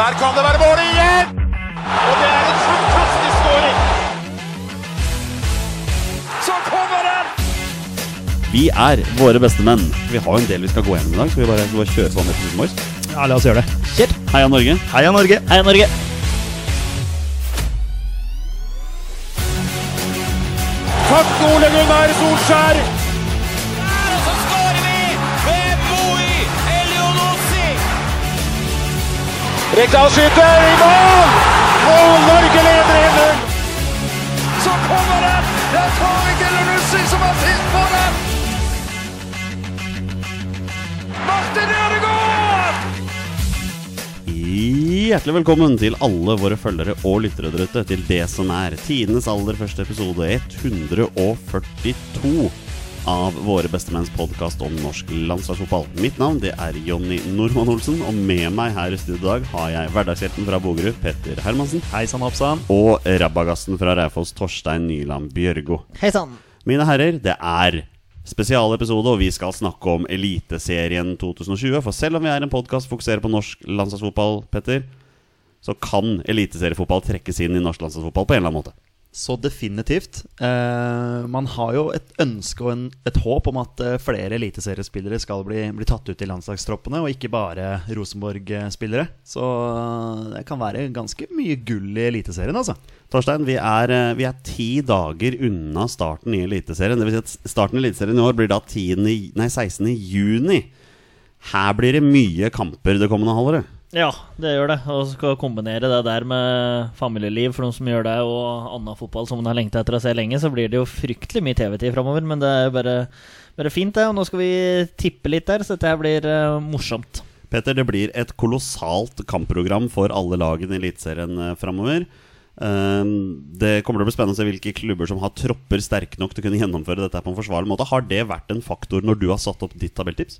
Der kan det være mål igjen! Og det er en fantastisk skåring! Så kommer den! Vi er våre beste menn. Vi har jo en del vi skal gå gjennom i dag. Skal vi bare, bare kjøre på med episoden vår? Ja, la oss gjøre det. Kjør! Heia Norge. Heia Norge! Heia Norge! Takk, Ole Gunnar Solskjær! Rekdal skyter i mål! Og Norge leder 1-0! Så kommer den! Det er Tariq Elionussi som har sist på den! Martin Ødegaard! Hjertelig velkommen til alle våre følgere og lyttere der ute til det som er tidenes aller første episode 142 av Våre bestemenns podkast om norsk landslagsfotball. Mitt navn det er Jonny Normann Olsen, og med meg her i studio i dag har jeg hverdagshjelten fra Bogerud, Petter Hermansen, Hei sann, hoppsann. og rabagassen fra Raufoss, Torstein Nyland Bjørgo. Hei sann! Mine herrer, det er spesialepisode, og vi skal snakke om Eliteserien 2020. For selv om vi er en podkast fokuserer på norsk landslagsfotball, Petter, så kan eliteseriefotball trekkes inn i norsk landslagsfotball på en eller annen måte. Så definitivt. Eh, man har jo et ønske og en, et håp om at eh, flere eliteseriespillere skal bli, bli tatt ut i landslagstroppene, og ikke bare Rosenborg-spillere. Så eh, det kan være ganske mye gull i Eliteserien, altså. Torstein, vi er, eh, vi er ti dager unna starten i Eliteserien. Vil si at starten i Eliteserien i år blir da 10, nei, 16. juni. Her blir det mye kamper det kommende halvåret. Ja, det gjør det. Og skal kombinere det der med familieliv for noen som gjør det, og annen fotball som man har lengta etter å se lenge, så blir det jo fryktelig mye TV-tid framover. Men det er jo bare, bare fint, det. Og nå skal vi tippe litt der, så dette blir uh, morsomt. Petter, det blir et kolossalt kampprogram for alle lagene i Eliteserien uh, framover. det kommer til å bli spennende å se hvilke klubber som har tropper sterke nok til å kunne gjennomføre dette på en forsvarlig måte. Har det vært en faktor når du har satt opp ditt tabelltips?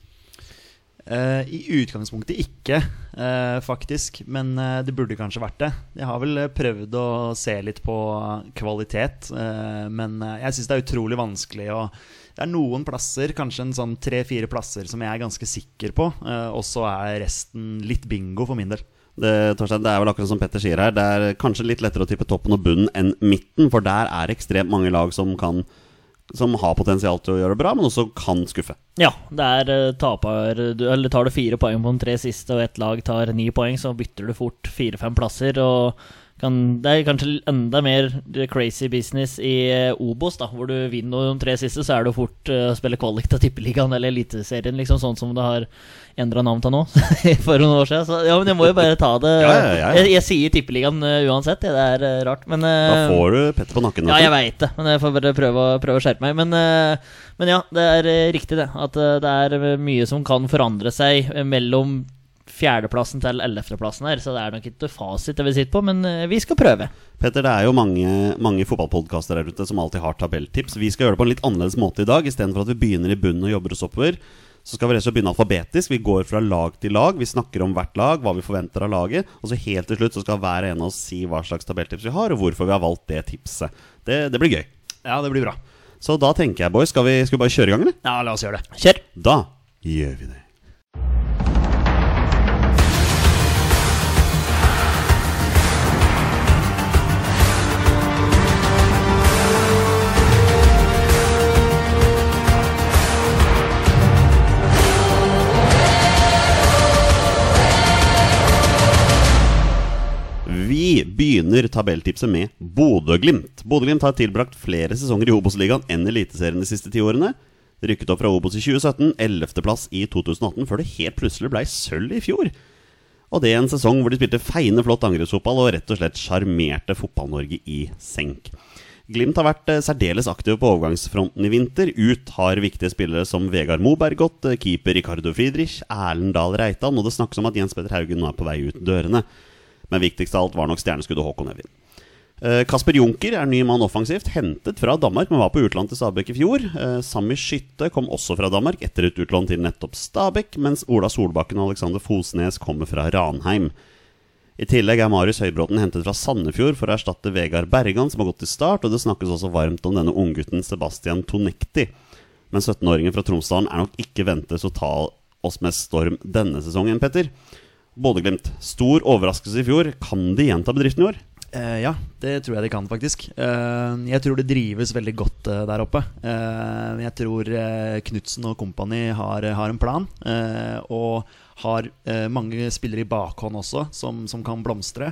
Eh, I utgangspunktet ikke, uh, faktisk. Men uh, det burde kanskje vært det. Jeg har vel prøvd å se litt på kvalitet, men jeg syns det er utrolig vanskelig å Det er noen plasser, kanskje en sånn tre-fire plasser, som jeg er ganske sikker på. og så er resten litt bingo for min del. Det, Torstein, det er vel akkurat som Petter sier her. Det er kanskje litt lettere å tippe toppen og bunnen enn midten, for der er ekstremt mange lag som kan Som har potensial til å gjøre det bra, men også kan skuffe. Ja, det er eh, taper du, Eller tar du fire poeng på de tre siste, og ett lag tar ni poeng, så bytter du fort fire-fem plasser. Og kan, det er kanskje enda mer crazy business i eh, Obos, da, hvor du vinner de tre siste, så er det fort eh, å spille kvalik til Tippeligaen eller Eliteserien, liksom, sånn som det har endra navn til nå for noen år siden. Så ja, men jeg må jo bare ta det. Ja, ja. Jeg, jeg sier Tippeligaen eh, uansett, det er eh, rart, men Da eh, får du Petter på nakken. ja, jeg veit det, men jeg får bare prøve, prøve å skjerpe meg. Men, eh, men ja, det er eh, riktig, det. At eh, det er eh, mye som kan forandre seg eh, mellom fjerdeplassen til ellevteplassen her. Så det er nok ikke fasit det vi sitter på, men eh, vi skal prøve. Petter, det er jo mange, mange fotballpodkaster der ute som alltid har tabelltips. Vi skal gjøre det på en litt annerledes måte i dag. Istedenfor at vi begynner i bunnen og jobber oss oppover, så skal vi rett og slett begynne alfabetisk. Vi går fra lag til lag. Vi snakker om hvert lag, hva vi forventer av laget. Og så helt til slutt så skal hver ene av oss si hva slags tabelltips vi har, og hvorfor vi har valgt det tipset. Det, det blir gøy. Ja, det blir bra. Så da tenker jeg, boys, skal vi, skal vi bare kjøre i gang, eller? Ja, la oss gjøre det. Kjør! Da gjør vi det. Vi begynner tabelltipset med Bodø-Glimt. Bodø-Glimt har tilbrakt flere sesonger i Obos-ligaen enn Eliteserien de siste ti årene. Rykket opp fra Obos i 2017, 11.-plass i 2018, før det helt plutselig blei sølv i fjor. Og det er en sesong hvor de spilte feiende flott angrepsfotball og rett og slett sjarmerte Fotball-Norge i senk. Glimt har vært eh, særdeles aktive på overgangsfronten i vinter. Ut har viktige spillere som Vegard Moberg gått, eh, keeper Ricardo Friedrich, Erlend Dahl Reitan, og det snakkes om at Jens Petter Haugen nå er på vei ut dørene. Men viktigst av alt var nok stjerneskuddet Håkon Evjen. Eh, Kasper Junker er ny mann offensivt, hentet fra Danmark, men var på utlån til Stabæk i fjor. Eh, Sami Skytte kom også fra Danmark etter et utlån til nettopp Stabæk, mens Ola Solbakken og Alexander Fosnes kommer fra Ranheim. I tillegg er Marius Høybråten hentet fra Sandefjord for å erstatte Vegard Bergan, som har gått til start, og det snakkes også varmt om denne unggutten Sebastian Tonekti. Men 17-åringen fra Tromsdalen er nok ikke ventet å ta oss med storm denne sesongen, Petter. Bodø-Glimt. Stor overraskelse i fjor. Kan de gjenta bedriften i år? Uh, ja, det tror jeg de kan, faktisk. Uh, jeg tror det drives veldig godt uh, der oppe. Jeg tror uh, Knutsen og kompani har, har en plan. og har mange spillere i bakhånd også som, som kan blomstre.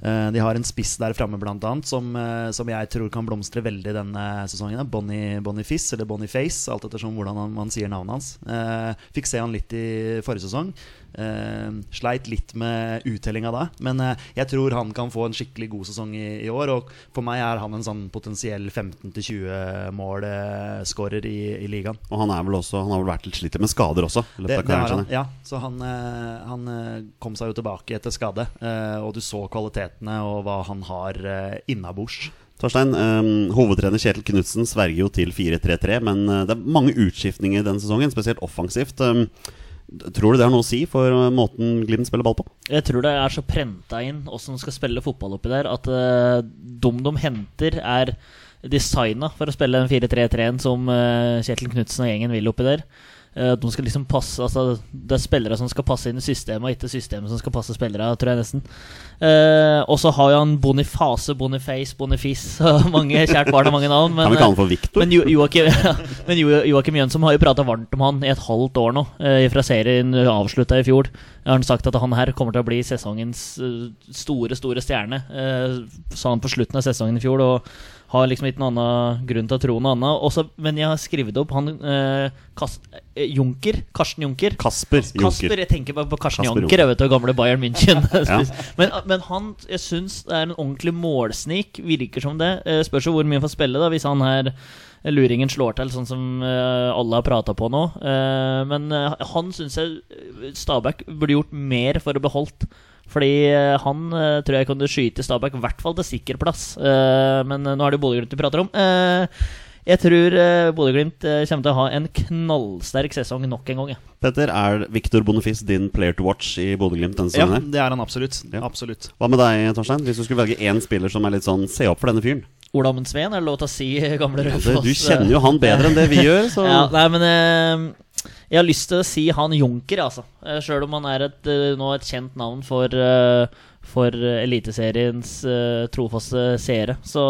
De har en spiss der framme annet som, som jeg tror kan blomstre veldig denne sesongen. Bonnie, Fiss eller Bonnie Face, alt ettersom hvordan man sier navnet hans. Fikk se han litt i forrige sesong. Eh, sleit litt med uttellinga da, men eh, jeg tror han kan få en skikkelig god sesong i, i år. Og for meg er han en sånn potensiell 15-20 målskårer i, i ligaen. Og han er vel også Han har vel vært litt slitt med skader også. Det, det han, ja. Så han, eh, han eh, kom seg jo tilbake etter skade, eh, og du så kvalitetene og hva han har eh, innabords. Torstein, um, hovedtrener Kjetil Knutsen sverger jo til 4-3-3, men eh, det er mange utskiftninger denne sesongen, spesielt offensivt. Eh, tror du det har noe å si for eh, måten Glimt spiller ball på? Jeg tror det er så prenta inn åssen de skal spille fotball oppi der, at uh, dum de henter, er designa for å spille den 4-3-3-en som uh, Kjetil Knutsen og gjengen vil oppi der. Eh, de skal liksom passe Altså Det er spillere som skal passe inn i systemet, og ikke systemet som skal passe spillere, tror jeg nesten. Eh, og så har jo han Bonifase, Boniface, Bonifis mange Kjært barn har mange navn. Men, kan vi kalle han eh, for Victor? men Jo- Joakim, men Jo- Joakim Jønsson har jo prata varmt om han i et halvt år nå, eh, fra serien avslutta i fjor. Har han sagt at han her kommer til å bli sesongens eh, store, store stjerne. eh, Sa han på slutten av sesongen i fjor. Og har liksom ikke noen annen grunn til å tro noe annet. Også, men jeg har skrevet opp han eh, Kas, eh, Junker. Karsten Junker. Kasper Junker. Kasper, jeg tenker bare på Karsten Kasper Junker, jeg vet du, gamle Bayern München. Ja. men, men han jeg syns det er en ordentlig målsnik, virker som det. Eh, Spørs jo hvor mye han får spille, da, hvis han her eh, luringen slår til, sånn som uh, alle har prata på nå. Uh, men uh, han syns jeg Stabæk burde gjort mer for å beholdt. Fordi eh, han eh, tror jeg kunne skyte Stabæk i hvert fall til sikker plass. Eh, men nå er det jo Bodø-Glimt vi prater om. Eh, jeg tror uh, Bodø-Glimt kommer til å ha en knallsterk sesong nok en gang. Ja. Petter, er Victor Boniface din player to watch i Bodø-Glimt denne sesongen? Ja, det er han absolutt. Ja. absolutt. Hva med deg, Torstein? Hvis du skulle velge én spiller som er litt sånn Se opp for denne fyren. Ola Sveen, er det lov til å si, gamle Rødfoss? Du kjenner jo han bedre enn det vi gjør, så Ja, nei, men jeg har lyst til å si han Junker, altså. Uh, Sjøl om han er et, eh, nå et kjent navn for, uh, for eh, Eliteseriens trofaste seere. Så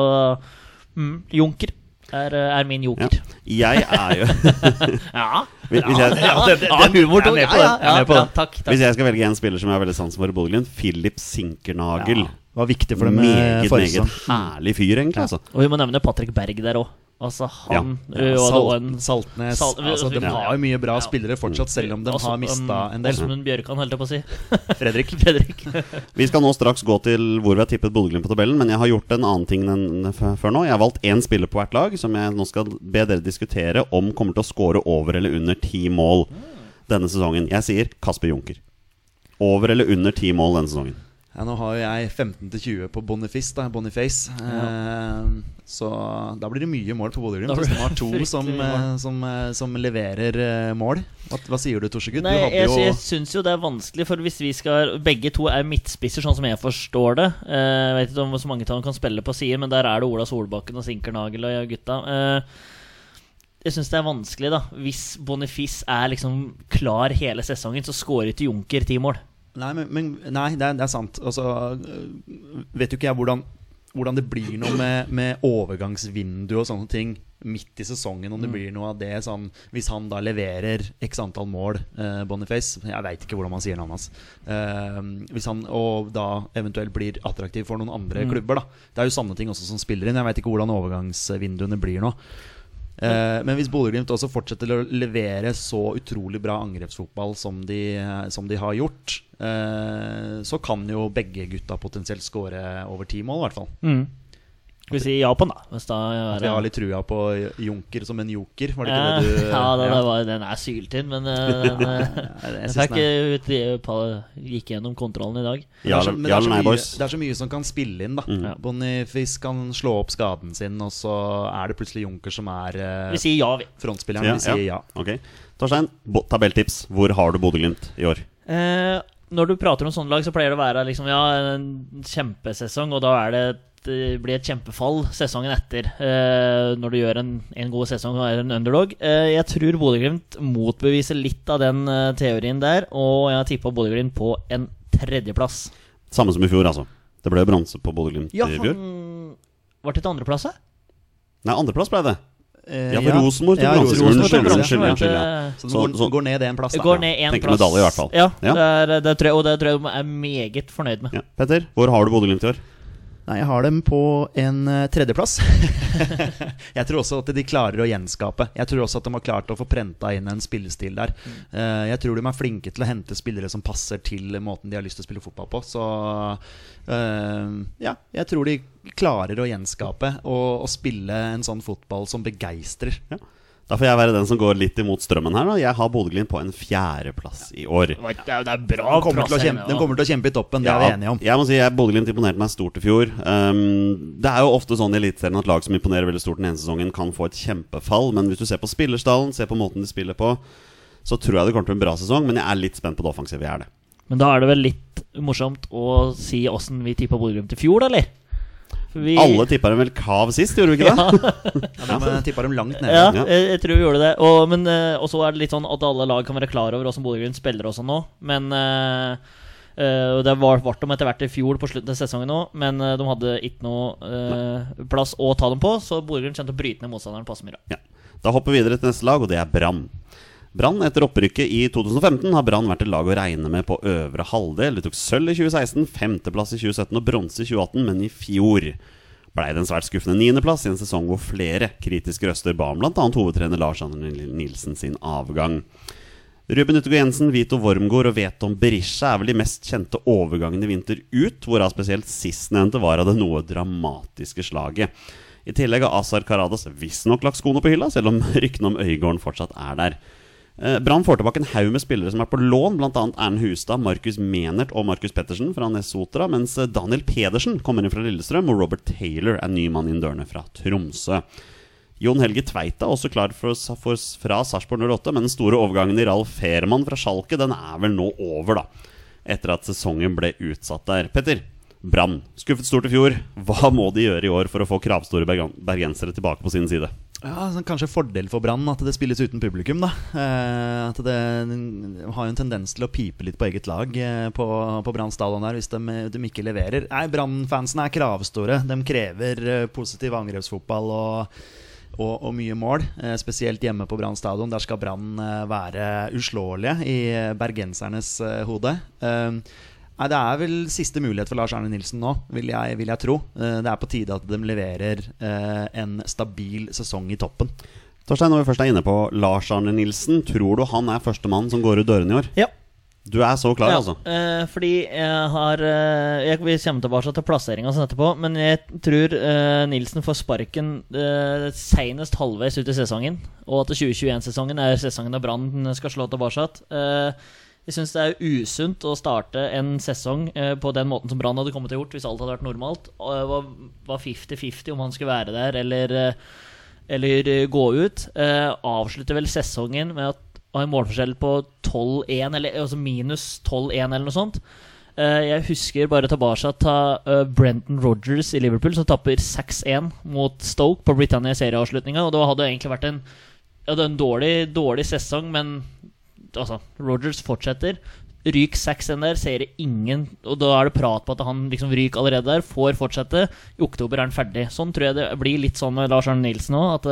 mm, Junker er, eh, er min joker. jeg er jo Ja. Hvis hvis jeg, Ja, det- det- det- humor jeg er med på Ja, den. Er ja, ja, takk, takk. hvis jeg skal velge en spiller som jeg har veldig sans for i Bodø-Glimt, Philip Sinkernagel. Ja, var viktig for dem eh, meget, meget herlig fyr, egentlig. Altså. Og vi må nevne Patrick Berg der òg. Altså, han Ja. ja og det var en Salt, Saltnes Salt- altså, De Ja. har jo mye bra Ja. spillere fortsatt, selv om de Altså, har mista en del. Åsmund Bjørkan, holdt jeg på å si. Fredrik. Fredrik. Vi skal nå straks gå til hvor vi har tippet Bodø-Glimt på tabellen, men jeg har gjort en annen ting enn før nå. Jeg har valgt én spiller på hvert lag, som jeg nå skal be dere diskutere om kommer til å score over eller under ti mål denne sesongen. Jeg sier Kasper Junker. Over eller under ti mål denne sesongen. Ja, nå har jo jeg 15-20 på Boniface. Da, Boniface. Eh, så da blir det mye mål på Bodø-Glimt. Hvis de har to som, eh, som, eh, som leverer eh, mål. Hva, hva sier du, Torsegutt? Nei, Du jeg, jeg syns jo det er vanskelig, for hvis vi skal Begge to er midtspisser, sånn som jeg forstår det. Eh, Jeg vet ikke om så mange av dem kan spille på siden, men der er det Ola Solbakken og Sinkernagel og gutta. Eh, Jeg syns det er vanskelig, da. Hvis Boniface er liksom klar hele sesongen, så skårer ikke Junker ti mål. Nei, men, men, nei det, er, det er sant. Altså, vet jo ikke jeg hvordan, hvordan det blir noe med, med overgangsvindu og sånne ting midt i sesongen. Om det blir noe av det sånn Hvis han da leverer x antall mål, eh, Boniface Jeg veit ikke hvordan man sier navnet hans. Eh, hvis han og da eventuelt blir attraktiv for noen andre klubber, da. Det er jo sanne ting også som spiller inn. Jeg veit ikke hvordan overgangsvinduene blir nå. Eh, men hvis Bodø-Glimt også fortsetter å levere så utrolig bra angrepsfotball som de, som de har gjort, eh, så kan jo begge gutta potensielt skåre over ti mål, i hvert fall. Skal vi si ja på den, da? Hvis da At vi har litt trua på Junker som en joker, var det ikke Eh, det du Ja, det, det var, den er syltynn, men eh, den, eh, fikk den ut gikk gjennom kontrollen i dag. Ja, det er så- Ja det er så mye- Det er så mye som kan spille inn, da. Ja. Boniface kan slå opp skaden sin, og så er det plutselig Junker som er eh, Vi sier ja, vi. frontspilleren. Vi sier ja. Ok. Torstein, bo- tabelltips. Hvor har du Bodø-Glimt i år? Eh, når du prater om sånne lag, så pleier det å være liksom, ja, en kjempesesong, og da er det blir et kjempefall sesongen etter. Eh, når du gjør en, en god sesong og er en underdog. Eh, jeg tror Bodø-Glimt motbeviser litt av den eh, teorien der, og jeg har tippa Bodø-Glimt på en tredjeplass. Samme som i fjor, altså. Det ble bronse på Bodø-Glimt Ja, i fjor. han Var det til andreplass, da? Nei, andreplass ble det. Ja, for Rosenborg tok bronse. Unnskyld, unnskyld, ja. unnskyld. Ja. Så det Så- går, så- går ned én plass, da. går ned en Tenker plass. medalje i hvert fall. Ja, Ja. Det, er, det tror jeg, og det tror jeg de er meget fornøyd med. Ja. Petter, hvor har du Bodø-Glimt i år? Nei, jeg har dem på en eh, tredjeplass. jeg tror også at de klarer å gjenskape. Jeg tror også at de har klart å få prenta inn en spillestil der. Eh, jeg tror de er flinke til å hente spillere som passer til måten de har lyst til å spille fotball på. Så eh, ja, jeg tror de klarer å gjenskape og, og spille en sånn fotball som begeistrer. Ja. Da får jeg være den som går litt imot strømmen her. Da. Jeg har Bodø-Glimt på en fjerdeplass i år. Det er, det er bra den kommer, kjempe, den kommer til å kjempe i toppen, det er vi enige om. Jeg må si jeg Bodø-Glimt imponerte meg stort i fjor. Um, det er jo ofte sånn i Eliteserien at lag som imponerer veldig stort den ene sesongen, kan få et kjempefall. Men hvis du ser på spillerstallen, ser på måten de spiller på, så tror jeg det kommer til å bli en bra sesong. Men jeg er litt spent på det offensive. Jeg er det. Men da er det vel litt morsomt å si åssen vi tippa Bodø-Glimt i fjor, da, eller? Vi- Alle tippa dem vel kav sist, gjorde vi ikke det? Ja, de tippa dem langt nede. Ja, jeg, jeg tror vi gjorde det. Og, men, eh, og så er det litt sånn at alle lag kan være klar over åssen Bodø-Glimt spiller også nå. Men eh, eh, og Det var, ble de etter hvert i fjor på slutten av sesongen òg, men de hadde ikke noe eh, plass å ta dem på, så Bodø-Glimt kjente å bryte ned motstanderen passe mye. Ja. Da hopper vi videre til neste lag, og det er Brann. Brann etter opprykket i 2015 har Brann vært et lag å regne med på øvre halvdel. De tok sølv i 2016, femteplass i 2017 og bronse i 2018, men i fjor blei det en svært skuffende niendeplass i en sesong hvor flere kritiske røster ba om bl.a. hovedtrener Lars Anne Nilsen sin avgang. Ruben Uttegård Jensen, Vito Wormgård og Veton Berisha er vel de mest kjente overgangene i vinter ut, hvorav spesielt sistnevnte var av det noe dramatiske slaget. I tillegg har Azar Karadas visstnok lagt skoene på hylla, selv om ryktene om Øygården fortsatt er der. Eh, Brann får tilbake en haug med spillere som er på lån, bl.a. Erlend Hustad, Markus Menert og Markus Pettersen fra Nessotra, mens eh, Daniel Pedersen kommer inn fra Lillestrøm, og Robert Taylor er ny mann inn dørene fra Tromsø. Jon Helge Tveita er også klar for, for, fra Sarpsborg 08, men den store overgangen i Ralf Fehrmann fra Schalke Den er vel nå over, da. Etter at sesongen ble utsatt der. Petter, Brann. Skuffet stort i fjor. Hva må de gjøre i år for å få kravstore bergensere tilbake på sin side? Ja, Kanskje fordel for Brann at det spilles uten publikum. da eh, At det har jo en tendens til å pipe litt på eget lag eh, på, på Brann stadion hvis de, de ikke leverer. Nei, Brann-fansen er kravstore. De krever eh, positiv angrepsfotball og, og, og mye mål. Spesielt hjemme på Brann stadion. Der skal Brann være uslåelige i bergensernes hode. Nei, Det er vel siste mulighet for Lars Arne Nilsen nå, vil jeg, vil jeg tro. Eh, Det er på tide at de leverer eh, en stabil sesong i toppen. Torstein, når vi først er inne på Lars Arne Nilsen, tror du han er førstemann som går ut dørene i år? Ja. Du er så klar, Ja, altså? eh, fordi jeg har eh, jeg, Vi kommer tilbake til plasseringa etterpå, men jeg tror eh, Nilsen får sparken eh, senest halvveis ut i sesongen. Og at 2021-sesongen er sesongen da Brann skal slå tilbake. Uh, jeg syns det er usunt å starte en sesong eh, på den måten som Brann hadde kommet til å gjort hvis alt hadde vært normalt. Det var- var 50-50 om han skulle være der eller, eh, eller eh, gå ut. Avslutter vel sesongen med at ha en målforskjell på 12-1, eller altså minus 12-1 eller noe sånt. Jeg husker bare tilbake til Brenton Rogers i Liverpool, som tapper 6-1 mot Stoke på Britannia-serieavslutninga. Og det hadde egentlig vært en, en dårlig, dårlig sesong, men altså, Rogers fortsetter. Ryk 6-1 der, ser ingen Og da er det prat på at han liksom ryker allerede der. Får fortsette. I oktober er han ferdig. Sånn tror jeg det blir litt sånn med Lars Arne Nilsen òg. At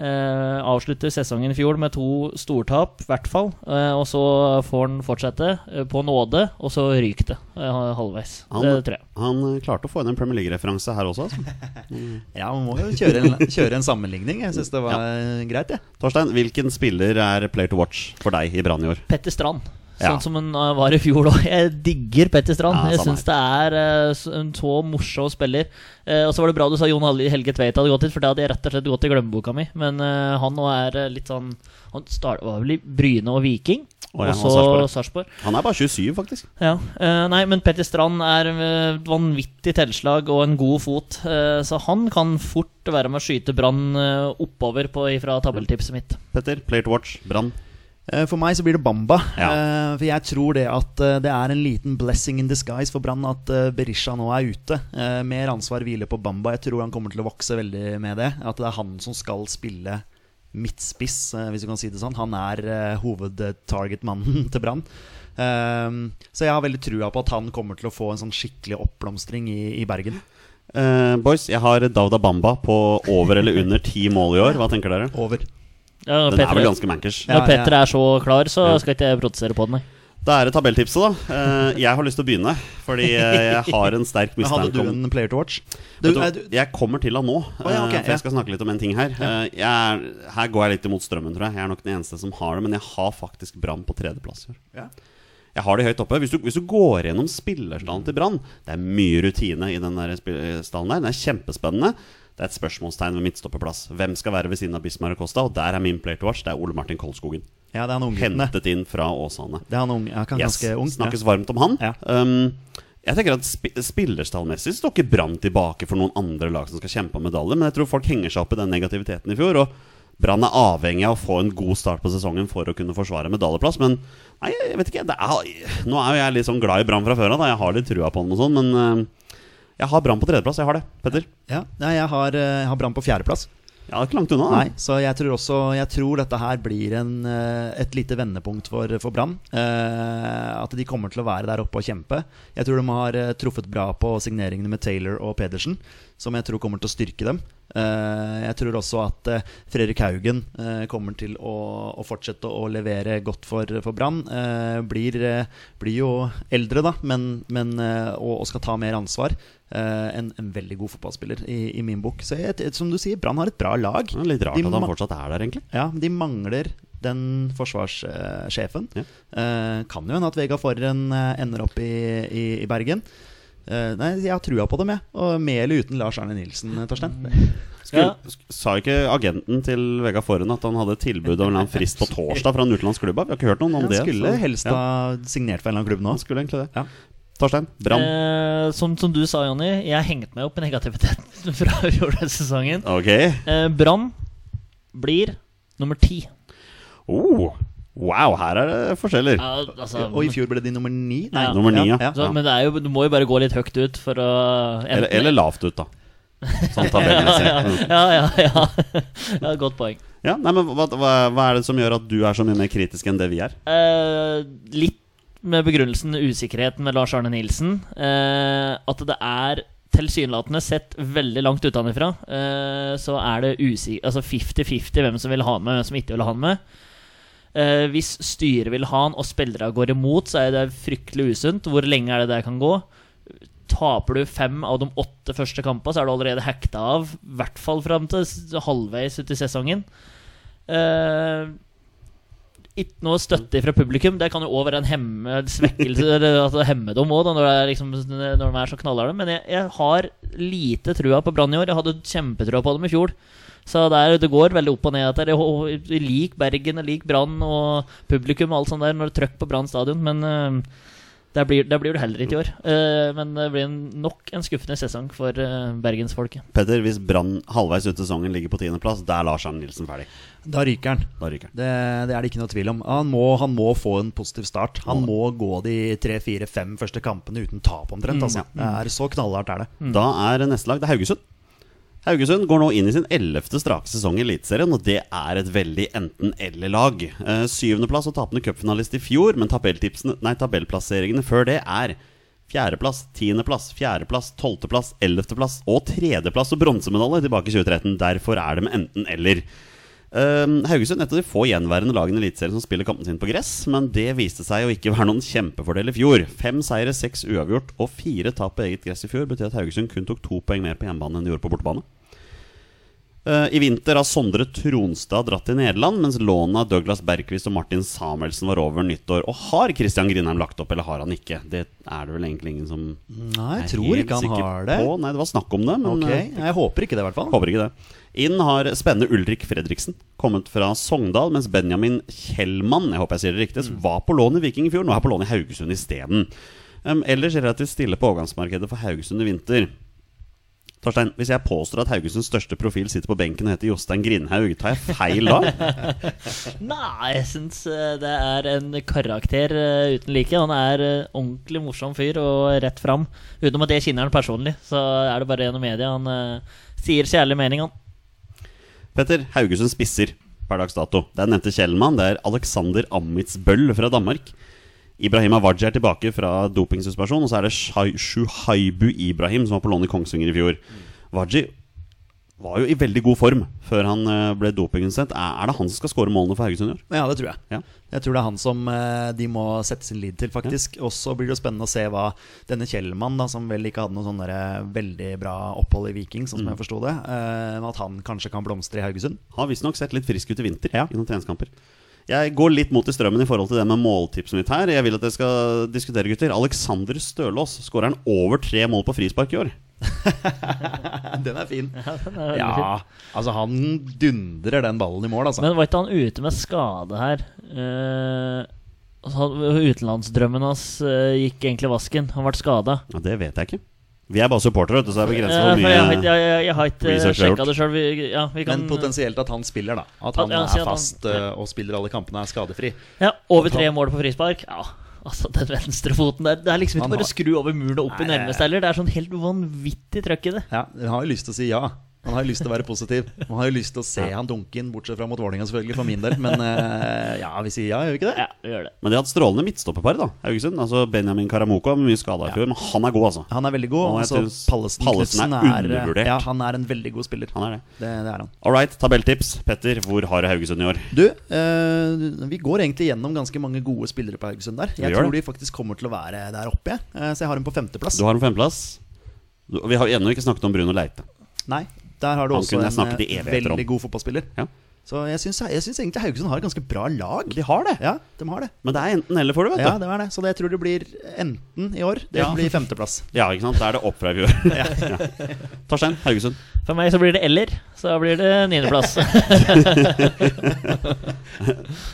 eh, Eh, avslutter sesongen i fjor med to stortap, i hvert fall. Eh, og så får han fortsette eh, på nåde, og så ryker det eh, halvveis. Han, det tror jeg. han klarte å få inn en Premier League-referanse her også. Altså. Ja, man må jo kjøre en, kjøre en sammenligning. Jeg syns det var greit, jeg. Torstein, hvilken spiller er player to watch for deg i Brann i år? Petter Strand. Ja. Sånn som han eh, var i fjor òg. Jeg digger Petter Strand. Ja, jeg syns det er eh, en så morsom spiller. Eh, og så var det bra du sa Jon Hel- Helge Tveit hadde gått hit, for det hadde jeg rett og slett gått i glemmeboka mi. Men han nå er litt sånn Han start, var vel i Bryne og Viking. Å ja, og så Sarpsborg. Han er bare 27, faktisk. Ja, nei, men Petter Strand er vanvittig tilslag og en god fot. så han kan fort være med å skyte Brann oppover på, fra tabelltipset mitt. Petter, player to watch, Brann. Eh, For meg så blir det Bamba. Ja. Eh, For jeg tror det at eh, det er en liten blessing in disguise for Brann at Berisha nå er ute. Eh, Mer ansvar hviler på Bamba. Jeg tror han kommer til å vokse veldig med det. At det er han som skal spille midtspiss, hvis du kan si det sånn. Han er hovedtargetmannen til Brann. Ehm, så jeg har veldig trua på at han kommer til å få en sånn skikkelig oppblomstring i, i Bergen. Uh, boys, jeg har Dauda Bamba på over eller under ti mål i år. Hva tenker dere? Over. Ja, Den er vel ganske mankers. Ja, når Petter er så klar, så Ja. skal ikke jeg protestere på den. Da er det tabelltipset, da. Eh, jeg har lyst til å begynne, fordi eh, jeg har en sterk mistanke hadde du en player to watch? Du, du, jeg kommer til han nå, eh, for jeg skal snakke litt om en ting her. Jeg er, her går jeg litt imot strømmen, tror jeg. Jeg er nok den eneste som har det, men jeg har faktisk Brann på tredjeplass i år. Jeg har det høyt oppe. Hvis du, hvis du går gjennom spillerstallen til Brann Det er mye rutine i den der stallen der. Den er kjempespennende. Det er et spørsmålstegn ved midtstopperplass. Hvem skal være ved siden av Bismar Costa? Og der er min player to watch. Det er Ole Martin Kolskogen. ja, det er han unge. Hentet inn fra Åsane. Det er han unge, ja, kan- Yes, ganske ung. Snakkes varmt om han. Ja. Um, jeg tenker at sp Spillerstallmessig står ikke Brann tilbake for noen andre lag som skal kjempe om medaljer, men jeg tror folk henger seg opp i den negativiteten i fjor. Og Brann er avhengig av å få en god start på sesongen for å kunne forsvare medaljeplass. Men nei, jeg vet ikke. Er, nå er jo jeg litt sånn glad i Brann fra før av. Jeg har litt trua på den og sånn, men uh, jeg har Brann på tredjeplass. Jeg har det. Petter? Ja, nei, jeg har, eh, jeg har Brann på fjerdeplass. Ja, det er ikke langt unna. Nei, så jeg tror også Jeg tror dette her blir en, eh, et lite vendepunkt for, for Brann. Eh, at de kommer til å være der oppe og kjempe. Jeg tror de har eh, truffet bra på signeringene med Taylor og Pedersen, som jeg tror kommer til å styrke dem. Eh, jeg tror også at eh, Fredrik Haugen eh, kommer til å, å fortsette å levere godt for, for Brann. Blir, blir jo eldre, da, men, men, og, og skal ta mer ansvar. En, en veldig god fotballspiller i, i min bok. Så jeg, som du sier, Brann har et bra lag. Det er litt rart De at han fortsatt er der, egentlig. ja, de mangler den forsvarssjefen. Ja. Kan jo hende at Vega Forren ender opp i, i, i Bergen. Eh, nei, jeg har trua på dem, jeg. Og med eller uten Lars Arne Nilsen, eh, Torstein. Skulle, Ja. Sa ikke agenten til Vegard Forhen at han hadde tilbud om en frist på torsdag fra en utenlandsk klubb? Vi har ikke hørt noen om Han det. skulle så- helst ja, ha signert for en eller annen klubb nå. han skulle egentlig det. Ja. Torstein, Brann. Eh, som, som du sa, Jonny, jeg hengte meg opp i negativiteten fra fjorårssesongen. Ok. Eh, Brann blir nummer ti. Oh, wow, her er det forskjeller. Ja, altså, Og i fjor ble de nummer ni. Nei, Ja. Nummer ni, ja. ja. så, Men det er jo, du må jo bare gå litt høyt ut for å Eller, eller lavt ut, da. Sånn tabellmessig. Ja, ja, ja. ja godt poeng. Ja, nei, men hva, hva, hva er det som gjør at du er så mye mer kritisk enn det vi er? Eh, litt med begrunnelsen usikkerheten med Lars Arne Nilsen. Eh, at det er tilsynelatende sett veldig langt utenfra, eh, så er det usik altså 50-50 hvem som vil ha med, hvem som ikke vil ha med. Eh, hvis styret vil ha han, og spillere går imot, så er det fryktelig usunt. Hvor lenge er det det kan gå? Taper du fem av de åtte første kampene, så er du allerede hekta av. I hvert fall fram til halvveis ut sesongen. Eh, ikke noe støtte fra publikum. Det kan jo òg være en hemme, svekkelse altså hemme dem òg, når, liksom, når de er så knallharde. Men jeg, jeg har lite trua på Brann i år. Jeg hadde kjempetrua på dem i fjor. Så det, er, det går veldig opp og ned. Der. Og liker Bergen, vi liker Brann og publikum og alt sånt der når det er trøkk på Brann stadion, men uh, der blir, det blir det heller ikke i år. Uh, men det blir nok en skuffende sesong for uh, bergensfolket. Petter, hvis Brann halvveis ut sesongen ligger på tiendeplass, da er Lars Arne Nilsen ferdig. Da ryker han. Da ryker han. Det, det er det ikke noe tvil om. Han må, han må få en positiv start. Han må gå de tre-fire-fem første kampene uten tap, omtrent. Altså. Det er Så knallhardt er det. Da er neste lag det er Haugesund. Haugesund går nå inn i sin ellevte strake sesong i Eliteserien, og det er et veldig enten-eller-lag. Eh, syvendeplass og tapende cupfinalist i fjor, men nei, tabellplasseringene før det er fjerdeplass, tiendeplass, fjerdeplass, tolvteplass, ellevteplass og tredjeplass og bronsemedalje tilbake i 2013. Derfor er det med enten-eller. Eh, Haugesund et av de få gjenværende lagene i Eliteserien som spiller kampen sin på gress, men det viste seg å ikke være noen kjempefordel i fjor. Fem seire, seks uavgjort og fire tap på eget gress i fjor betyr at Haugesund kun tok to poeng mer på hjemmebane enn de gjorde på bortebane. Eh, I vinter har Sondre Tronstad dratt til Nederland, mens lånet av Douglas Bergquist og Martin Samuelsen var over nyttår. Og har Christian Grindheim lagt opp, eller har han ikke? Det er det vel egentlig ingen som Nei, er jeg tror ikke han har det. På. Nei, det var snakk om det, men okay. eh, Jeg håper ikke det, i hvert fall. Håper ikke det. Inn har spennende Ulrik Fredriksen kommet fra Sogndal, mens Benjamin Kjellmann jeg håper jeg sier det riktig, var på lån i Viking i fjor, nå er på lån i Haugesund isteden. Um, ellers relativt stille på overgangsmarkedet for Haugesund i vinter. Torstein, hvis jeg påstår at Haugesunds største profil sitter på benken og heter Jostein Grindhaug, tar jeg feil da? Nei, jeg syns eh, det er en karakter eh, uten like. Han er eh, ordentlig morsom fyr og rett fram. Utenom at det kjenner han personlig, så er det bare gjennom media han sier kjærlig mening, han. Petter, Haugesund spisser. per dags dato. Det er nevnte Kjellmann, det er Alexander Amitsbøll fra Danmark. Ibrahim Awaji er tilbake fra dopingsuspensjon, og så er det Shuhaibu Ibrahim, som var på lån i Kongsvinger i fjor. Waji var jo i veldig god form før han eh, ble dopingutsatt. Er det han som skal skåre målene for Haugesund i år? Ja, det tror jeg. Ja. Jeg tror det er han som eh, de må sette sin lid til, faktisk. Og så blir det jo spennende å se hva denne Kjellmann, da, som vel ikke hadde noe sånn veldig bra opphold i Viking, sånn som Mm. jeg forsto det, eh, at han kanskje kan blomstre i Haugesund. Har visstnok sett litt frisk ut i vinter Ja. i noen treningskamper. Jeg går litt mot i strømmen i forhold til det med måltipset mitt her. Jeg vil at dere skal diskutere, gutter. Alexander Stølås skårer han over tre mål på frispark i år. Den er fin. Ja, den er Ja, fin. altså han dundrer den ballen i mål, altså. Men var ikke han ute med skade her? Eh, altså, utenlandsdrømmen hans eh, gikk egentlig vasken. Han ble skada. Ja, Det vet jeg ikke. Vi er bare supportere, så det er begrenset hvor jeg, mye ikke- jeg, jeg, jeg har ikke sjekka det sjøl. Ja, kan- Men potensielt at han spiller, da. At At- han ja, er fast han- eh, og spiller alle kampene, er skadefri. Ja, Over tre mål på frispark. Ja, altså Den venstrefoten der. Det er liksom ikke bare har- å skru over muren og opp i nærmeste heller. Det er sånn helt vanvittig trøkk i det. Ja, jeg har jo lyst til å si ja. Han har jo lyst til å være positiv. Man har jo lyst til å se han dunke inn, bortsett fra mot Vålerenga, selvfølgelig, for min del. Men eh, ja, vi sier ja, gjør vi ikke det? Ja, vi gjør det. Men de har hatt strålende midtstopperpar, da. Haugesund. Altså Benjamin Karamoko Med mye skada i fjor, men han er god, altså. Han er veldig god. Og altså, Pallesen Pallesen er er, undervurdert. ja, han er en veldig god spiller. Han er det. Det, det er han. All right, tabelltips. Petter, hvor har du Haugesund i år? Du, eh, vi går egentlig gjennom ganske mange gode spillere på Haugesund der. Jeg tror det. de faktisk kommer til å være der oppe, jeg. Eh, så jeg har dem på femteplass. Du har en femteplass. Vi har ennå ikke snakket om Bruno Leite. Nei, der har du Han også kunne en i eh, om. veldig god fotballspiller. Ja. Så jeg syns, jeg syns egentlig Haugesund har et ganske bra lag. De har det. Ja, de har det. Men det er enten-eller for det, vet du. Ja, det er det. Så det, jeg tror det blir enten i år. Det Ja. blir femteplass. Ja, ikke sant? Da er det opp fra i fjor. Ja. Torstein, Haugesund. For meg så blir det eller. Så blir det niendeplass.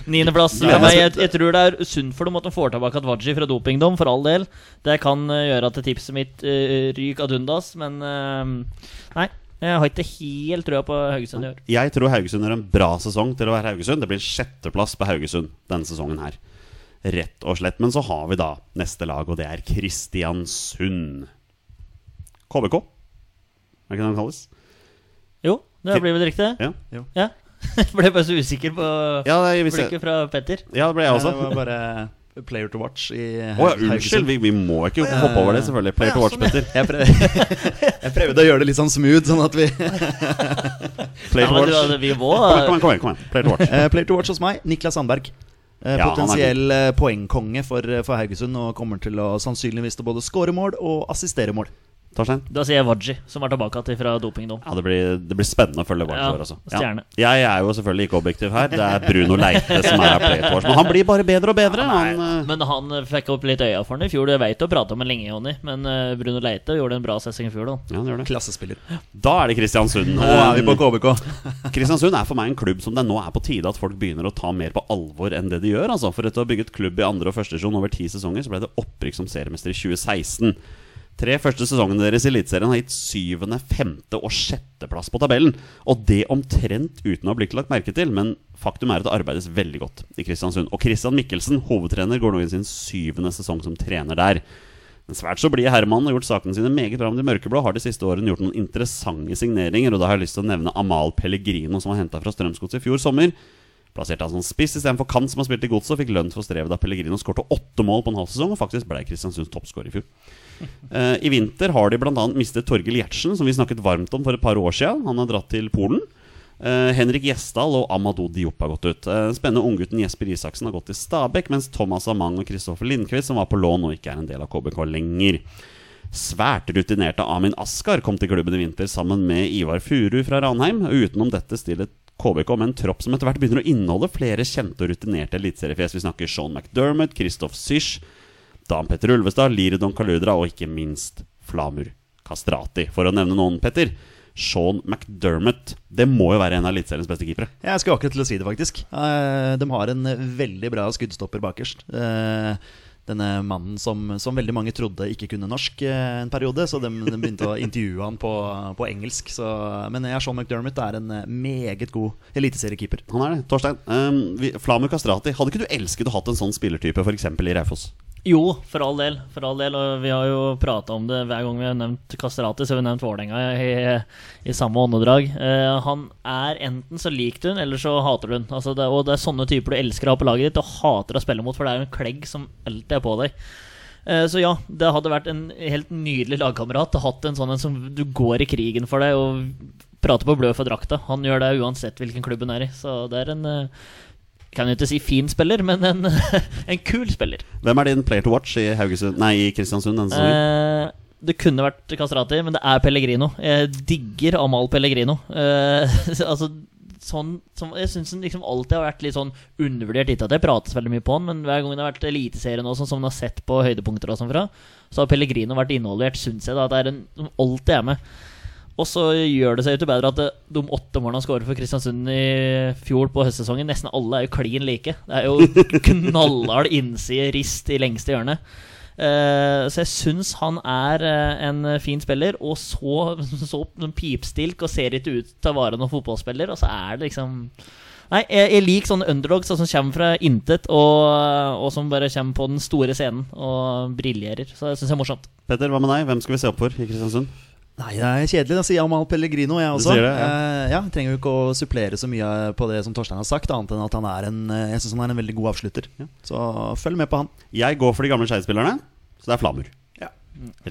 Niendeplass for meg. Jeg, jeg tror det er sunt for dem at de får tilbake Adwaji fra dopingdom, for all del. Det kan eh, gjøre at tipset mitt uh, ryker ad undas, men uh, Nei. Jeg har ikke helt trua på Haugesund i år. Jeg tror Haugesund gjør en bra sesong til å være Haugesund. Det blir sjetteplass på Haugesund denne sesongen her. Rett og slett. Men så har vi da neste lag, og det er Kristiansund. KBK. Er det ikke det den kalles? Jo, det blir vel riktig? Ja, Ja. Jeg ble bare så usikker på ja, jeg, fra Petter. ja det ble jeg også. Det var bare player to watch i oh, ja, unnskyld, vi, vi må ikke hoppe over det, selvfølgelig. Play to watch, Petter. Jeg, prøv, jeg prøvde å gjøre det litt sånn smooth, sånn at vi Player Ja, to watch. du, vi må Kom igjen, kom igjen, kom igjen. Player to watch. uh, Player to watch hos meg, Niklas Sandberg. Uh, Ja, potensiell eh, poengkonge for, for Haugesund og kommer til å sannsynligvis til både skåre mål og assistere mål. Torstein? Da sier jeg Waji, som er tilbake til fra dopingdom. Ja, det blir, det blir spennende å følge Wadji Ja, år, altså. ja. Jeg er jo selvfølgelig ikke objektiv her. Det er Bruno Leite som er Play to watch. Men han blir bare bedre og bedre. Han, uh... Men han eh, fikk opp litt øya for den i fjor. Du vet å prate om ham lenge, Jonny. Men eh, Bruno Leite gjorde en bra sesong i fjor, da. ja, han gjør det. Klassespiller. Da er det Kristiansund. Nå er vi på KBK. Kristiansund er for meg en klubb som det nå er på tide at folk begynner å ta mer på alvor enn det de gjør. Altså. For etter å ha bygget klubb i andre og første divisjon over ti sesonger, så ble det opprykk som seriemester i 2016. Tre første sesongene deres i Eliteserien har gitt syvende, femte og sjetteplass på tabellen. Og det omtrent uten å ha blitt lagt merke til, men faktum er at det arbeides veldig godt i Kristiansund. Og Christian Mikkelsen, hovedtrener, går nå inn sin syvende sesong som trener der. Den svært så blide Herman har gjort sakene sine meget bra med de mørkeblå. Har de siste årene gjort noen interessante signeringer, og da har jeg lyst til å nevne Amal Pellegrino, som var henta fra Strømsgodset i fjor sommer. Plassert han som spiss istedenfor Kant, som har spilt i Godset, og fikk lønn for strevet da Pellegrino skårte åtte mål på en halv sesong, og faktisk ble Kristiansunds toppskårer i fjor. Eh, I vinter har de bl.a. mistet Torgill Gjertsen, som vi snakket varmt om for et par år siden. Han har dratt til Polen. Eh, Henrik Gjesdal og Amadou Diop har gått ut. Uh, spennende unggutten Jesper Isaksen har gått til Stabekk, mens Thomas Amang og Kristoffer Lindqvist, som var på lån og ikke er en del av KBK lenger. Svært rutinerte Amin Askar kom til klubben i vinter sammen med Ivar Furu fra Ranheim. Og utenom dette stiller KBK med en tropp som etter hvert begynner å inneholde flere kjente og rutinerte eliteseriefjes. Vi snakker Sean McDermott, Christoph Sysch, Dan Petter Ulvestad, Liridon Kaludra og ikke minst Flamur Kastrati. For å nevne noen, Petter. Sean McDermott. Det må jo være en av eliteseriens beste keepere. Jeg skulle akkurat til å si det, faktisk. Eh, De har en veldig bra skuddstopper bakerst. Eh, Denne mannen som, som veldig mange trodde ikke kunne norsk eh, en periode, så de, de begynte å intervjue han på, på engelsk. Så, men ja, Sean McDermott er en meget god eliteseriekeeper. Han er det. Torstein. Um, vi, Flamur Kastrati. Hadde ikke du elsket å hatt en sånn spillertype f.eks. i Raufoss? Jo, for all del. For all del Og vi har jo prata om det hver gang vi har nevnt Kastrati, så har vi nevnt Vålerenga i, i samme åndedrag. Uh, han er enten så lik du eller så hater du ham. Altså og det er sånne typer du elsker å ha på laget ditt og hater å spille mot, for det er jo en klegg som alltid er på deg. Eh, så ja, det hadde vært en helt nydelig lagkamerat hatt en sånn en som du går i krigen for deg og prater på blød for drakta. Han gjør det uansett hvilken klubb hun er i. Så det er en eh, kan jo ikke si fin spiller, men en, en kul spiller. Hvem er din player to watch i, nei, i Kristiansund denne sesongen? Eh, det kunne vært Kastrati, men det er Pellegrino. Jeg digger Amal Pellegrino. Eh, altså sånn som, Jeg syns han liksom alltid har vært litt sånn undervurdert. Ikke at jeg prates veldig mye på han, men hver gang det har vært Eliteserien sånn, som han har sett på høydepunkter og sånn fra, så har Pellegrino vært involvert, syns jeg. da At det er en som alltid er med. Og så gjør det seg jo til bedre at det, de åtte målene han skåret for Kristiansund i fjor på høstsesongen, nesten alle er jo klin like. Det er jo knallhard innside, rist i lengste hjørne. Uh, så jeg syns han er uh, en fin spiller, og så, så pipstilk og ser ikke ut til å være noen fotballspiller, og så er det liksom Nei, jeg, jeg liker sånne underdogs som kommer fra intet, og, og som bare kommer på den store scenen og briljerer. Så det syns jeg er morsomt. Petter, hva med deg? Hvem skal vi se opp for i Kristiansund? Nei, det er kjedelig. Da sier Amal Pellegrino, jeg også. det, ja. Eh, ja, trenger jo ikke å supplere så mye på det som Torstein har sagt, annet enn at han er en eh, Jeg synes han er en veldig god avslutter. Så følg med på han. Jeg går for de gamle Skeid-spillerne, så det er Flamur. Ja.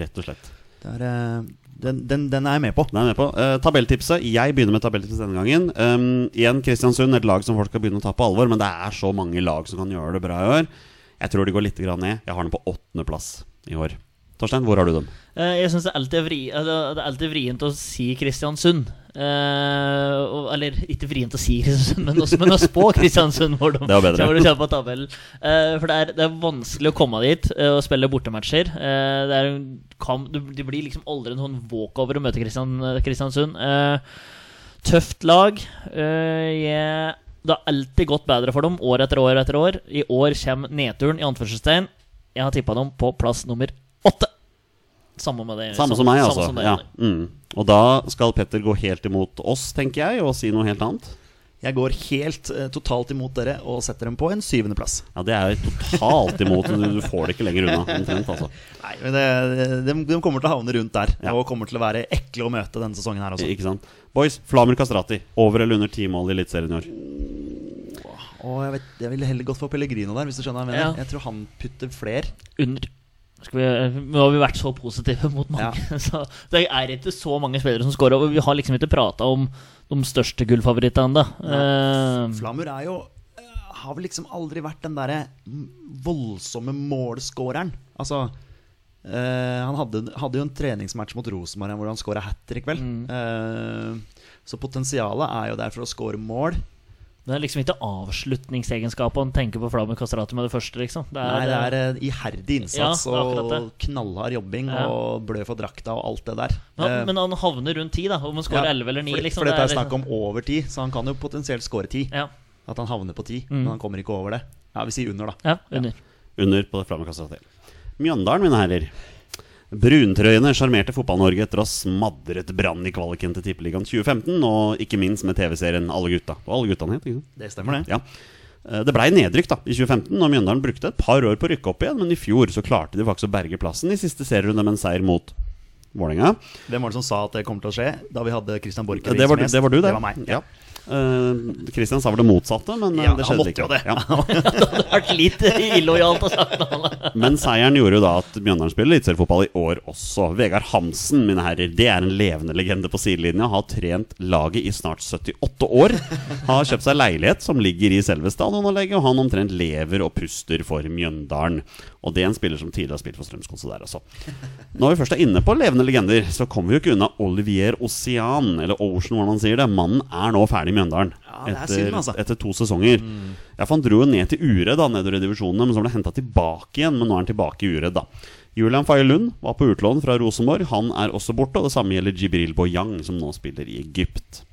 Rett og slett. Er, eh, den, den, den er jeg med på. Den er jeg med på. Eh, tabelltipset. Jeg begynner med tabelltipset denne gangen. Um, igjen Kristiansund, et lag som folk skal begynne å ta på alvor, men det er så mange lag som kan gjøre det bra i år. Jeg tror de går litt grann ned. Jeg har den på åttendeplass i år. Torstein, hvor har du dem? Eh, Jeg syns det, er alltid vri, altså, det er alltid vrient å si Kristiansund. Uh, eller ikke vrient å si Kristiansund, men også, men å spå Kristiansund. Hvor de, Det var bedre. Hvor de på tabellen. Eh, for det er, det er vanskelig å komme dit eh, og spille bortematcher. Uh, det er du, det blir liksom aldri en sånn walkover å møte Kristian, Kristiansund. Eh, tøft lag. Eh, jeg, det har alltid gått bedre for dem år etter år etter år. I år kommer nedturen, i anførselstegn. Jeg har tippa dem på plass nummer åtte. Samme med det. Samme som meg, samme altså. som ja. Mm. Og da skal Petter gå helt imot oss, tenker jeg, og si noe helt annet. Jeg går helt eh, totalt imot dere og setter dem på en syvendeplass. Ja, Det er jo totalt imot. Du du får det ikke lenger unna, omtrent. altså Nei, men det, de, de kommer til å havne rundt der, Ja. og kommer til å være ekle å møte denne sesongen her også. Ikke sant? Boys, Flamer Kastrati. Over eller under ti mål i Eliteserien i år? Oh, jeg, vet, jeg ville heller gått for Pellegrino der, hvis du skjønner hva jeg mener. Ja. Jeg tror han putter fler. Under. Skal vi, nå har vi vært så positive mot mange. Så det er ikke så mange spillere som scorer. Og vi har liksom ikke prata om de største gullfavorittene ennå. Uh, Flamur er jo eh, Har vel liksom aldri vært den derre mm, voldsomme målskåreren. Altså uh, Han hadde, hadde jo en treningsmatch mot Rosenborg hvor han scora hat trick, vel. Mm. Uh, så potensialet er jo der for å score mål. Det er liksom ikke avslutningsegenskap å tenke på Flamur Castrati med det første, liksom. Det Nei, det er en iherdig innsats Ja, er og knallhard jobbing Ja. og blø for drakta og alt det der. men, Eh, men han havner rundt ti, da. Om han scorer ja, 11 eller 9. for, Liksom, for dette det er er snakk om over ti, så han kan jo potensielt score ti. Ja, At han havner på ti, Mm. men han kommer ikke over det. Ja, Vi sier under, da. ja under. Under på Flamer Kastrati. Mjøndalen, mine herrer. Bruntrøyene sjarmerte Fotball-Norge etter å ha smadret Brann i kvaliken til Tippeligaen 2015, og ikke minst med TV-serien Alle gutta. Og Alle guttene het, ikke sant? Det stemmer, det. Ja. Eh, Det blei nedrykk da i 2015, og Mjøndalen brukte et par år på å rykke opp igjen, men i fjor så klarte de faktisk å berge plassen i siste serierunde med en seier mot Vålerenga. Hvem var det som sa at det kom til å skje da vi hadde Christian Borch som gjest? det var du, det. Det var meg. Ja. Kristian sa vel det motsatte, men eh, Ja, det han måtte ikke. jo det. Ja. Det hadde vært litt illojalt å sagt. Men seieren gjorde jo da at Mjøndalen spiller eliteseriefotball i år også. Vegard Hansen, mine herrer, det er en levende legende på sidelinja. Har trent laget i snart 78 år. Har kjøpt seg leilighet som ligger i selve stadionanlegget, og han omtrent lever og puster for Mjøndalen. Og det er en spiller som tidligere har spilt for Strømsgodset der også. Når vi først er inne på levende legender, så kommer vi jo ikke unna Olivier Ocean, eller Ocean, hvordan man sier det. Mannen er nå ferdig i Mjøndalen. Ja, er etter, altså. etter to sesonger. Ja, for Han dro jo ned til Uredd da, nedover i divisjonene, men så ble han henta tilbake igjen. Men nå er han tilbake i Uredd, da. Julian Faye Lund var på utlån fra Rosenborg. Han er også borte, og det samme gjelder Jibril Boyang, som nå spiller i Egypt.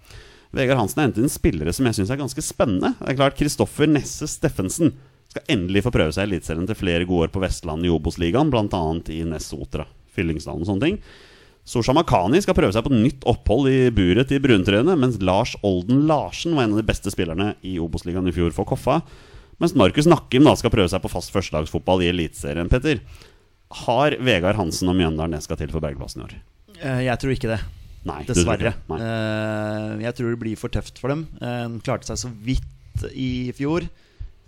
Vegard Hansen har hentet inn spillere som jeg syns er ganske spennende. Det er klart Kristoffer Nesse Steffensen skal endelig få prøve seg i Eliteserien til flere gode år på Vestlandet i Obos-ligaen, bl.a. i Nessotra, Fyllingsdalen og sånne ting. Sosha Makani skal prøve seg på nytt opphold i buret til bruntrøyene, mens Lars Olden Larsen var en av de beste spillerne i Obos-ligaen i fjor for Koffa. Mens Markus Nakkim da skal prøve seg på fast førstelagsfotball i Eliteserien. Petter, har Vegard Hansen og Mjøndalen det skal til for bergplassen i år? Eh, Jeg tror ikke det. Nei, du tror Dessverre. ikke. Eh, Jeg tror det blir for tøft for dem. Eh, De klarte seg så vidt i fjor.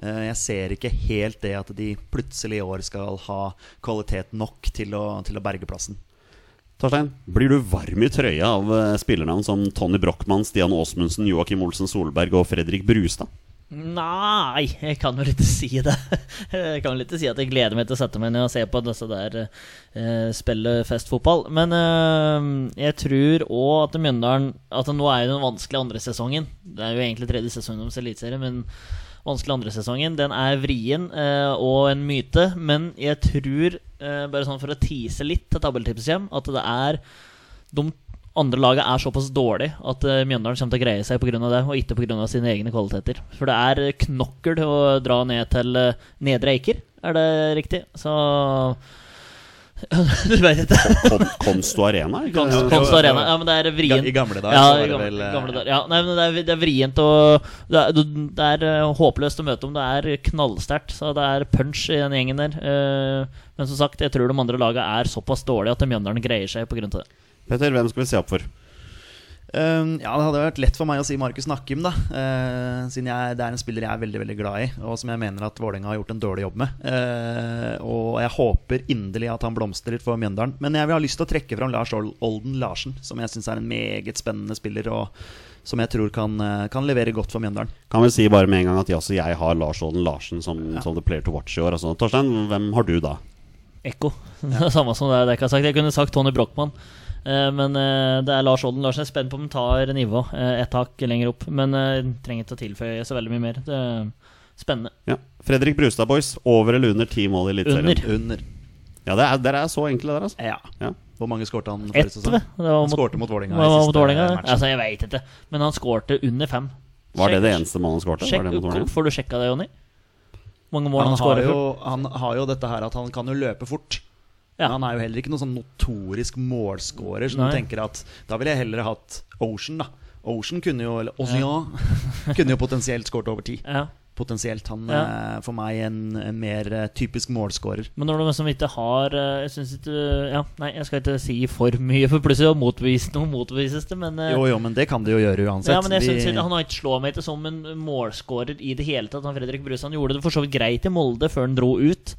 Eh, Jeg ser ikke helt det at de plutselig i år skal ha kvalitet nok til å, til å berge plassen. Torstein, blir du varm i trøya av eh, spillernavn som Tony Brochmann, Stian Aasmundsen, Joakim Olsen Solberg og Fredrik Brustad? Nei, jeg kan vel ikke si det. Jeg kan vel ikke si at jeg gleder meg til å sette meg ned og se på disse der eh, spille festfotball. Men eh, jeg tror òg at Mjøndalen At nå er jo den vanskelige andre sesongen. Det er jo egentlig tredje sesongen deres eliteserie, men vanskelig andre sesongen. Den er vrien eh, og en myte, men jeg tror, eh, bare sånn for å tease litt til tabelltipset hjem, at det er de andre laget er såpass dårlig at eh, Mjøndalen kommer til å greie seg pga. det, og ikke pga. sine egne kvaliteter. For det er eh, knokkel å dra ned til eh, Nedre Eiker, er det riktig? Så Du vet ikke. Kon Konsto Arena? Konst, og Arena. Ja, men det er vrient. I gamle dager ja, var i det gamle, vel, eh, gamle dager. Ja, nei, men det er, det er vrient og det er, det er eh, håpløst å møte om. Det er knallsterkt. Så det er punch i den gjengen der. Eh, Men som sagt, jeg tror de andre lagene er såpass dårlige at Mjøndalen greier seg pga. det. Petter, hvem skal vi se opp for? Um, ja, Det hadde vært lett for meg å si Markus Nakkim, da. Uh, siden jeg, det er en spiller jeg er veldig veldig glad i, og som jeg mener at Vålerenga har gjort en dårlig jobb med. Uh, og jeg håper inderlig at han blomstrer for Mjøndalen. Men jeg vil ha lyst til å trekke fram Lars Olden Larsen, som jeg syns er en meget spennende spiller, og som jeg tror kan, uh, kan levere godt for Mjøndalen. Kan vel si bare med en gang at jeg, jeg har Lars Olden Larsen som, som the player to watch i år. Altså, Torstein, hvem har du da? Ekko. Er samme som det jeg ikke har sagt. Jeg kunne sagt Tony Brochmann. Eh, Men eh, det er Lars Olden Larsen. Jeg er spent på om han tar nivå ett et hakk lenger opp. Men eh, trenger ikke å tilføye så veldig mye mer. Det er spennende. Ja. Fredrik Brustad, boys. Over eller under ti mål i Eliteserien? Under. Under. Ja, det er, dere er så enkle der, altså. Ja. Ja. Hvor mange skårte han Ett, forrige sesong? Han skårte mot Vålerenga? Altså, jeg veit ikke. Men han skårte under fem. Var det Sjekk- det eneste målet han skårte? Får du sjekka det, Jonny? Mange mål han, han, skårer? for? han har jo dette her at han kan jo løpe fort. Ja. Han er jo heller ikke noen sånn notorisk målscorer. Så Nei. du tenker at da ville jeg heller hatt Ocean, da. Ocean kunne jo Eller Ocean kunne jo potensielt skåret over ti. Ja. Potensielt. Han Ja. er for meg en, en mer eh, typisk målscorer. Men når du liksom ikke har eh, Jeg synes ikke Ja, nei, jeg skal ikke si for mye, for plutselig å motvise noe motvises det, men eh, Jo, jo, men det kan det jo gjøre uansett. Ja, men jeg synes ikke, Han har ikke slått meg til som en målscorer i det hele tatt. Han Fredrik Brus han gjorde det for så vidt greit i Molde før han dro ut.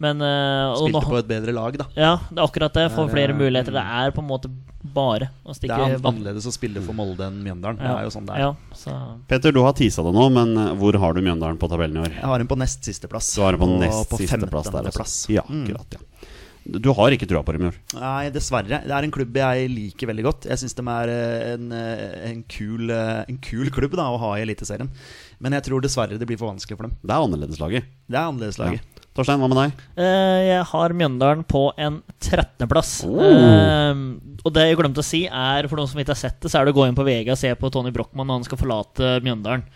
Men eh, og spilte nå- på et bedre lag, da. Ja, det er akkurat det. Får er, flere eh, muligheter. Det er på en måte bare å Det er annerledes å spille for Molde enn Mjøndalen. Det er jo sånn det er. Ja, så Petter, du har tisa det nå, men eh, hvor har du Mjøndalen på tabellen i år? Jeg har den på nest siste plass. Du har den på nest på siste plass der. femtendeplass. plass. Ja, Mm. akkurat, ja. Du har ikke trua på dem i år? Nei, dessverre. Det er en klubb jeg liker veldig godt. Jeg syns de er en, en, kul, en kul klubb da, å ha i Eliteserien. Men jeg tror dessverre det blir for vanskelig for dem. Det er annerledeslaget. Det er annerledeslaget. Torstein, hva med deg? Eh, Jeg har Mjøndalen på en 13.-plass. Oh. og det jeg glemte å si, er for noen som ikke har sett det, så er det å gå inn på VG og se på Tony Brochmann når han skal forlate Mjøndalen.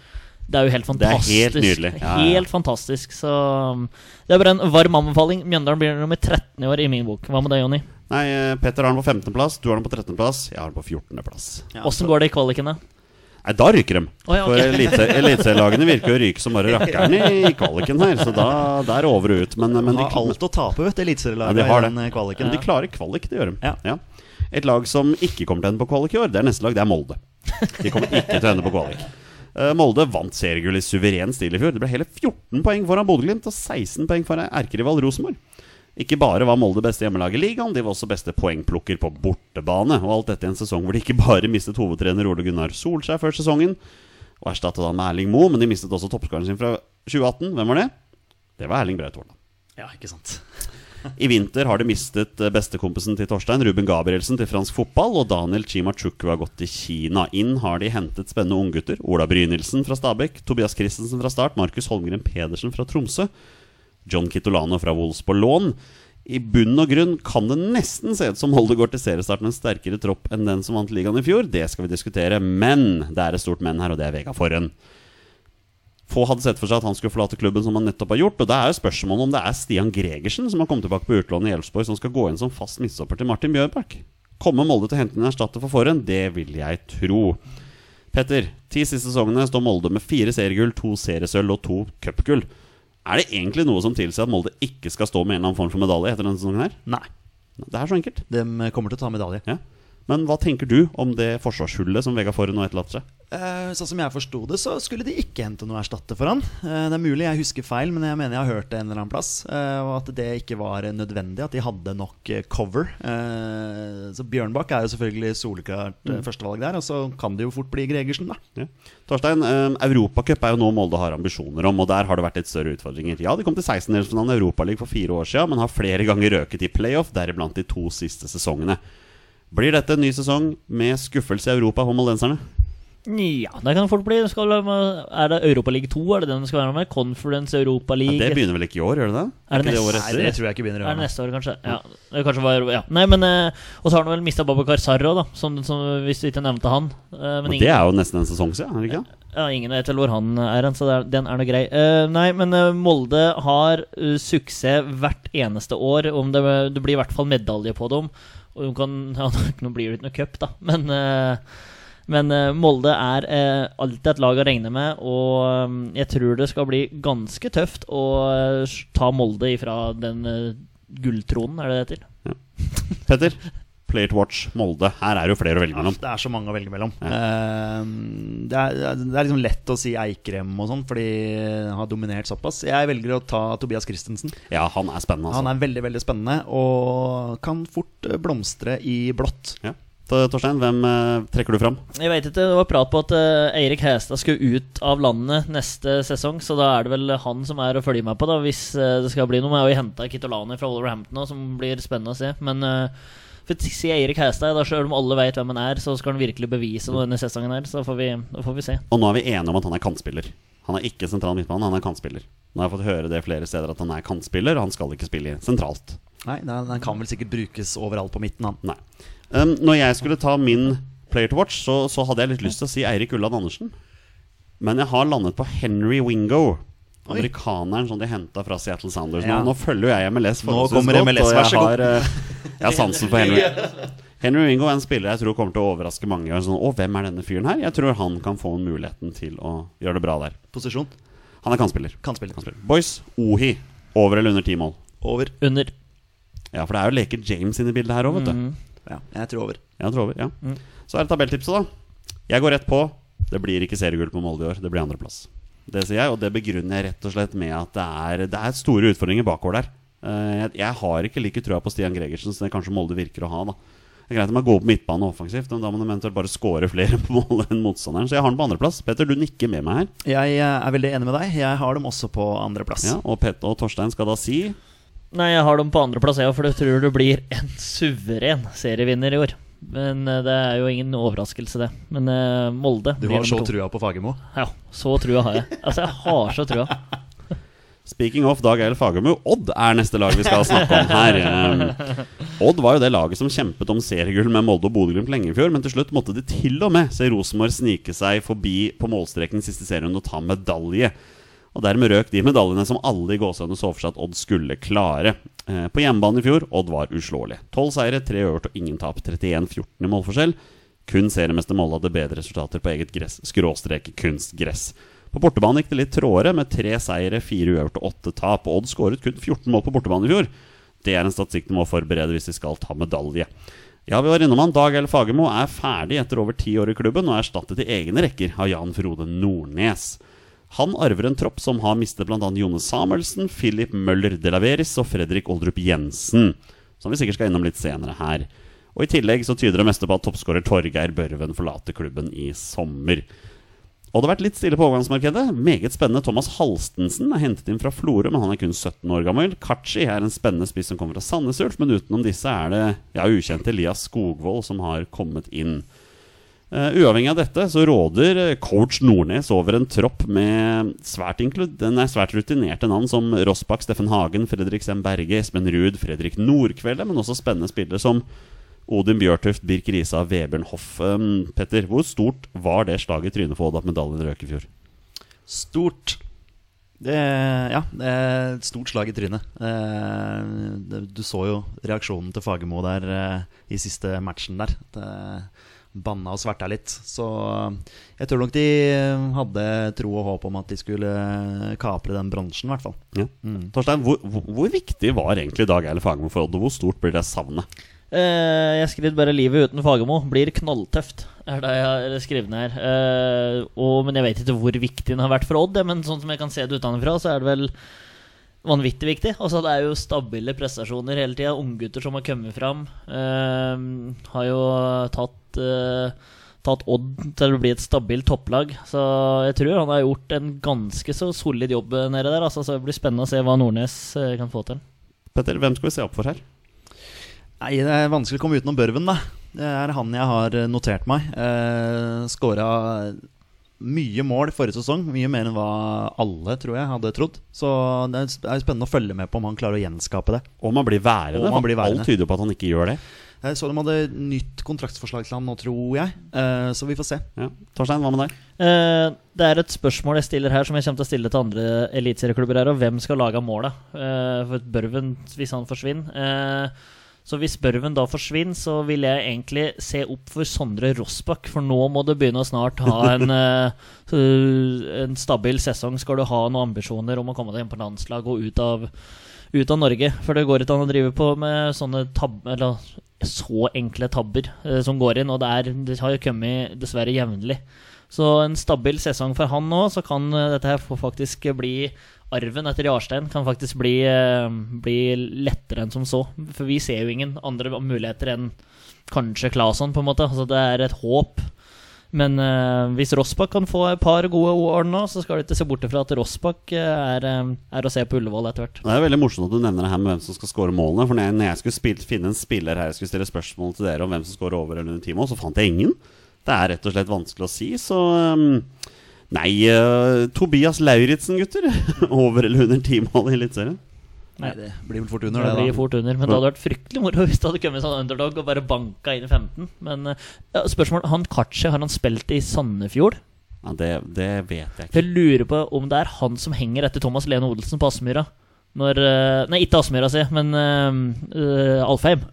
Det er jo helt fantastisk. Det er helt nydelig. Ja, ja. Helt fantastisk. Så um, det er bare en varm anbefaling. Mjøndalen blir nummer 13 i år i min bok. Hva med deg, Jonny? Nei, eh, Petter har den på 15.-plass, du har den på 13.-plass, jeg har den på 14.-plass. Ja, går det i kvalikene? Nei, da ryker de. Oh, ja, okay. For elite- eliteserielagene virker jo å ryke som bare rakkeren i kvaliken her, så da det er over og ut. Men, men de, har alt å tape, vet du, Ja, de i den eh, kvaliken. men de klarer kvalik, det gjør de. Ja. Et lag som ikke kommer til å ende på kvalik i år, det er neste lag, det er Molde. De kommer ikke til å ende på kvalik. Eh, Molde vant seriegull i suveren stil i fjor. Det ble hele 14 poeng foran Bodø-Glimt og 16 poeng foran erkerival Rosenborg. Ikke bare var Molde beste hjemmelag i ligaen, de var også beste poengplukker på bortebane. Og alt dette i en sesong hvor de ikke bare mistet hovedtrener Ole Gunnar Solskjær før sesongen, og erstattet han med Erling Moe, men de mistet også toppskåreren sin fra 2018. Hvem var det? Det var Erling Braut Haaland. Ja, ikke sant. I vinter har de mistet eh, bestekompisen til Torstein, Ruben Gabrielsen, til fransk fotball, og Daniel Chimachuku har gått til Kina. Inn har de hentet spennende unggutter. Ola Brynildsen fra Stabæk, Tobias Christensen fra Start, Markus Holmgren Pedersen fra Tromsø, John Kitolano fra Wolls på lån. I bunn og grunn kan det nesten se ut som Molde går til seriestart med en sterkere tropp enn den som vant ligaen i fjor. Det skal vi diskutere, men det er et stort men her, og det er Vega Forhen. Få hadde sett for seg at han skulle forlate klubben som han nettopp har gjort. Og det er jo spørsmålet om det er Stian Gregersen som har kommet tilbake på utlån i Elfsborg, som skal gå inn som fast midtstopper til Martin Bjørnbakk. Kommer Molde til å hente en erstatter for Forhen? Det vil jeg tro. Petter, ti siste sesongene står Molde med fire seriegull, to seriesølv og to cupgull. Er det egentlig noe som tilsier at Molde ikke skal stå med en eller annen form for medalje etter denne sesongen? her? Nei. Det er så enkelt. De kommer til å ta medalje. Ja. Men hva tenker du om det forsvarshullet som Vegard Forhen nå etterlater seg? Eh, sånn som jeg forsto det, så skulle de ikke hente noe erstatter for han. Eh, det er mulig jeg husker feil, men jeg mener jeg har hørt det en eller annen plass. Eh, og at det ikke var nødvendig, at de hadde nok cover. Eh, så Bjørnbakk er jo selvfølgelig soleklart mm. førstevalg der, og så kan det jo fort bli Gregersen, da. Ja. Torstein, eh, Europacup er jo nå Molde har ambisjoner om, og der har det vært litt større utfordringer. Ja, de kom til 16-delsfinalen i Europaligaen for fire år siden, men har flere ganger røket i playoff, deriblant de to siste sesongene. Blir dette en ny sesong med skuffelse i Europa for moldenserne? Ja, det kan det fort bli. Skal, er det Europaliga 2? Er det den det skal være med? Conference Europa Ja, League? det begynner vel ikke i år, gjør det det? Er det ikke neste- året Nei, etter? det tror jeg ikke begynner i år. Er det neste år, kanskje? Ja, det kanskje var, ja. Nei, men eh, Og så har han vel mista Babakar Sarro, da, som, som, hvis du ikke nevnte han. Eh, men ingen, det er jo nesten en sesong siden, er det ikke? ja, ingen vet vel hvor han er hen, så er, den er nå grei. Eh, nei, men eh, Molde har eh, suksess hvert eneste år. Om det, det blir i hvert fall medalje på dem. Og de kan, ja, Nå blir det ikke noe cup, da, men eh, men eh, Molde er eh, alltid et lag å regne med, og jeg tror det skal bli ganske tøft å ta Molde ifra den gulltronen, er det det heter? Petter, Player to watch, Molde. Her er jo flere å velge mellom. Det er så mange å velge mellom. Eh, det, er, det er liksom lett å si Eikrem og sånn, fordi han har dominert såpass. Jeg velger å ta Tobias Christensen. Ja, han er spennende, altså. Han er veldig veldig spennende og kan fort eh, blomstre i blått. Ja. Torstein, hvem eh, trekker du fram? Jeg vet ikke, Det var prat på at eh, Eirik Hestad skulle ut av landet neste sesong, så da er det vel han som er å følge med på, da hvis eh, det skal bli noe. Jeg har jo henta Kitolani fra Wolverhampton òg, som blir spennende å se. Men uh, for Sier si Eirik Hæstad, selv om alle vet hvem han er, så skal han virkelig bevise noe denne sesongen her. Så får vi, får vi se. Og nå er vi enige om at han er kantspiller. Han er ikke sentral midtbane, han er kantspiller. Nå har jeg fått høre det flere steder at han er kantspiller, og han skal ikke spille sentralt. Nei, den, den kan vel sikkert brukes overalt på midten, han. Nei. Um, når jeg skulle ta min player to watch, så, så hadde jeg litt lyst til å si Eirik Ulland Andersen. Men jeg har landet på Henry Wingo. Amerikaneren som de henta fra Seattle Sounders. Ja. Nå, nå følger jo jeg MLS Nå forholdsvis kommer godt, MLS, og jeg har, eh, jeg har sansen for Henry. Henry Wingo er en spiller jeg tror kommer til å overraske mange. Og Sånn, å, hvem er denne fyren her? Jeg tror han kan få muligheten til å gjøre det bra der. Posisjon. Han er kantspiller. Kantspiller. Kantspiller. Boys, Ohi. Over eller under ti mål? Over. Under. Ja, for det er jo leker James inne i bildet her òg, vet du. Ja, jeg tror over. Jeg tror over, ja. Så er det tabelltipset, da. Jeg går rett på. Det blir ikke seriegull på Molde i år. Det blir andreplass. Det sier jeg, og det begrunner jeg rett og slett med at det er, det er store utfordringer bakover der. Eh, Jeg, jeg har ikke like trua på Stian Gregersen som det kanskje Molde virker å ha. da Det er greit om jeg går på midtbane offensivt, men da må du eventuelt bare score flere på mål enn motstanderen. Så jeg har den på andreplass. Petter, du nikker med meg her. Jeg eh, er veldig enig med deg. Jeg har dem også på andreplass. Ja, og Petter og Torstein skal da si Nei, jeg har dem på andreplass, jeg òg, for jeg tror det blir en suveren serievinner i år. Men eh, det er jo ingen overraskelse, det. Men uh, Molde Du har så to. trua på Fagermo. Ja, så trua har jeg. Altså, jeg har så trua. Speaking of Dag Eil Fagermo, Odd er neste lag vi skal snakke om her. Um, Odd var jo det laget som kjempet om seriegull med Molde og Bodø-Glimt lenge i fjor, men til slutt måtte de til og med se Rosenborg snike seg forbi på målstreken siste serien og ta medalje. Og Dermed røk de medaljene som alle i gåsehudene så for seg at Odd skulle klare. Eh, på hjemmebane i fjor Odd var uslåelig. Tolv seire, tre øvert og ingen tap. 31-14 i målforskjell. Kun seriemester Molde hadde bedre resultater på eget gress, skråstrek kunstgress. På bortebane gikk det litt tråere, med tre seire, fire uøvert og åtte tap. Odd skåret kun 14 mål på bortebane i fjor. Det er en statistikk de må forberede hvis de skal ta medalje. Ja, vi var innom han. Dag L. Fagermo er ferdig etter over ti år i klubben og er erstattet i egne rekker av Jan Frode Nordnes. Han arver en tropp som har mistet bl.a. Jone Samuelsen, Philip Møller de Laveris og Fredrik Oldrup Jensen, som vi sikkert skal innom litt senere her. Og I tillegg så tyder det meste på at toppskårer Torgeir Børven forlater klubben i sommer. Og det har vært litt stille på overgangsmarkedet. Meget spennende. Thomas Halstensen er hentet inn fra Florø, men han er kun 17 år gammel. Kachi er en spennende spiss som kommer fra Sandnes Ulf, men utenom disse er det ja, ukjente Elias Skogvold som har kommet inn. Eh, uavhengig av dette så råder eh, coach Nordnes over en tropp med svært, nei, svært rutinerte navn som Rossbakk, Steffen Hagen, Fredrik Sem Berge, Espen Ruud, Fredrik Nordkvelde, men også spennende spillere som Odin Bjørtuft, Birk Risa, Vebjørn Hoff. Um, Petter, hvor stort var det slaget i trynet for Odd at medaljen røk i fjor? Stort. Det, ja, det er et stort slag i trynet. Eh, du så jo reaksjonen til Fagermo der i siste matchen der. Det banna og sverta litt. Så jeg tror nok de hadde tro og håp om at de skulle kapre den bransjen, i hvert fall. Ja. Torstein, hvor, hvor, hvor viktig var egentlig Dag Eilif Fagermo for Odd, og hvor stort blir det savnet? Eh, jeg skrev bare 'Livet uten Fagermo blir knalltøft'. Er det jeg har skrevet ned her. Eh, og, men jeg vet ikke hvor viktig den har vært for Odd. Men sånn som jeg kan se det utenfra, så er det vel vanvittig viktig. Altså Det er jo stabile prestasjoner hele tida. Unggutter som har kommet fram. Eh, har jo tatt eh, Tatt Odd til å bli et stabilt topplag. Så jeg tror han har gjort en ganske så solid jobb nede der. Altså, så det blir spennende å se hva Nordnes eh, kan få til. Petter, hvem skal vi se opp for her? Nei, det er vanskelig å komme utenom Børven, da. Det er han jeg har notert meg. Eh, Skåra mye mål forrige sesong. Mye mer enn hva alle, tror jeg, hadde trodd. Så det er spennende å følge med på om han klarer å gjenskape det. Om han blir værende? Om han blir værende. Alt tyder på at han ikke gjør det. Jeg så de hadde nytt kontraktsforslag til han nå, tror jeg. Eh, så vi får se. Ja. Torstein, hva med deg? Eh, det er et spørsmål jeg stiller her, som jeg kommer til å stille til andre eliteserieklubber her. Og hvem skal lage målet? Eh, for Børven, hvis han forsvinner. Så hvis Børven da forsvinner, så vil jeg egentlig se opp for Sondre Rossbakk. For nå må du begynne å snart ha en, eh, en stabil sesong. Skal du ha noen ambisjoner om å komme deg inn på landslag og ut av, ut av Norge. For det går ikke an å drive på med sånne tab eller så enkle tabber eh, som går inn. Og det, er, det har jo kommet dessverre jevnlig. Så en stabil sesong for han nå, så kan eh, dette her faktisk bli Arven etter Jarstein kan faktisk bli, eh, bli lettere enn som så. For vi ser jo ingen andre muligheter enn kanskje Claesson, på en måte. Altså det er et håp. Men uh, hvis Rossbakk kan få et par gode år nå, så skal du ikke se bort fra at Rossbakk eh, er, er å se på Ullevål etter hvert. Det er veldig morsomt at du nevner det her med hvem som skal skåre målene. For når jeg, skulle spille, finne en spiller her jeg skulle stille spørsmål til dere om hvem som skårer over eller under time mål, så fant jeg ingen. Det er rett og slett vanskelig å si, så um, Nei, uh, Tobias Lauritzen, gutter. over eller under ti mål i Eliteserien. Nei, det blir vel fort Det under, det, blir da. fort under, Men det hadde vært fryktelig moro hvis det hadde kommet sånn underdog og bare banka inn i 15. Men eh, ja, spørsmål Han Kachi, har han spilt i Sandefjord? Ja, det, det vet jeg ikke. Jeg lurer på om det er han som henger etter Thomas Lene Odelsen på Aspmyra. Når eh, Nei, ikke Aspmyra, si, men uh, Alfheim.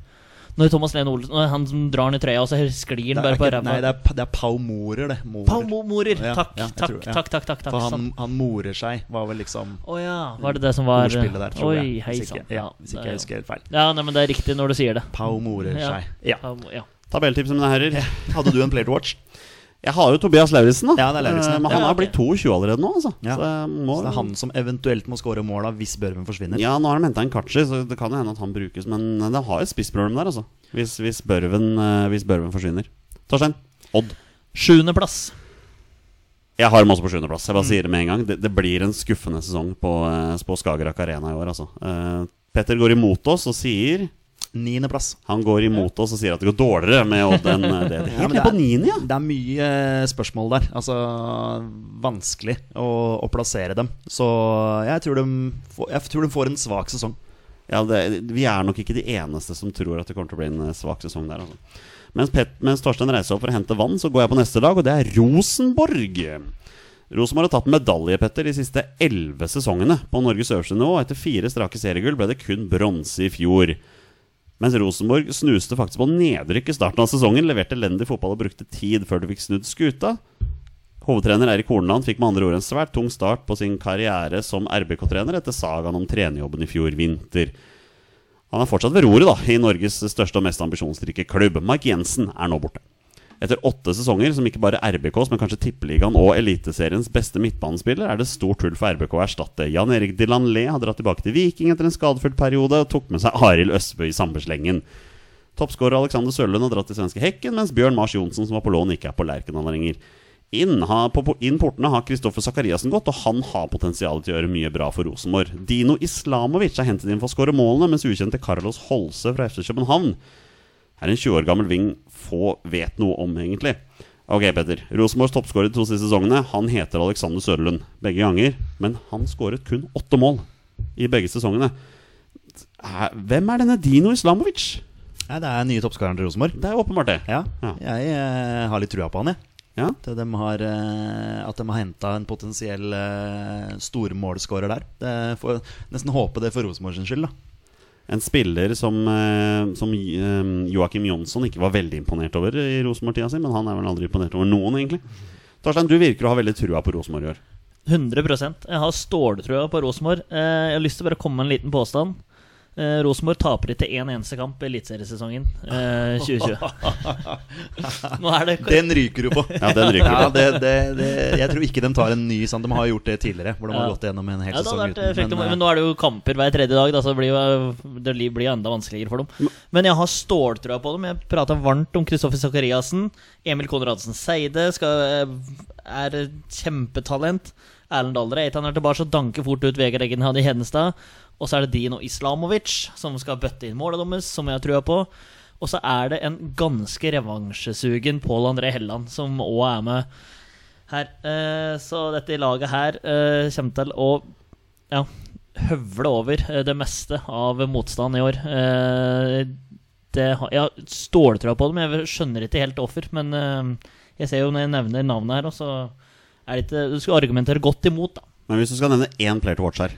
Når Thomas Lene Olsen Når han som drar den i trøya, og så sklir han bare på ræva. Nei, det er, det er Pau Morer, det. Morer. Pau Mo- Morer! Ja, Takk, ja, takk, tror- ja. takk, takk, takk, takk. For han, han morer seg, var vel liksom Å ja, var det det som var ordspillet der, tror Oi, jeg. hei Hvis ikke, ja, hvis ikke jeg husker helt feil. Ja, nei, men det er riktig når du sier det. Pau morer Ja. seg. Ja. Tabelltipset, mine herrer. Hadde du en player to watch? Jeg har jo Tobias Lauritzen, da. Ja, det er Lauritzen, ja. Eh, Men han har blitt 22 allerede nå, altså. Ja. Så må, Så det er han som eventuelt må score måla hvis Børven forsvinner. Ja, nå har de henta en Kachi, så det kan jo hende at han brukes. Men det har et spissproblem der, altså. Hvis, hvis, Børven, eh, hvis Børven forsvinner. Torstein? Odd? Sjuendeplass. Jeg har dem også på sjuendeplass. Jeg bare Mm. sier det med en gang. Det, det blir en skuffende sesong på, eh, på Skagerrak Arena i år, altså. Eh, Petter går imot oss og sier Niendeplass. Han går imot oss og sier at det går dårligere med Odd enn eh, det. Ja, Helt men ned på niende, ja. Det er mye eh, spørsmål der. Altså vanskelig å, å plassere dem. Så jeg tror, de jeg tror de får en svak sesong. ja det, vi er nok ikke de eneste som tror at det kommer til å bli en eh, svak sesong der, altså. Mens, Pet, mens Torstein reiser opp for å hente vann, så går jeg på neste lag, og det er Rosenborg. Rosenborg har tatt medalje, Petter, de siste elleve sesongene på Norges øverste nivå. Etter fire strake seriegull ble det kun bronse i fjor. Mens Rosenborg snuste faktisk på nedrykk i starten av sesongen, leverte elendig fotball og brukte tid før de fikk snudd skuta. Hovedtrener Eirik Horneland fikk med andre ord en svært tung start på sin karriere som RBK-trener etter sagaen om trenerjobben i fjor vinter. Han er fortsatt ved roret da, i Norges største og mest ambisjonsrike klubb. Mark Jensen er nå borte. Etter åtte sesonger som ikke bare RBKs, men kanskje Tippeligaen og Eliteseriens beste midtbanespiller, er det stort hull for RBK å erstatte. Jan Erik Dilanlé har dratt tilbake til Viking etter en skadefull periode og tok med seg Arild Østbø i samme slengen. Toppskårer Alexander Sørlund har dratt til svenske Hekken, mens Bjørn Mars Johnsen, som var på lån, ikke er på Lerkendal lenger. Inn, på, inn portene har Kristoffer Sakariassen gått, og han har potensial til å gjøre mye bra for Rosenborg. Dino Islamovic er hentet inn for å skåre målene, mens ukjente Carlos Holse fra FC København er en 20 år gammel ving få vet noe om, egentlig. Ok, Petter. Rosenborgs toppskårer de to siste sesongene Han heter Alexander Sørlund begge ganger, men han skåret kun åtte mål i begge sesongene. Hvem er denne Dino Islamovic? Nei, det er nye toppskåreren til Rosenborg. Det er åpenbart det. Ja, Ja. jeg eh, har litt trua på han, jeg. Ja. At de har, eh, at de har henta en potensiell eh, stormålskårer der. Det får nesten håpe det for Rosenborg sin skyld, da. En spiller som, eh, som eh, Joakim Jonsson ikke var veldig imponert over i Rosenborg-tida si, men han er vel aldri imponert over noen, egentlig. Torstein, du virker å ha veldig trua på Rosenborg i år. 100 Jeg har ståltrua på Rosenborg. Eh, Jeg har lyst til å bare komme med en liten påstand. Eh, Rosenborg taper ikke én eneste kamp i eliteseriesesongen eh, 2020. Nå er det Den ryker du på. Ja, den ryker Ja, du på. det, det, det, jeg tror ikke de tar en ny sånn. De har gjort det tidligere. Hvor de har gått gjennom en hel Ja, sesong vært eh, uten. fryktelig Men, men, nå er det jo kamper hver tredje dag, da, så det blir jo det blir enda vanskeligere for dem. Men jeg har ståltrua på dem. Jeg prata varmt om Kristoffer Sakariassen. Emil Konradsen Seide skal, er kjempetalent. Erlend han er tilbake og danker fort ut Vegard Eggen hadde i Hedenstad. Og så er det Dino Islamovic som skal bøtte inn målet deres, som jeg har trua på. Og så er det en ganske revansjesugen Pål André Helland som òg er med her. Eh, så dette laget her eh, kommer til å ja, høvle over eh, det meste av motstand i år. Det, jeg har ståltrua på dem. Jeg skjønner ikke helt offer. men jeg ser jo når jeg nevner navnet her, så er det ikke Du skal argumentere godt imot, da. Men hvis du skal nevne én player to watch her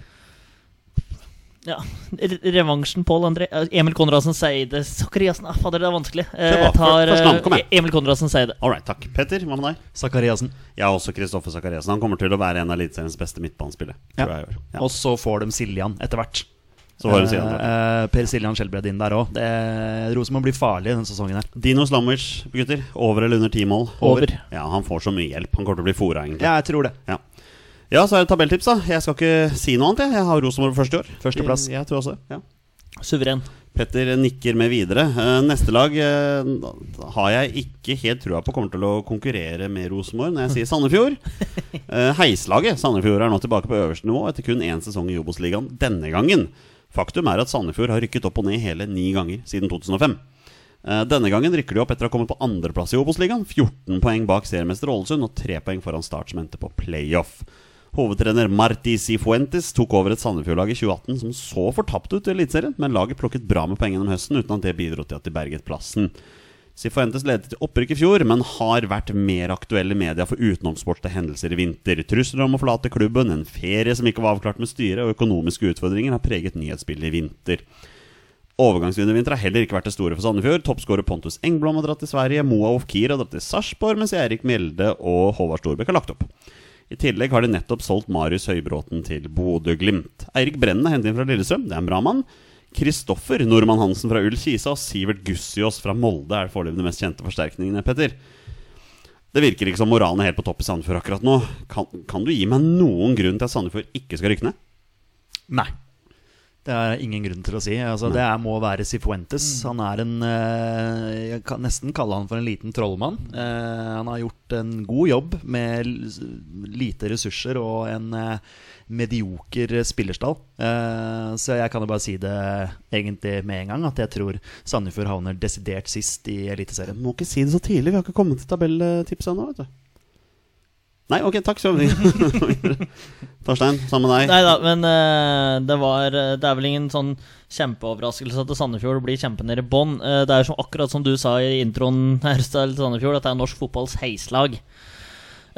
Ja, Revansjen Pål André eh, Emil Konradsen Seide Sakariassen ah, Fader, det er vanskelig. Eh, tar eh. Emil Konradsen Seide. All right, takk. Petter, hva med deg? Zakariassen. Jeg har også Kristoffer Sakariassen. Han kommer til å være en av Eliteseriens beste midtbanespillere. Ja. Ja. Og så får de Siljan etter hvert. Så får vi Siljan han. Eh, per Siljan Skjelbred inn der òg. Rosenborg blir farlig denne sesongen her. Dino Slamovic, gutter. Over eller under ti mål? Over. Ja, han får så mye hjelp. Han kommer til å bli fora, egentlig. Ja, jeg tror det. Ja. Ja, så er det tabelltips, da. Jeg skal ikke si noe annet, jeg. Jeg har Rosenborg på første år. Førsteplass. Jeg, jeg tror også ja. Suveren. Petter nikker med videre. Eh, neste lag eh, har jeg ikke helt trua på kommer til å konkurrere med Rosenborg når jeg sier Sandefjord. Eh, heislaget Sandefjord er nå tilbake på øverste nivå etter kun én sesong i Obos-ligaen denne gangen. Faktum er at Sandefjord har rykket opp og ned hele ni ganger siden 2005. Eh, Denne gangen rykker de opp etter å ha kommet på andreplass i Obos-ligaen. 14 poeng bak seriemester Ålesund og 3 poeng foran Start, som endte på playoff. Hovedtrener Marti Cifuentes tok over et Sandefjord-lag i 2018 som så fortapt ut i Eliteserien, men laget plukket bra med poeng gjennom høsten uten at det bidro til at de berget plassen. Cifuentes ledet til opprykk i fjor, men har vært mer aktuelle i media for utenomsportslige hendelser i vinter. Trusler om å forlate klubben, en ferie som ikke var avklart med styret, og økonomiske utfordringer har preget nyhetsbildet i vinter. Overgangsvinnervinter har heller ikke vært det store for Sandefjord. Toppskårer Pontus Engblom har dratt til Sverige, Moa Ofkir har dratt til Sarpsborg, mens Erik Mjelde og Håvard Storbekk har lagt opp. I tillegg har de nettopp solgt Marius Høybråten til Bodø-Glimt. Eirik Brenne hentet inn fra Lillestrøm, det er en bra mann. Kristoffer Nordmann Hansen fra Ull Kisa og Sivert Gussiås fra Molde er foreløpig de mest kjente forsterkningene, Petter. Det virker ikke som moralen er helt på topp i Sandefjord akkurat nå. Kan, kan du gi meg noen grunn til at Sandefjord ikke skal rykke ned? Nei. Det er ingen grunn til å si. Altså, det er, må være Sifuentes. Han er en eh, Jeg kan nesten kalle han for en liten trollmann. Eh, han har gjort en god jobb med lite ressurser og en eh, medioker spillerstall. Eh, så jeg kan jo bare si det egentlig med en gang, at jeg tror Sandefjord havner desidert sist i Eliteserien. Du må ikke si det så tidlig, vi har ikke kommet til tabelltipset ennå, vet du. Nei, ok, takk. Så Torstein, sammen med deg. Nei da, men uh, det var eh, Det er vel ingen sånn kjempeoverraskelse at Sandefjord blir kjempenede i bånn. Uh, det er jo som, akkurat som du sa i introen her, Sandefjord, at det er norsk fotballs heislag.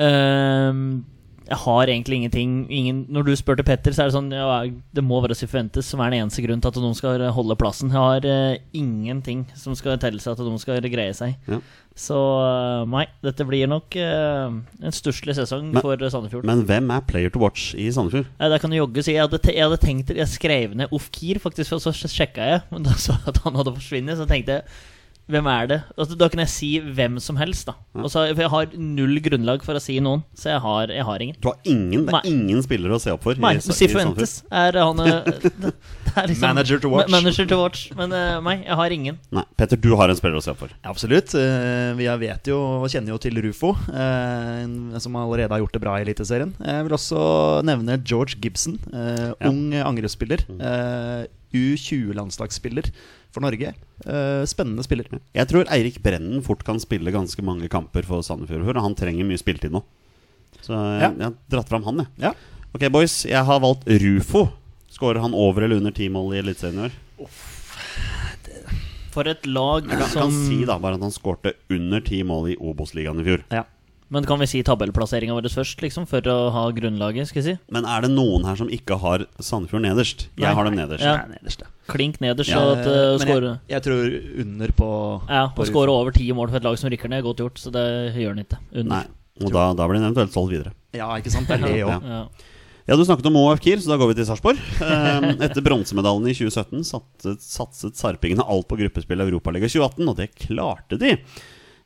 Ehm, jeg har egentlig ingenting ingen, Når du spurte Petter, så er det sånn ja, Det må være Sifuentes som er den eneste grunnen til at noen skal holde plassen. Jeg har uh, ingenting som skal telle seg at noen skal greie seg. Ja. Så uh, nei, dette blir nok uh, en stusslig sesong Men- for Sandefjord. Men hvem er player to watch i Sandefjord? Ja, det kan du jogge. Jeg hadde, jeg hadde tenkt Jeg skrev ned Ofkir, faktisk, og så sjekka jeg. Men da så jeg at han hadde forsvunnet, så tenkte jeg hvem er det? Altså, da kan jeg si hvem som helst. da og så, For jeg har null grunnlag for å si noen, så jeg har, jeg har ingen. Du har ingen, det er Nei. ingen spillere å se opp for. Nei, Sifuentes er han eh, det er liksom, Manager to watch. Ma- Manager to watch. Men eh, nei, jeg har ingen. Nei, Petter, du har en spiller å se opp for. Ja, absolutt. Eh, Vi vet jo og kjenner jo til Rufo, eh, en- som allerede har gjort det bra i Eliteserien. Jeg vil også nevne George Gibson, eh, Ja. ung angrepsspiller. eh, U20-landslagsspiller for Norge. Eh, Spennende spiller. Jeg tror Eirik Brennen fort kan spille ganske mange kamper for Sandefjord. Han trenger mye spilletid nå. Så jeg, Ja. jeg har dratt fram han, jeg. Ja. Ok, boys. Jeg har valgt Rufo. Skårer han over eller under ti mål i Eliteserien i år? For et lag Jeg kan, som kan si da bare at han skårte under ti mål i Obos-ligaen i fjor. Ja. Men kan vi si tabellplasseringa vår først, liksom, for å ha grunnlaget? skal jeg si? Men er det noen her som ikke har Sandefjord nederst? Jeg har dem nederst. Ja. Er nederst, ja. Klink nederst Ja, og at uh, Men jeg, jeg tror under på Ja, på å skåre over ti mål for et lag som rykker ned, er godt gjort. Så det gjør han ikke. Nei. Og da, da blir den eventuelt solgt videre. Ja, ikke sant? Det er det òg. Ja. Du snakket om OF Kiel, så da går vi til Sarpsborg. Eh, Etter bronsemedaljen i 2017 satset, satset sarpingene alt på gruppespill i Europaliga 2018, og det klarte de.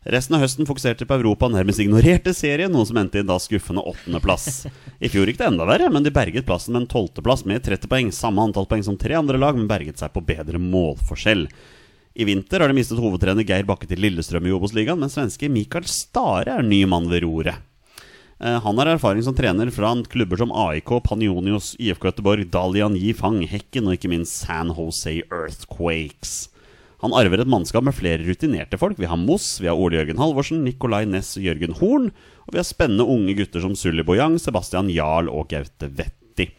Resten av høsten fokuserte på Europa, nærmest ignorerte serien, noe som endte i en da skuffende åttendeplass. I fjor gikk det enda verre, men de berget plassen med en tolvteplass med 30 poeng. Samme antall poeng som tre andre lag, men berget seg på bedre målforskjell. I vinter har de mistet hovedtrener Geir Bakke til Lillestrøm i Obos-ligaen, men svenske Mikael Stare er ny mann ved roret. Eh, Han har erfaring som trener fra klubber som AIK, Panionios, IFK Göteborg, Dalian Yifang, Hekken og ikke minst San Jose Earthquakes. Han arver et mannskap med flere rutinerte folk. Vi har Moss, vi har Ole Jørgen Halvorsen, Nicolay Næss Jørgen Horn. Og vi har spennende unge gutter som Sully Boyang, Sebastian Jarl og Gaute Vetti.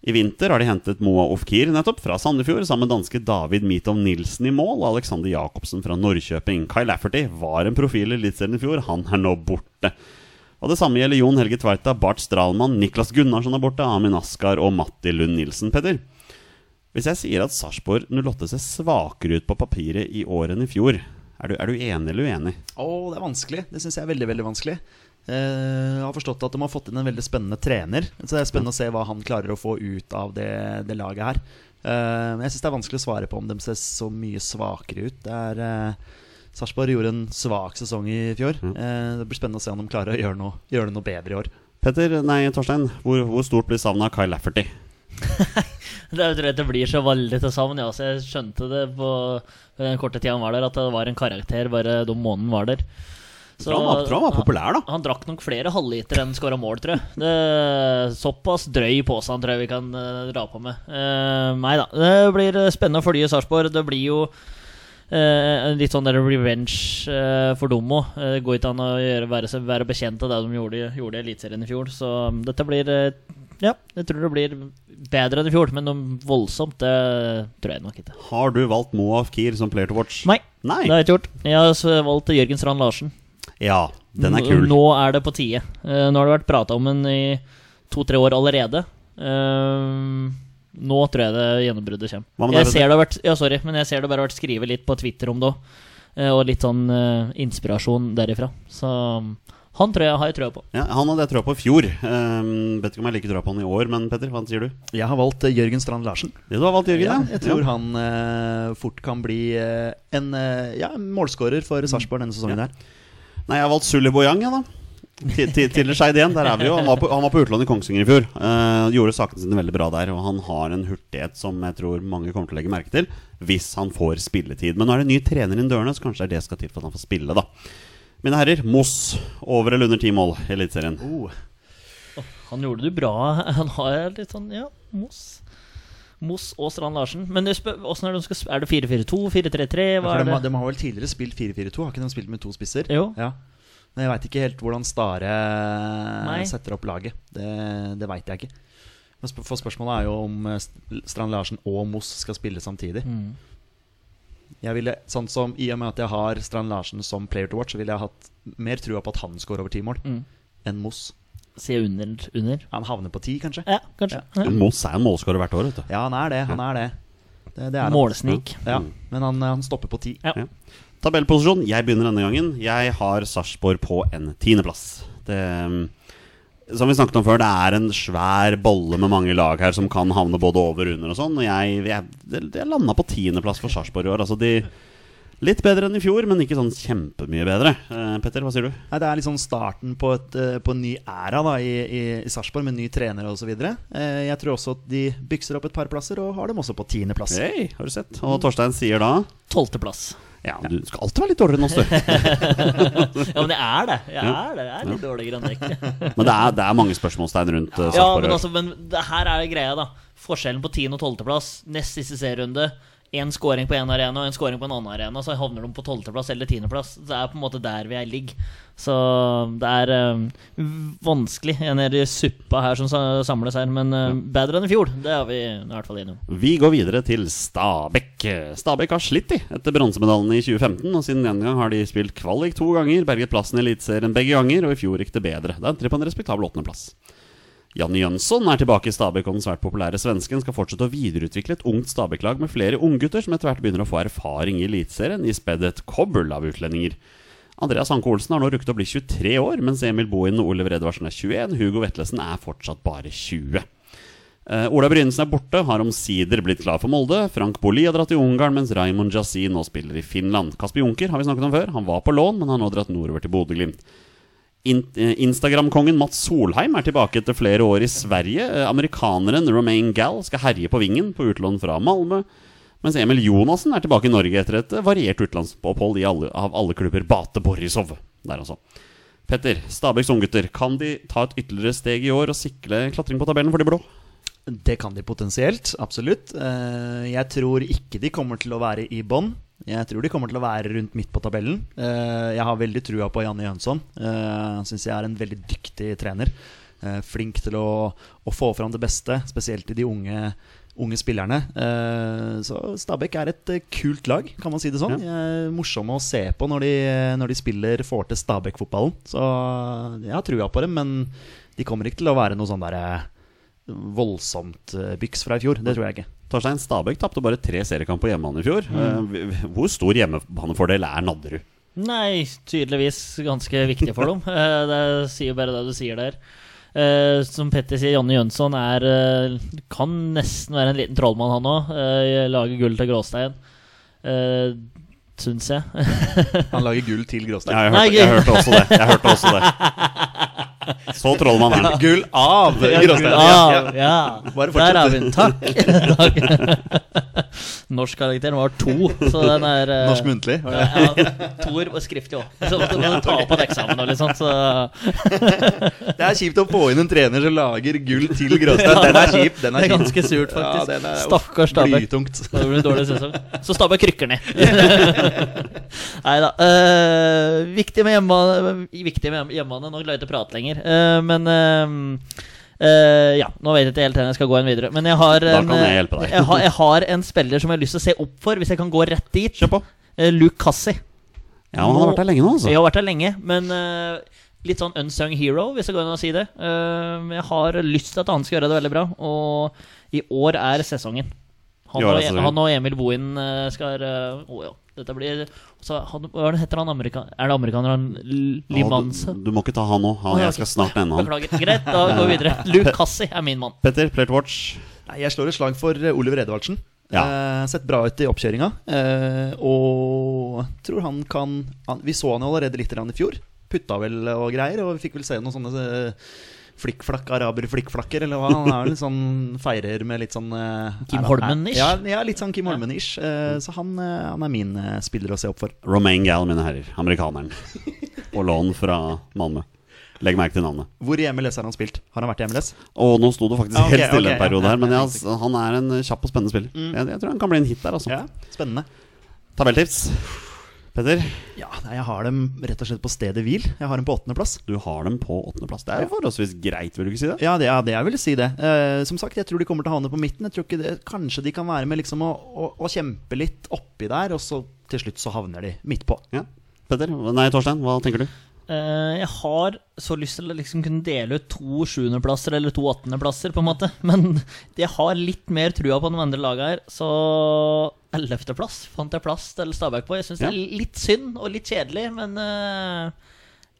I vinter har de hentet Moa Ofkir nettopp fra Sandefjord, sammen med danske David Mitov Nilsen i mål og Alexander Jacobsen fra Norrköping. Kai Lafferty var en profil i Eliteserien i fjor, han er nå borte. Og Det samme gjelder Jon Helge Tveita, Bart Stralmann, Niklas Gunnarsson er borte, Amin Askar og Matti Lund Nilsen, Petter. Hvis jeg sier at Sarpsborg 08 ser svakere ut på papiret i år enn i fjor, er du, er du enig eller uenig? Å, det er vanskelig. Det syns jeg er veldig veldig vanskelig. Eh, jeg har forstått at de har fått inn en veldig spennende trener. Så det er spennende å se hva han klarer å få ut av det, det laget her. Eh, men jeg syns det er vanskelig å svare på om de ser så mye svakere ut. Det er uh, Sarpsborg gjorde en svak sesong i fjor. Eh, det blir spennende å se om de klarer å gjøre noe, gjøre noe bedre i år. Petter, nei, Torstein, hvor, hvor stort blir savnet av Kai Lafferty? Det er- jeg det blir så veldig til savn. Ja, jeg skjønte det på på den korte tida han var der, at det var en karakter bare de månedene var der. Så- han var- han var populær, da. Han, han drakk nok flere halvliter enn skåra mål, tror jeg. Det, såpass drøy pose han tror jeg vi kan uh, dra på med. Uh, nei da. Det blir spennende å følge Sarpsborg. Det blir jo eh, litt sånn der revenge for dem òg. Det går ikke an å gjøre, være, være bekjent av det de gjorde, gjorde i Eliteserien i fjor. Så um, dette blir Ja, jeg tror det blir bedre enn i fjor, men noe voldsomt, det tror jeg nok ikke. Har du valgt Moa Fkir som player to watch? Nei, Nei. det har jeg ikke gjort. Jeg har valgt Jørgen Strand Larsen. Ja, den er kul. Nå er det på tide. Eh, nå har det vært prata om den i to-tre år allerede. Eh, nå tror jeg det gjennombruddet kommer. Jeg ser det har vært, ja, sorry, men jeg ser det bare har vært skrevet litt på Twitter om det òg. og litt sånn eh, inspirasjon derifra. Så han tror jeg har jeg trua på. Ja, han hadde jeg trua på i fjor. Um, vet ikke om jeg liker trua på han i år, men Petter, hva sier du? Jeg har valgt eh, Jørgen Strand Larsen. Det du har valgt, Jørgen? Ja, jeg tror ja. han uh, fort kan bli uh, en uh, ja, målskårer for Sarpsborg denne sesongen. Ja. her Nei, jeg har valgt Sully Boyang, jeg, da. Tidligere Skeid igjen. Der er vi jo. Han var på, han var på utlån i Kongsvinger i fjor. Uh, gjorde sakene sine veldig bra der, og han har en hurtighet som jeg tror mange kommer til å legge merke til hvis han får spilletid. Men nå er det ny trener inn dørene, så kanskje det er det skal til for at han får spille, da. Mine herrer, Moss over eller under ti mål i Eliteserien. oh. Han gjorde det bra. Han har litt sånn, ja, Moss. Moss og Strand Larsen. Men spør, er det de skal sp- Er det 4-4-2? 4-3-3? Ja, de, de har vel tidligere spilt 4-4-2, har ikke de spilt med to spisser? Jo. Ja. Men jeg veit ikke helt hvordan Stare Nei. setter opp laget. Det, det veit jeg ikke. Men sp- For spørsmålet er jo om eh, Strand Larsen og Moss skal spille samtidig. Mm. Jeg ville, sånn som I og med at jeg har Strand Larsen som player to watch, så ville jeg hatt mer trua på at han scorer over ti mål, Mm. enn Moss. Se under. under. Han havner på ti, kanskje? Ja, kanskje. Ja. Ja. Moss er en målskårer hvert år, vet du. Ja, han er det. Han er det. det, det er han. Målsnik. Ja, men han, han stopper på ti. Ja. Ja. Tabellposisjon. Jeg begynner denne gangen. Jeg har Sarpsborg på en tiendeplass. Det Som vi snakket om før, det er en svær bolle med mange lag her som kan havne både over og under og sånn. Og jeg, jeg, jeg landa på tiendeplass for Sarpsborg i år. Altså de Litt bedre enn i fjor, men ikke sånn kjempemye bedre. Eh, Petter, hva sier du? Nei, Det er liksom starten på, et, eh, på en ny æra da, i, i, i Sarpsborg, med ny trener osv. Eh, jeg tror også at de bykser opp et par plasser, og har dem også på tiendeplass. Hey, har du sett? Og Torstein sier da Tolvteplass. Ja, du skal alltid være litt dårligere enn oss, du. Ja, men jeg er det. Jeg er det. Jeg er litt dårligere enn deg. Men det er, det er mange spørsmålstegn rundt uh, Ja, men, altså, men det her er greia, da. Forskjellen på 10. og 12. plass, nest siste serierunde, én scoring på én arena og en scoring på en annen arena, så havner de på tolvteplass eller tiendeplass. Det er på en måte der vi er ligger. Så det er eh, vanskelig. En er i suppa her som samles her, men eh, bedre enn i fjor. Det er vi i hvert fall enige om. Vi går videre til Stabæk. Stabæk har slitt de etter bronsemedaljen i 2015. Og siden den gang har de spilt kvalik to ganger, berget plassen i Eliteserien begge ganger, og i fjor gikk det bedre. Da endte de på en respektabel åttendeplass. Janne Jønsson er tilbake i Stabæk, og den svært populære svensken skal fortsette å videreutvikle et ungt Stabæk-lag med flere unggutter som etter hvert begynner å få erfaring i Eliteserien, i spedd et kobbel av utlendinger. Andreas Hanke Olsen har nå rukket å bli 23 år, mens Emil Bohin og Oliver Edvardsen er 21. Hugo Vetlesen er fortsatt bare 20. Uh, Ola Brynesen er borte, har omsider blitt klar for Molde. Frank Boli har dratt til Ungarn, mens Raymond Jazzi nå spiller i Finland. Kasper Junker har vi snakket om før. Han var på lån, men har nå dratt nordover til Bodø-Glimt. Eh, Instagram-kongen Mats Solheim er tilbake etter flere år i Sverige. Eh, Amerikaneren Romain Gall skal herje på vingen på utlån fra Malmö. Mens Emil Jonassen er tilbake i Norge etter et eh, variert utenlandsopphold av alle klubber. Bate Borisov der, altså. Petter, Stabæks unggutter. Kan de ta et ytterligere steg i år og sikre klatring på tabellen for de blå? Det kan de potensielt, absolutt. Jeg tror ikke de kommer til å være i bånn. Jeg tror de kommer til å være rundt midt på tabellen. Eh, Jeg har veldig trua på Janne Jønsson. Eh, Han syns jeg er en veldig dyktig trener. Eh, Flink til å, å få fram det beste, spesielt i de unge, unge spillerne. Så Stabæk er et kult lag, kan man si det sånn. Ja. morsomme å se på når de, når de spiller, får til Stabæk-fotballen. Så jeg har trua på dem, men de kommer ikke til å være noe sånn derre voldsomt byks fra i fjor. Det tror jeg ikke. Torstein Stabæk tapte bare tre seriekamp på hjemmebane i fjor. Mm. Hvor stor hjemmebanefordel er Nadderud? Nei, tydeligvis ganske viktig for dem. Eh, Det sier bare det du sier der. Uh, som Petter sier, Jonny Jønsson er uh, kan nesten være en liten trollmann, han òg. lager gull til gråstein. Uh, Syns jeg. Han lager gull til Gråstein. Ja, jeg, hørte, jeg hørte også det. Jeg hørte også det. Så trollmann er han. Gull av Gråstein! Ah, ja. Bare Der er har vi den. Takk. Norskkarakteren var to, så den er eh, Norsk muntlig. Ja, toer og skriftlig òg. Så måtte man ta opp en eksamen og litt sånt. Så Det er kjipt å få inn en trener som lager gull til Gråstein. Den er kjip. Den det er er kjip. ganske surt, Ja, faktisk. den er- Stakkars Stabæk. Blytungt. Det blir en dårlig sesong. Så Stabæk krykker ned. Nei da. Eh, viktig med hjemmebane. Viktig med hjemmebane. Nå klarer jeg ikke å prate lenger. Eh, men Uh, ja, nå vet jeg ikke helt hvor jeg skal gå en videre. Men jeg har en, jeg jeg, har, jeg har en spiller som jeg har lyst til å se opp for, hvis jeg kan gå rett dit. Kjør på. Uh, Luke Cassi. Ja, han har vært der lenge nå, altså. Jeg har vært der lenge, men uh, litt sånn unsung hero, hvis det går an å si det. Jeg har lyst til at han skal gjøre det veldig bra, og i år er sesongen. Han, og, sesongen. han og Emil Bohin skal eh, oh, ja, dette blir så, han, Hva er heter han amerika, Er det amerikaner? Han L- Limanse? Du, du må ikke ta han nå. Han, jeg skal snart nevne han. Beklager. Greit, da går vi videre. Luke Cassi er min mann. Petter, Plate Watch. Nei, Jeg slår et slag for eh, Oliver Edvardsen. Ja. Eh, sett bra ut i oppkjøringa. Eh, og tror han kan han, Vi så han jo allerede litt i fjor. Putta vel og greier, og vi fikk vel se noen sånne eh, flikkflakk, araber-flikkflakker, eller hva. Han er vel sånn feirer med litt sånn eh, Kim Holmen-ish? Ja, ja, litt sånn Kim Holmen-ish. Eh, så han, eh, han er min spiller å se opp for. Romain Gall, mine herrer. Amerikaneren. På lån fra Malmö. Legg merke til navnet. Hvor i MLS har han spilt? Har han vært i MLS? Og nå sto det faktisk Ah, okay, helt stille okay, en periode ja, her, men ja, ja, han er en kjapp og spennende spiller. Jeg, jeg tror han kan bli en hit der, altså. Ja, spennende. Tabelltips. Petter, Ja, nei, jeg har dem rett og slett på stedet hvil. Jeg har dem på åttendeplass. du har dem på åttendeplass. Det er jo forholdsvis greit, vil du ikke si det? Ja, det, ja, det jeg vil si det. Eh, som sagt, jeg tror de kommer til å havne på midten. Jeg tror ikke det, Kanskje de kan være med liksom å, å, å kjempe litt oppi der, og så til slutt så havner de midt på. Ja. Petter, nei, Torstein, hva tenker du? Eh, jeg har så lyst til å liksom kunne dele ut to sjuendeplasser eller to åttendeplasser, på en måte. Men jeg har litt mer trua på de andre lagene her, så ellevteplass fant jeg plass til Stabæk på. Jeg syns det er litt synd og litt kjedelig, men eh,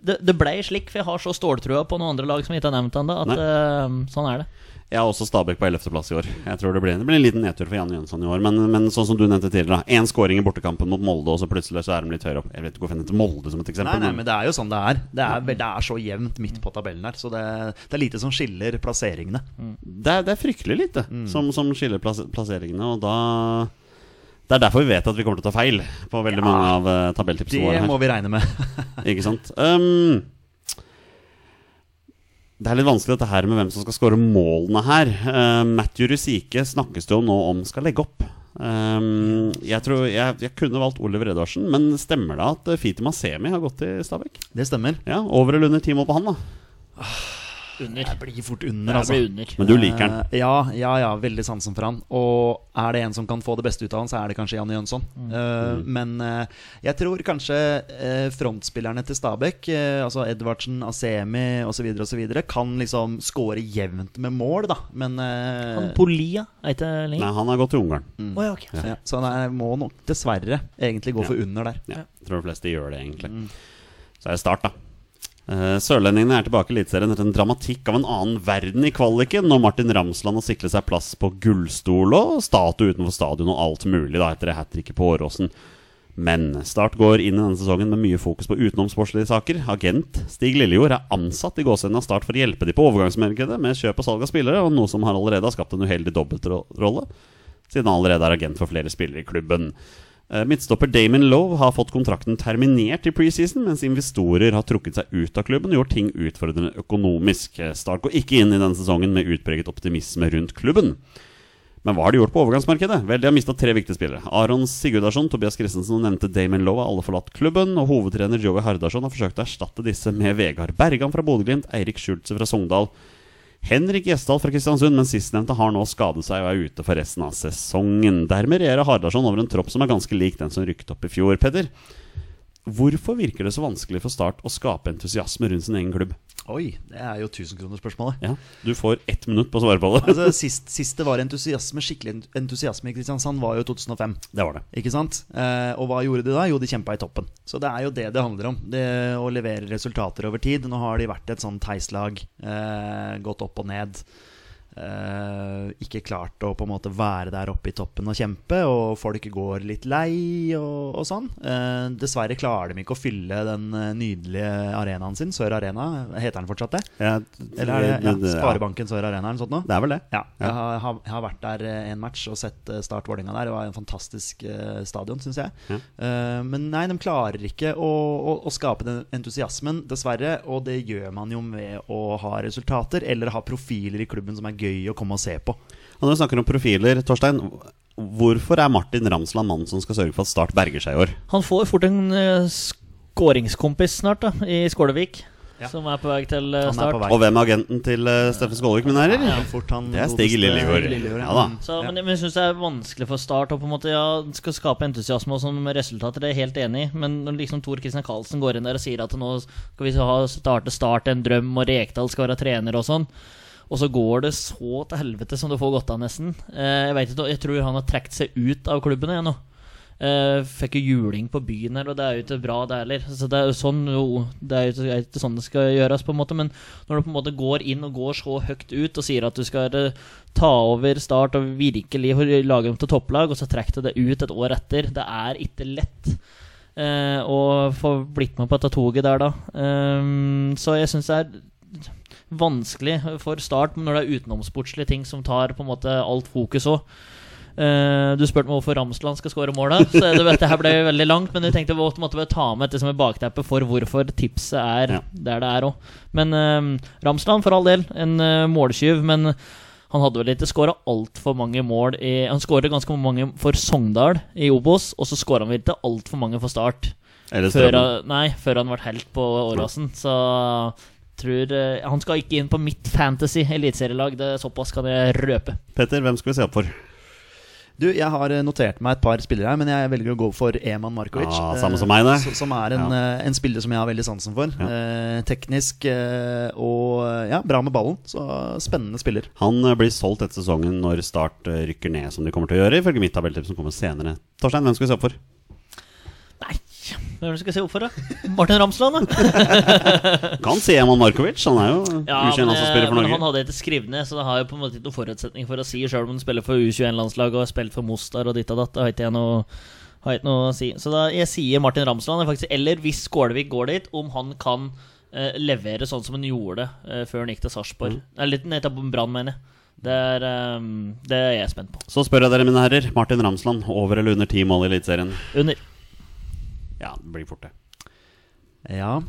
det, det ble slik, for jeg har så ståltrua på noen andre lag som jeg ikke har nevnt ennå, at Nei. eh, sånn er det. Jeg har også Stabæk på 11. plass i år. Jeg tror Det blir, det blir en liten nedtur for Janne Jønsson i år. Men, men sånn som du nevnte tidligere, én scoring i bortekampen mot Molde, og så plutselig så er de litt høyere opp. Jeg vet ikke hvorfor jeg nevnte Molde som et eksempel. Nei, nei, men det er jo sånn det er. Det er, det er så jevnt midt på tabellen her, så det, det er lite som skiller plasseringene. det, er, det er fryktelig lite som, som skiller plass, plasseringene, og da Det er derfor vi vet at vi kommer til å ta feil på veldig mange av tabelltipsene våre. Det må vi regne med. Ikke sant? Um, det er litt vanskelig dette her med hvem som skal skåre målene her. Uh, Matthew Rusike snakkes det jo nå om skal legge opp. Um, jeg tror jeg, jeg kunne valgt Oliver Edvardsen, men stemmer det at Fiti Masemi har gått til Stabæk? Det stemmer. Ja, Over eller under ti mål på han, da? Under. Jeg blir fort under, altså. blir under. Men du liker han? Uh, ja, ja, ja, veldig sansen for han. Og er det en som kan få det beste ut av han, så er det kanskje Janne Jønsson. Mm. Eh, men uh, jeg tror kanskje eh, frontspillerne til Stabæk, eh, altså Edvardsen, Asemi osv., osv., kan liksom score jevnt med mål, da. Men eh, Han Polia, er ikke lenger? Nei, han har gått til Ungarn. Å ja, okay. ja, Så han er, må nok dessverre egentlig gå for under der. Ja, jeg tror de fleste gjør det, egentlig. Så er det start, da. Eh, Sørlendingene er tilbake i Eliteserien etter en dramatikk av en annen verden i kvaliken, når Martin Ramsland har sikret seg plass på gullstol og statue utenfor stadion og alt mulig, da, etter hat tricket på Åråsen. Men Start går inn i denne sesongen med mye fokus på utenomsportslige saker. Agent Stig Lillejord er ansatt i gåsehudene av Start for å hjelpe de på overgangsmarkedet med kjøp og salg av spillere, og noe som har allerede har skapt en uheldig dobbeltrolle, siden han allerede er agent for flere spillere i klubben. Eh, Midtstopper Damon Lowe har fått kontrakten terminert i preseason, mens investorer har trukket seg ut av klubben og gjort ting utfordrende økonomisk. Eh, Start går ikke inn i denne sesongen med utpreget optimisme rundt klubben. Men hva har de gjort på overgangsmarkedet? Vel, de har mista tre viktige spillere. Aron Sigurdarsson, Tobias Christensen og nevnte Damon Lowe har alle forlatt klubben, og hovedtrener Joey Hardarson har forsøkt å erstatte disse med Vegard Bergan fra Bodø-Glimt, Eirik Schulze fra Sogndal, Henrik Gjesdal fra Kristiansund, men sistnevnte har nå skadet seg og er ute for resten av sesongen. Dermed regjerer Hardarson over en tropp som er ganske lik den som rykket opp i fjor. Petter, hvorfor virker det så vanskelig for Start å skape entusiasme rundt sin egen klubb? Oi, det er jo tusenkronerspørsmålet. Ja, Du får ett minutt på å svare på det. Altså, sist, sist det var entusiasme, skikkelig entusiasme i Kristiansand, var jo 2005. Det var det. Ikke sant? Eh, og hva gjorde de da? Jo, de kjempa i toppen. Så det er jo det det handler om. Det Å levere resultater over tid. Nå har de vært et sånn teislag. Eh, gått opp og ned. Eh, ikke klart å på en måte være der oppe i toppen og kjempe, og folk går litt lei og, og sånn. Uh, dessverre klarer de ikke å fylle den eh, nydelige arenaen sin, Sør Arena. Heter den fortsatt det? Ja, Eller er det ja, Sparebanken Sør Arena eller noe sånt Nå? Det er vel det. Ja, jeg har, har, har vært der en match og sett Start Vålerenga der. Det var en fantastisk uh, stadion, syns jeg. Men nei, de klarer ikke å, å, å skape den entusiasmen, dessverre. Og det gjør man jo med å ha resultater, eller ha profiler i klubben som er gøy å komme og se på. Og når vi snakker om profiler, Torstein, hvorfor er Martin Ramsland mannen som skal sørge for at Start berger seg i år? Han får fort en uh, skåringskompis snart, da, i Skålevik. Ja. Som er på vei til eh, start. vei. Og hvem er agenten til uh, Steffen Skålevik, mine herrer? Ja, fort Det er Stig Lillegård. Lillejord, Ja. Så, Ja. men, men jeg syns det er vanskelig for Start å på en måte Ja, skal skape entusiasme og sånn med resultater, det er jeg helt enig i. Men når liksom Tor Christian Karlsen går inn der og sier at nå skal vi starte Start en drøm, og Rekdal skal være trener og sånn, og så går det så til helvete som det får gått av, nesten. Eh, jeg vet ikke, jeg tror han har trukket seg ut av klubben igjen nå. Eh, fikk jo juling på byen her, og det er jo ikke bra, det heller. Så det er jo sånn jo, Det er jo ikke, sånn det skal gjøres, på en måte. Men når du på en måte går inn og går så høyt ut og sier at du skal eh, ta over Start og virkelig lage dem til topplag, og så trekker du det ut et år etter, det er ikke lett. Eh, å få blitt med på dette toget der, da. Um, så jeg syns det er vanskelig for Start når det er utenomsportslige ting som tar på en måte alt fokus òg. du spurte meg hvorfor Ramsland skal skåre målet. Så det, dette her ble veldig langt. Men jeg tenkte vi måtte bare ta med dette som et bakteppe for hvorfor tipset er Ja. der det er òg. Men uh, Ramsland, for all del, en uh, måltyv. Men han hadde vel ikke skåra altfor mange mål i Han skåra ganske mange for Sogndal i Obos, og så skåra han vel ikke altfor mange for Start. Før han, nei, før han ble helt på Åråsen. Så tror eh, Han skal ikke inn på mitt fantasy eliteserielag. Det er Såpass kan jeg røpe. Petter, hvem skal vi se opp for? Du, jeg har eh, notert meg et par spillere her, men jeg velger å gå for Eman Markovic. Ah, eh, samme som meg, det. s- Som er en, eh, en spiller som jeg har veldig sansen for. Ja. Eh, teknisk eh, og eh, ja, bra med ballen. Så spennende spiller. Han eh, blir solgt etter sesongen når Start eh, rykker ned, som de kommer til å gjøre, ifølge mitt tabelltips som kommer senere. Torstein, hvem skal vi se opp for? Hvem skal jeg se opp for, da? Martin Ramsland, da? Kan si Eman Markovic, han er jo Ja, U21 men, som spiller for men han hadde skrevet ned, så det har jo på en måte ikke noen forutsetning for å si, sjøl om han spiller for U21-landslaget og har spilt for Mostar og ditt og datt. Det har ikke jeg noe, har ikke noe å si. Så da, jeg sier Martin Ramsland. Faktisk, eller hvis Skålevik går dit, om han kan eh, levere sånn som han gjorde eh, før han gikk til Sarpsborg. Mm. Eller nettopp Brann, mener jeg. Det er, um, det er jeg spent på. Så spør jeg dere, mine herrer. Martin Ramsland, over eller under ti mål i Eliteserien? Under. Ja, det blir fort det. Ja.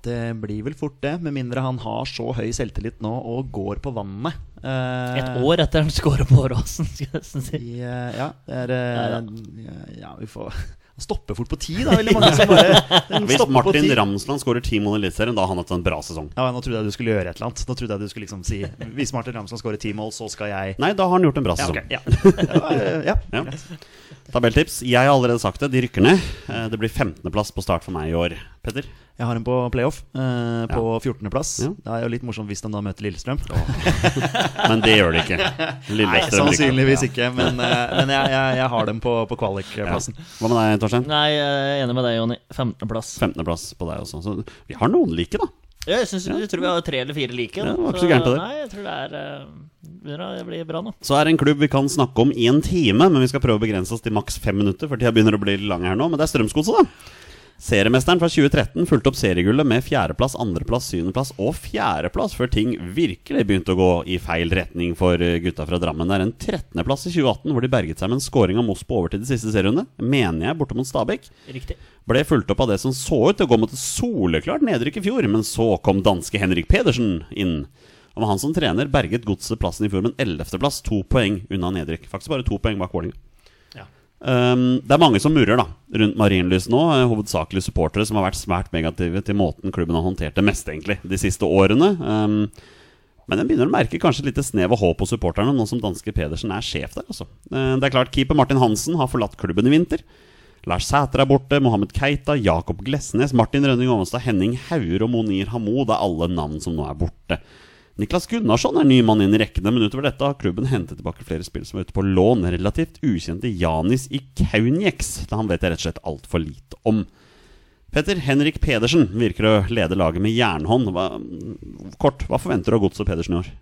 Det blir vel fort det, med mindre han har så høy selvtillit nå og går på vannet. Eh, Et år etter han scorer på Åråsen, skal jeg nesten si. I, eh, ja, det er eh, Ja, vi får Han stopper fort på ti, da. Veldig mange som bare Hvis Martin. Ramsland skårer ti mål i Eliteserien, da har han hatt en bra sesong. Ja, Nå trodde jeg du skulle gjøre et eller annet. Nå trodde jeg du skulle liksom si Hvis Martin Ramsland skårer ti mål, så skal jeg Nei, da har han gjort en bra Ja, sesong. Ja, Ja. ja, ja. Ja. Tabelltips. Jeg har allerede sagt det, de rykker ned. Eh, Det blir 15.-plass på start for meg i år. Petter? Jeg har en på playoff, eh, på 14.-plass. Ja. Det er jo litt morsomt hvis de da møter Lillestrøm. Men det gjør de ikke. Lillestrøm Nei, sannsynligvis Ja. ikke, men, eh, men jeg, jeg, jeg har dem på, på kvalikplassen. Hva med deg, Torstein? Nei, jeg er enig med deg, Jonny. 15.-plass. 15.-plass på deg også. Så vi har noen like, da. Jeg, synes, jeg tror vi har tre eller fire like. Ja, da. det var ikke så gærent av. Nei, jeg tror det er begynner å bli bra nå. Så er det en klubb vi kan snakke om i en time, men vi skal prøve å begrense oss til maks fem minutter, for tida begynner å bli lang her nå. Men det er Strømsgodset, da. Seriemesteren fra 2013 fulgte opp seriegullet med fjerdeplass, andreplass, syvendeplass og fjerdeplass, før ting virkelig begynte å gå i feil retning for eh, gutta fra Drammen. Det er en 13.-plass i 2018, hvor de berget seg med en scoring av Moss på overtid i siste serierunde, mener jeg, borte mot Stabæk. Riktig. Ble fulgt opp av det som så ut til å gå mot et soleklart nedrykk i fjor, men så kom danske Henrik Pedersen inn. Og med han som trener berget godset plassen i fjor med en 11.-plass, to poeng unna nedrykk. Faktisk bare to poeng bak Vålerenga. Um, det er mange som murrer da rundt Marienlyst nå, eh, hovedsakelig supportere som har vært svært negative til måten klubben har håndtert det meste egentlig de siste årene. Um, men en begynner å merke kanskje litt snev av håp hos supporterne nå som danske Pedersen er sjef der. Altså. Eh, Det er klart Keeper Martin Hansen har forlatt klubben i vinter. Lars Sæter er borte, Mohammed Keita, Jakob Glesnes, Martin Rønning Ovenstad, Henning Hauger og Monir Hamoud er alle navn som nå er borte. Niklas Gunnarsson er ny mann inn i rekkene, men utover dette har klubben hentet tilbake flere spill som er ute på lån. Relativt ukjente Janis Ikaunieks. Han vet jeg rett og slett altfor lite om. Petter Henrik Pedersen virker å lede laget med jernhånd. Hva, kort, hva forventer du av Godset og Pedersen i år?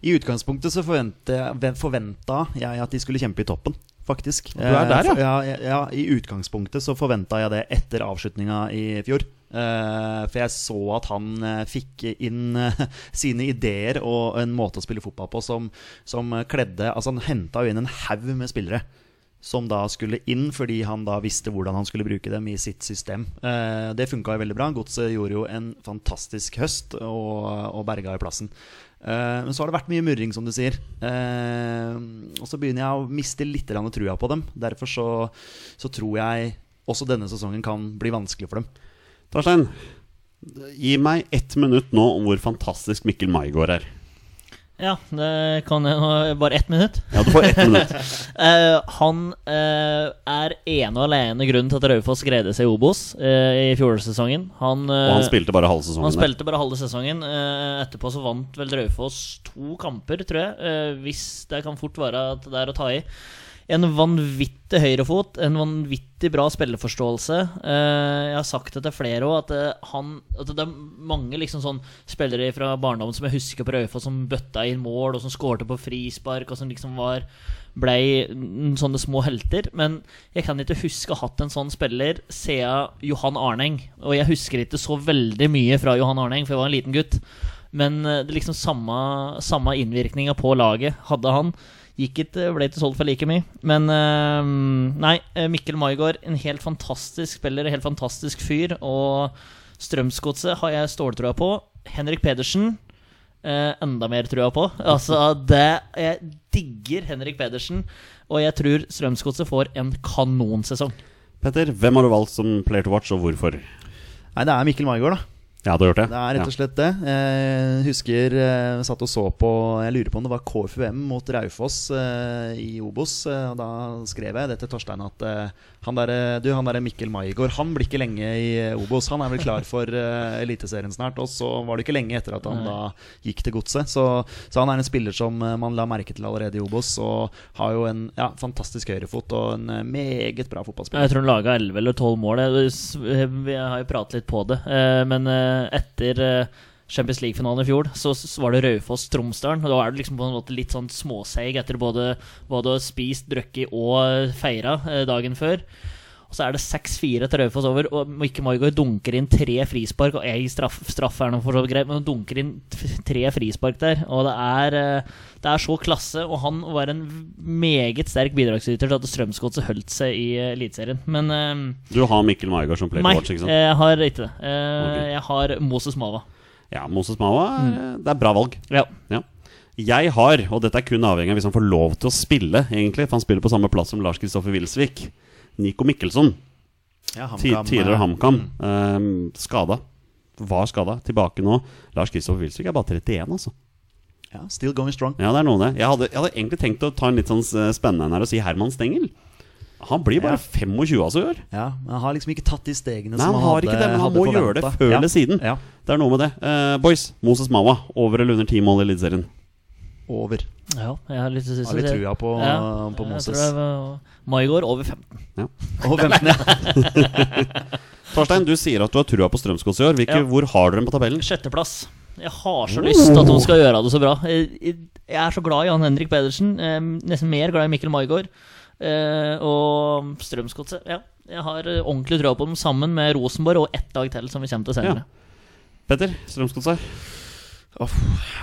I utgangspunktet så forventa jeg at de skulle kjempe i toppen, faktisk. Du er der, ja. Eh, ja, ja, ja I utgangspunktet så forventa jeg det etter avslutninga i fjor. Eh, for jeg så at han eh, fikk inn eh, sine ideer og en måte å spille fotball på som, som kledde Altså, han henta jo inn en haug med spillere som da skulle inn fordi han da visste hvordan han skulle bruke dem i sitt system. Eh, det funka jo veldig bra. Godset gjorde jo en fantastisk høst og, og berga i plassen. Eh, men så har det vært mye murring, som du sier. Eh, og så begynner jeg å miste litt trua på dem. Derfor så, så tror jeg også denne sesongen kan bli vanskelig for dem. Torstein, gi meg ett minutt nå om hvor fantastisk Mikkel Maigård er. Ja, det kan jeg nå. Bare ett minutt. Ja, du får ett minutt. uh, han uh, er ene og alene grunnen til at Raufoss greide seg i Obos uh, i fjorårssesongen. Han, Og han spilte bare halve sesongen han der. spilte bare halve sesongen. Etterpå så vant vel Raufoss to kamper, tror jeg. Hvis det kan fort være at det er å ta i. En vanvittig høyrefot, en vanvittig bra spillerforståelse. Eh, jeg har sagt det til flere òg, at, eh, at det er mange liksom sånn spillere fra barndommen som jeg husker på Raufoss, som bøtta inn mål, og som skårte på frispark, og som liksom var blei sånne små helter. Men jeg kan ikke huske å ha hatt en sånn spiller siden Johan Arneng. Og jeg husker ikke så veldig mye fra Johan Arneng, for jeg var en liten gutt. Men eh, det liksom samme, samme innvirkninga på laget hadde han. Gikk ikke, ble ikke solgt for like mye. Men eh, nei, eh, Mikkel Maigard, en helt fantastisk spiller, en helt fantastisk fyr. Og Strømsgodset har jeg ståltroa på. Henrik Pedersen eh, enda mer trua på. Altså, det Jeg digger Henrik Pedersen, og jeg tror Strømsgodset får en kanonsesong. Petter, hvem har du valgt som player to watch, og hvorfor? Nei, det er Mikkel Maigard, da. Ja, det, gjort det? Det er rett og slett det. Jeg husker jeg satt og så på Jeg lurer på om det var KFUM mot Raufoss eh, i Obos. eh, Da skrev jeg det til Torstein at eh, han der, du, han der Mikkel Maigård Han blir ikke lenge i eh, Obos. Han er vel klar for eh, Eliteserien snart. Og så var det ikke lenge etter at han da gikk til Godset. Så, så han er en spiller som eh, man la merke til allerede i Obos. Og har jo en ja, fantastisk høyrefot og en eh, meget bra fotballspiller. Jeg tror han laga 11 eller 12 mål. Vi har jo pratet litt på det. eh, Men eh, etter eh, Champions League-finalen i fjor, så var det Raufoss-Tromsdalen. Da er det liksom på en måte litt sånn småseig etter både, hva du har spist, drukket og feira eh, dagen før. Og så er det 6-4 til Raufoss over, og Mikke Maigard dunker inn tre frispark. Og ei straff, straff er noe for så greit, men dunker inn tre frispark der. Og det er, eh, det er så klasse, og han var en meget sterk bidragsyter til at Strømsgodset holdt seg i eh, Eliteserien. Men uh, Du har Mikkel Maigard som player nei, watch, ikke sant? jeg har ikke det. Uh, okay. Jeg har Moses Mava. Ja, Moses Mava. Mm. det er bra valg. Ja. Ja. Jeg har, og dette er kun avhengig av hvis han får lov til å spille, egentlig, for han spiller på samme plass som Lars Kristoffer Wilsvik. Nico Mikkelsson, Ja, HamKam, tidligere HamKam, HamKam, eh, skada. Var skada. Tilbake nå. Lars Kristoffer Wilsvik er bare 31, altså. Ja, still going strong. Ja, det er noe det. Jeg hadde, jeg hadde egentlig tenkt å ta en litt sånn eh, spennende en her og si Herman Stengel. Han blir bare Ja. 25 altså i år. Ja, men Han har liksom ikke tatt de stegene Nei, som han har ikke det, men han må gjøre det før eller siden. Ja, Det er noe med det. Uh, boys, Moses Mawa, over eller under ti mål i Eliteserien? Over. ja, jeg har litt til Har litt trua på, på jeg Moses. Maigård over 15. Ja. Over 15, ja. Torstein, du sier at du har trua på Strømsgods i år. Hvilke, Ja. Hvor har dere dem på tabellen? Sjetteplass. Jeg har så lyst til at de skal gjøre det så bra. Jeg jeg er så glad i Jan Henrik Pedersen. eh, Nesten mer glad i Mikkel Maigård. Eh, Og Strømsgodset. Ja. Jeg har eh, ordentlig trua på dem sammen med Rosenborg og ett dag til, som vi kommer til senere. Petter, Strømsgodset. Uff,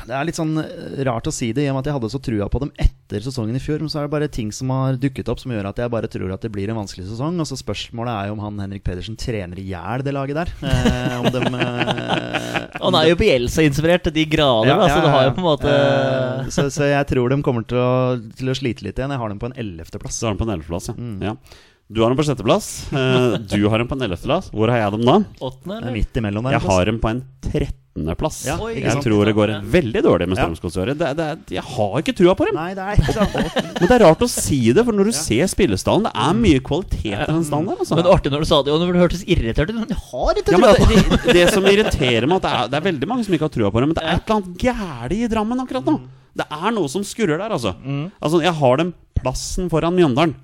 Det er litt sånn eh, rart å si det, i og med at jeg hadde så trua på dem etter sesongen i fjor. Men så er det bare ting som har dukket opp som gjør at jeg bare tror at det blir en vanskelig sesong. Og så spørsmålet er jo om han Henrik Pedersen trener i hjel det laget der. Eh, om dem eh, Han er jo Bielsa-inspirert til de grader, Ja, da, ja, så det har jo på en måte Eh, så, så jeg tror de kommer til å, til å slite litt igjen. Jeg har dem på en ellevteplass. Du har dem på en ellevteplass, ja. Mm. ja. Du har dem på sjetteplass. Eh, du har dem på en ellevteplass. Hvor har jeg dem da? åttende, eller? midt imellom der. Jeg har dem på en trettendeplass. Ja, jeg tror det går veldig dårlig med. Strømsgodset. Det, det, jeg har ikke trua på dem. Nei, det er ikke. Men det er rart å si det, for når du ser spillestallen, det er mye kvalitet i den stallen der. Altså. Men artig når du sa det, og når det hørtes irritert ut. Men jeg har ikke trua på det, det som irriterer meg, at det er, det er veldig mange som ikke har trua på dem, men det er et eller annet gærent i Drammen akkurat nå. Det er noe som skurrer der, altså. Altså, Jeg har dem plassen foran Mjøndalen.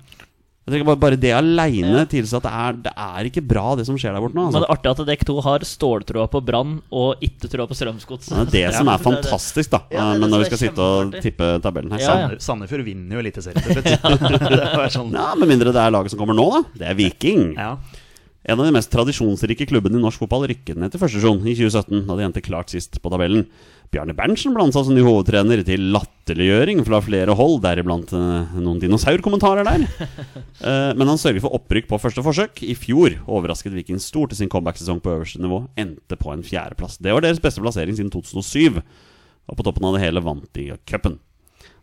Jeg tenker bare, bare det aleine tilsier at det er, det er ikke bra, det som skjer der borte nå. Men det Altså. er artig at dere to har ståltroa på Brann og ikke troa på Strømsgods. Det er det som er fantastisk, da. Ja, det det Men når vi skal sitte og tippe tabellen her. Ja, ja. Sandefjord- vinner jo Eliteserien til slutt. det sånn Ja, Med mindre det er laget som kommer nå, da. Det er Viking. Ja. En av de mest tradisjonsrike klubbene i norsk fotball rykket ned til første divisjon i 2017, da de endte klart sist på tabellen. Bjarne Berntsen ble ansatt som ny hovedtrener til latterliggjøring fra flere hold, deriblant eh, noen dinosaurkommentarer der. Eh, men han sørget for opprykk på første forsøk. I fjor overrasket Viking stort i sin comeback-sesong på øverste nivå. Endte på en fjerdeplass. Det var deres beste plassering siden 2007. Og på toppen av det hele vant de cupen.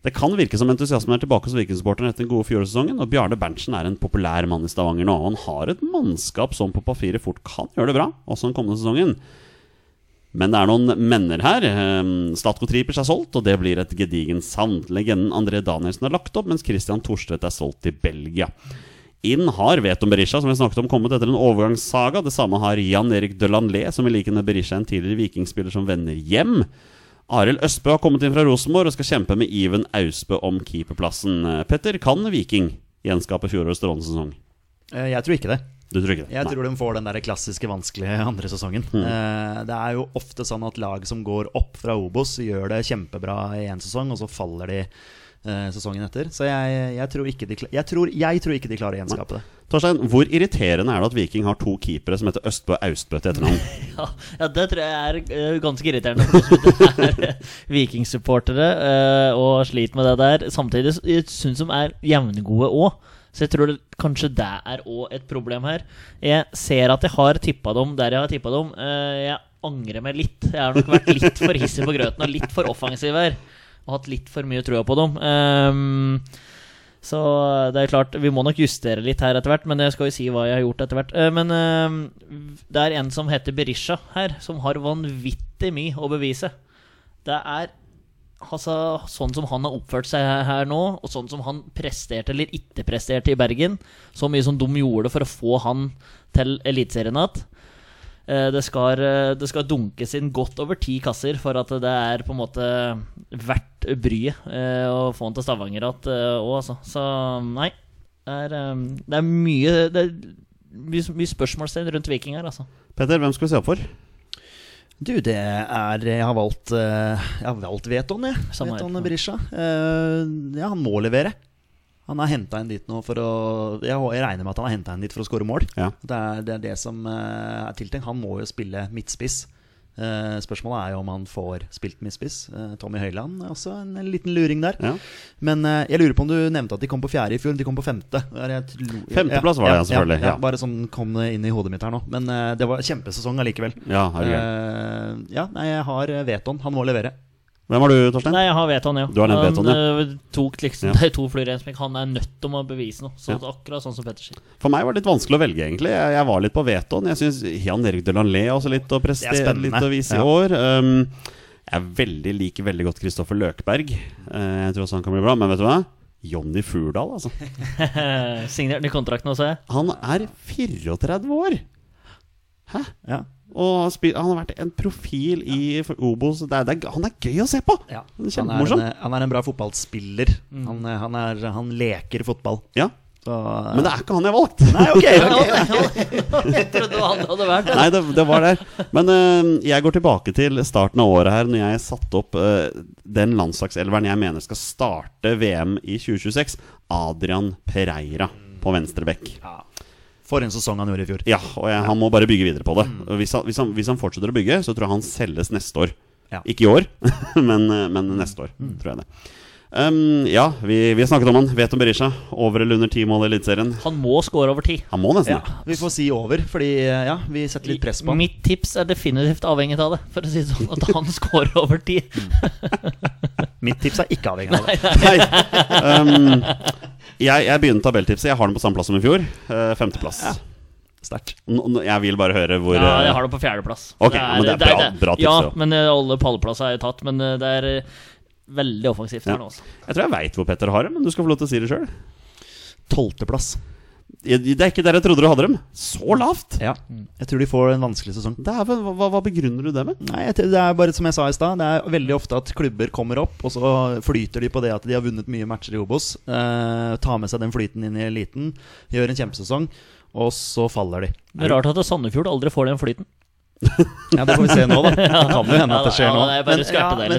Det kan virke som entusiasmen er tilbake hos Viking-supporterne etter den gode fjorårssesongen, og Bjarne Berntsen er en populær mann i Stavanger nå. Han har et mannskap som på papiret fort kan gjøre det bra, også den kommende sesongen. Men det er noen menner her. Ehm, Statko Tripers er solgt, og det blir et gedigent savn. Legenden André Danielsen er lagt opp, mens Christian Thorstvedt er solgt til Belgia. Inn har Veton Berisha, som vi snakket om, kommet etter en overgangssaga. Det samme har Jan Erik Delanlé, som i likhet med Berisha en tidligere vikingspiller som vender hjem. Arild Østbø har kommet inn fra Rosenborg og skal kjempe med Iven Austbø om keeperplassen. Eh, Petter, kan Viking gjenskape fjorårets strålende sesong? Eh, Jeg tror ikke det. Du tror ikke det? Jeg Nei. tror de får den der klassiske vanskelige andre sesongen. Mm. Det er jo ofte sånn at lag som går opp fra Obos, gjør det kjempebra i én sesong, og så faller de eh, sesongen etter. Så jeg, jeg, tror ikke de, jeg, tror, jeg tror ikke de klarer å gjenskape det. Torstein, hvor irriterende er det at Viking har to keepere som heter Østbø og Austbø til etternavn? Ja, ja, det tror jeg er eh, ganske irriterende for er eh, vikingsupportere eh, og sliter med det der. Samtidig syns de er jevngode òg. Så jeg tror det, kanskje det er òg et problem her. Jeg ser at jeg har tippa dem der jeg har tippa dem. Eh, jeg angrer meg litt. Jeg har nok vært litt for hissig på grøten og litt for offensiv her. Og hatt litt for mye trua på dem. Um, så det er klart, vi må nok justere litt her etter hvert, men jeg skal jo si hva jeg har gjort etter hvert. Eh, Men eh, det er en som heter Berisha her, som har vanvittig mye å bevise. Det er altså sånn som han har oppført seg her nå, og sånn som han presterte eller ikke presterte i Bergen. Så mye som de gjorde for å få han til Eliteserien igjen. Eh, Det skal, eh, det skal dunkes inn godt over ti kasser for at det er på en måte verdt bryet eh, å få han til Stavanger igjen òg, altså. Så nei. Det er, det er mye Det er mye, mye spørsmålstegn rundt Viking her, altså. Petter, hvem skal vi se opp for? Du, det er Jeg har valgt Jeg har valgt Veton, jeg. Veton Berisha. Eh, ja, han må levere. Han er henta inn dit nå for å Jeg, jeg regner med at han er henta inn dit for å skåre mål. Ja. Det, er, det er det som eh, er tiltenkt. Han må jo spille midtspiss. Eh, spørsmålet er jo om han får spilt midtspiss. Eh, Tommy Høiland er også en, liten luring der. Ja. Men jeg lurer på om du nevnte at de kom på fjerde i fjor. De kom på femte. Femteplass var det, ja, selvfølgelig, Ja, ja. Bare sånn kom det inn i hodet mitt her nå. Men det var kjempesesong allikevel. Ja, ja, nei, jeg har Veton. Han må levere. Hvem har du, Torstein? Nei, jeg har Veton, ja. Du har den Veton, ja. Han eh, tok liksom Ja. To fluer i en smekk. Han er nødt til å bevise noe. Så Ja. akkurat sånn som Pettersen. For meg var det litt vanskelig å velge, egentlig. Jeg, jeg var litt på Veton. Jeg syns Jan Erik Delanlé også litt å prestere, litt å vise Ja. i år. Um, jeg veldig liker veldig godt Kristoffer Løkberg. Uh, jeg tror også han kan bli bra. Men vet du hva? Jonny Furdal, altså. Signert ny kontrakt nå, ser jeg. Han er 34 år! Hæ? Ja. Og han, spil, han har vært en profil i Obo Obos. Det er, det er, han er gøy å se på! Ja. Han er Han, en, han er en bra fotballspiller. Han, eh, han, er, han leker fotball. Ja, Så, men det er ikke han jeg valgte. Nei, ok, okay. Jeg trodde han hadde vært det. Nei, det, det var der. Men uh, jeg går tilbake til starten av året her, når jeg satte opp uh, den landslagselveren jeg mener skal starte VM i 2026. Adrian Pereira på venstre bekk. For en sesong han gjorde i fjor. Ja, og jeg, han må bare bygge videre på det. Mm. Hvis han, hvis, han, hvis han fortsetter å bygge, så tror jeg han selges neste år. Ja. Ikke i år, men, eh, men neste år, tror jeg det. Um, ja, vi, vi har snakket om han. Vet om Berisha. Over eller under ti mål i Eliteserien. Han må score over ti. Han må nesten Ja, vi får si over, fordi eh, ja, vi setter litt press på han. Mitt tips er definitivt avhengig av det. For å si det sånn At han scorer over ti. Mitt tips er ikke avhengig av det. Nei. Um, jeg, jeg begynner tabelltipset. Jeg har den på samme plass som i fjor. Uh, femteplass. Sterkt. N- n- Jeg vil bare høre hvor Ja, eh, jeg har det på fjerdeplass. Ok, men det er bra- bra tips, Ja, det også. men eh, alle pallplasser er jo tatt. Men eh, det er eh, veldig offensivt Ja. her nå. altså. Jeg tror jeg veit hvor Petter har det, men du skal få lov til å si det sjøl. Tolvteplass. Det er ikke der jeg trodde du hadde dem. Så lavt! Ja. Jeg tror de får en vanskelig sesong. Dæven, hva, hva begrunner du det med? Nei, Det er bare som jeg sa i stad. Det er veldig ofte at klubber kommer opp, og så flyter de på det at de har vunnet mye matcher i Obos. Eh, tar med seg den flyten inn i eliten, gjør en kjempesesong, og så faller de. Det er rart at Sandefjord aldri får den flyten. Ja, Det får vi se nå, da. Det kan jo hende at det skjer nå. litt,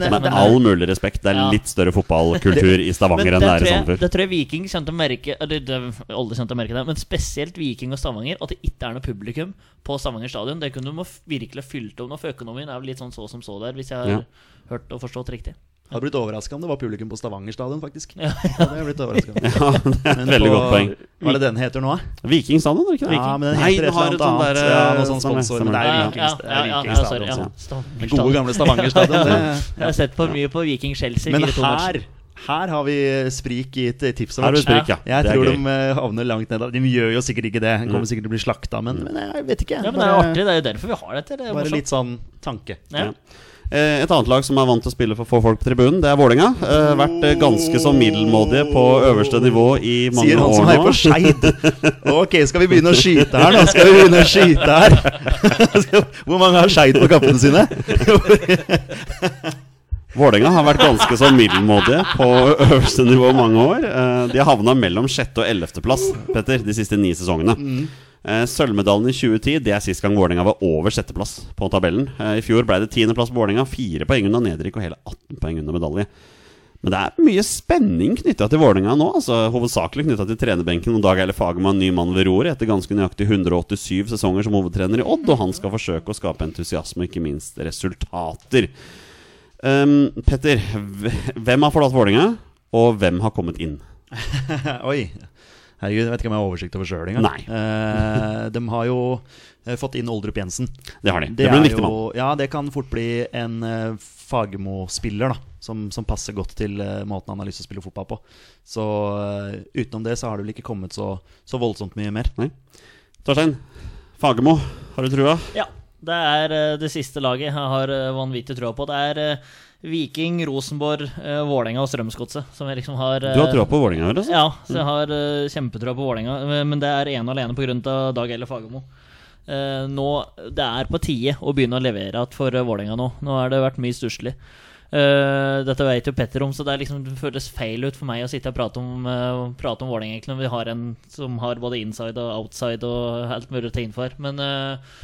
men, Med men- all mulig respekt, det er litt større fotballkultur i Stavanger enn det er i Sandefjord. det tror jeg Viking kommer til å merke Eller det, alle kommer til å merke det Men spesielt Viking og Stavanger At det ikke er noe publikum på Stavanger stadion Det kunne du må virkelig ha fylt om nå For økonomien er vel litt sånn så som så der Hvis jeg har hørt og forstått riktig Hadde blitt overraska om det var publikum på Stavanger stadion, faktisk. Ja. Ja, det hadde blitt. Ja, det er et veldig på- godt poeng. Hva er det den heter nå, da? Viking stadion, er det ikke det? Ja, men den Nei, heter den et har eller et annet der, Ja, noe sånn sponsor, men det er Ja, Viking, ja, ja, ja, stadion. ja. Den gode stadion. gamle Stavanger stadion. Jeg har sett for mye på Viking Chelsea Men her her har vi sprik i et tips. Her er sprik, ja. Jeg Det tror gøy. de eh, havner langt ned. De gjør jo sikkert ikke det. De kommer sikkert til å bli slakta, men, men jeg vet ikke. Ja, men det er jo artig Det er jo derfor vi har dette Det er Bare morsomt. litt sånn tanke. ja. Eh, Et annet lag som er vant til å spille for få folk på tribunen, det er Vålerenga. Eh, vært eh, ganske så middelmådige på øverste nivå i mange år nå. Sier han som heier på. Skeid. Ok, skal vi begynne å skyte her nå? Skal vi begynne å skyte her? Hvor mange har Skeid på kampene sine? Vålerenga har vært ganske så middelmådige på øverste nivå i mange år. Eh, De har havna mellom sjette- og ellevteplass, Petter, de siste ni sesongene. Eh, Sølvmedaljen i 2010 Det er sist gang Vålerenga var over sjetteplass på tabellen. Eh, I fjor ble det tiendeplass på Vålerenga, fire poeng unna nedrykk og hele 18 poeng under medalje. Men det er mye spenning knytta til Vålerenga nå. Altså, hovedsakelig knytta til trenerbenken. om Dag Eile Fagermann, ny mann ved roret, etter ganske nøyaktig 187 sesonger som hovedtrener i Odd. Og han skal forsøke å skape entusiasme ikke minst resultater. Um, Petter, hvem har forlatt Vålerenga, og hvem har kommet inn? Oi. Herregud, jeg vet ikke om jeg har oversikt over sjøl engang. Nei. Eh, de har jo eh, fått inn Oldrup Jensen. Det har de. Det, blir en viktig mann. Ja, det kan fort bli en uh, Fagermo-spiller, da. Som, som passer godt til uh, måten han har lyst til å spille fotball på. Så uh, utenom det så har det vel ikke kommet så, så voldsomt mye mer. Torstein, Fagermo, har du trua? Ja, det er det siste laget jeg har vanvittig trua på. Det er Viking, Rosenborg, uh, Vålerenga og Strømsgodset som jeg liksom har Du har trua på Vålerenga? Altså? Ja, så jeg har uh, kjempetrua på Vålerenga. eh, Men det er ene og alene pga. Dag Elle Fagermo. Uh, nå, Det er på tide å begynne å levere igjen for uh, Vålerenga nå. Nå har det vært mye stusslig. Uh, dette vet jo Petter om, så det, liksom, det føles feil ut for meg å sitte og prate om, uh, prate om Vålerenga når vi har en som har både inside og outside og alt mulig å ta inn for. Men eh,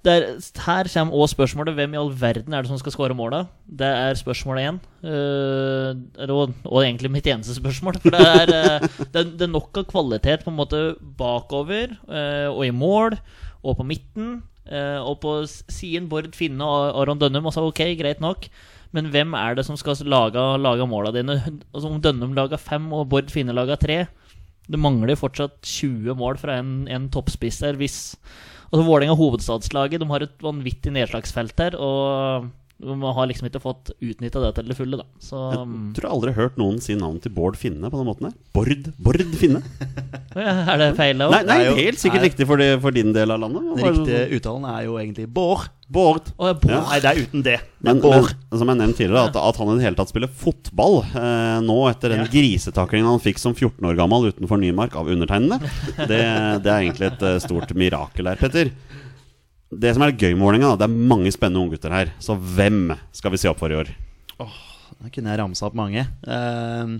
det er, her kommer også spørsmålet hvem i all verden er det som skal skåre måla. Det er spørsmålet én. Eh, og, og egentlig mitt eneste spørsmål. For det er, uh, det, det er nok av kvalitet på en måte bakover uh, og i mål og på midten. og på siden Bård Finne og Aron Dønnum. Altså, ok, greit nok. Men hvem er det som skal lage, lage måla dine? Altså, om Dønnum lager fem og Bård Finne lager tre Det mangler fortsatt 20 mål fra en, en toppspiss her. Hvis Altså Vålerenga hovedstadslaget De har et vanvittig nedslagsfelt her. og de har liksom ikke fått utnytta det til det fulle. da Så Jeg tror jeg aldri har hørt noen si navnet til Bård Finne på den måten her. Bård, Bård Finne? Er det feil, da? Nei, nei helt sikkert Nei. riktig for, de, for din del av landet. Den riktige uttalen er jo egentlig Bård. Bård. Oh, jeg bor- Ja. Nei, det er uten det. Det Men, er Bård. men som jeg nevnte tidligere, at, at han i det hele tatt spiller fotball eh, nå etter den Ja. grisetaklingen han fikk som 14 år gammel utenfor Nymark av undertegnede, det, det er egentlig et eh, stort mirakel her, Petter. Det som er gøy med Vålerenga, det er mange spennende unggutter her. Så hvem skal vi se opp for i år? Da kunne jeg ramsa opp mange. Eh,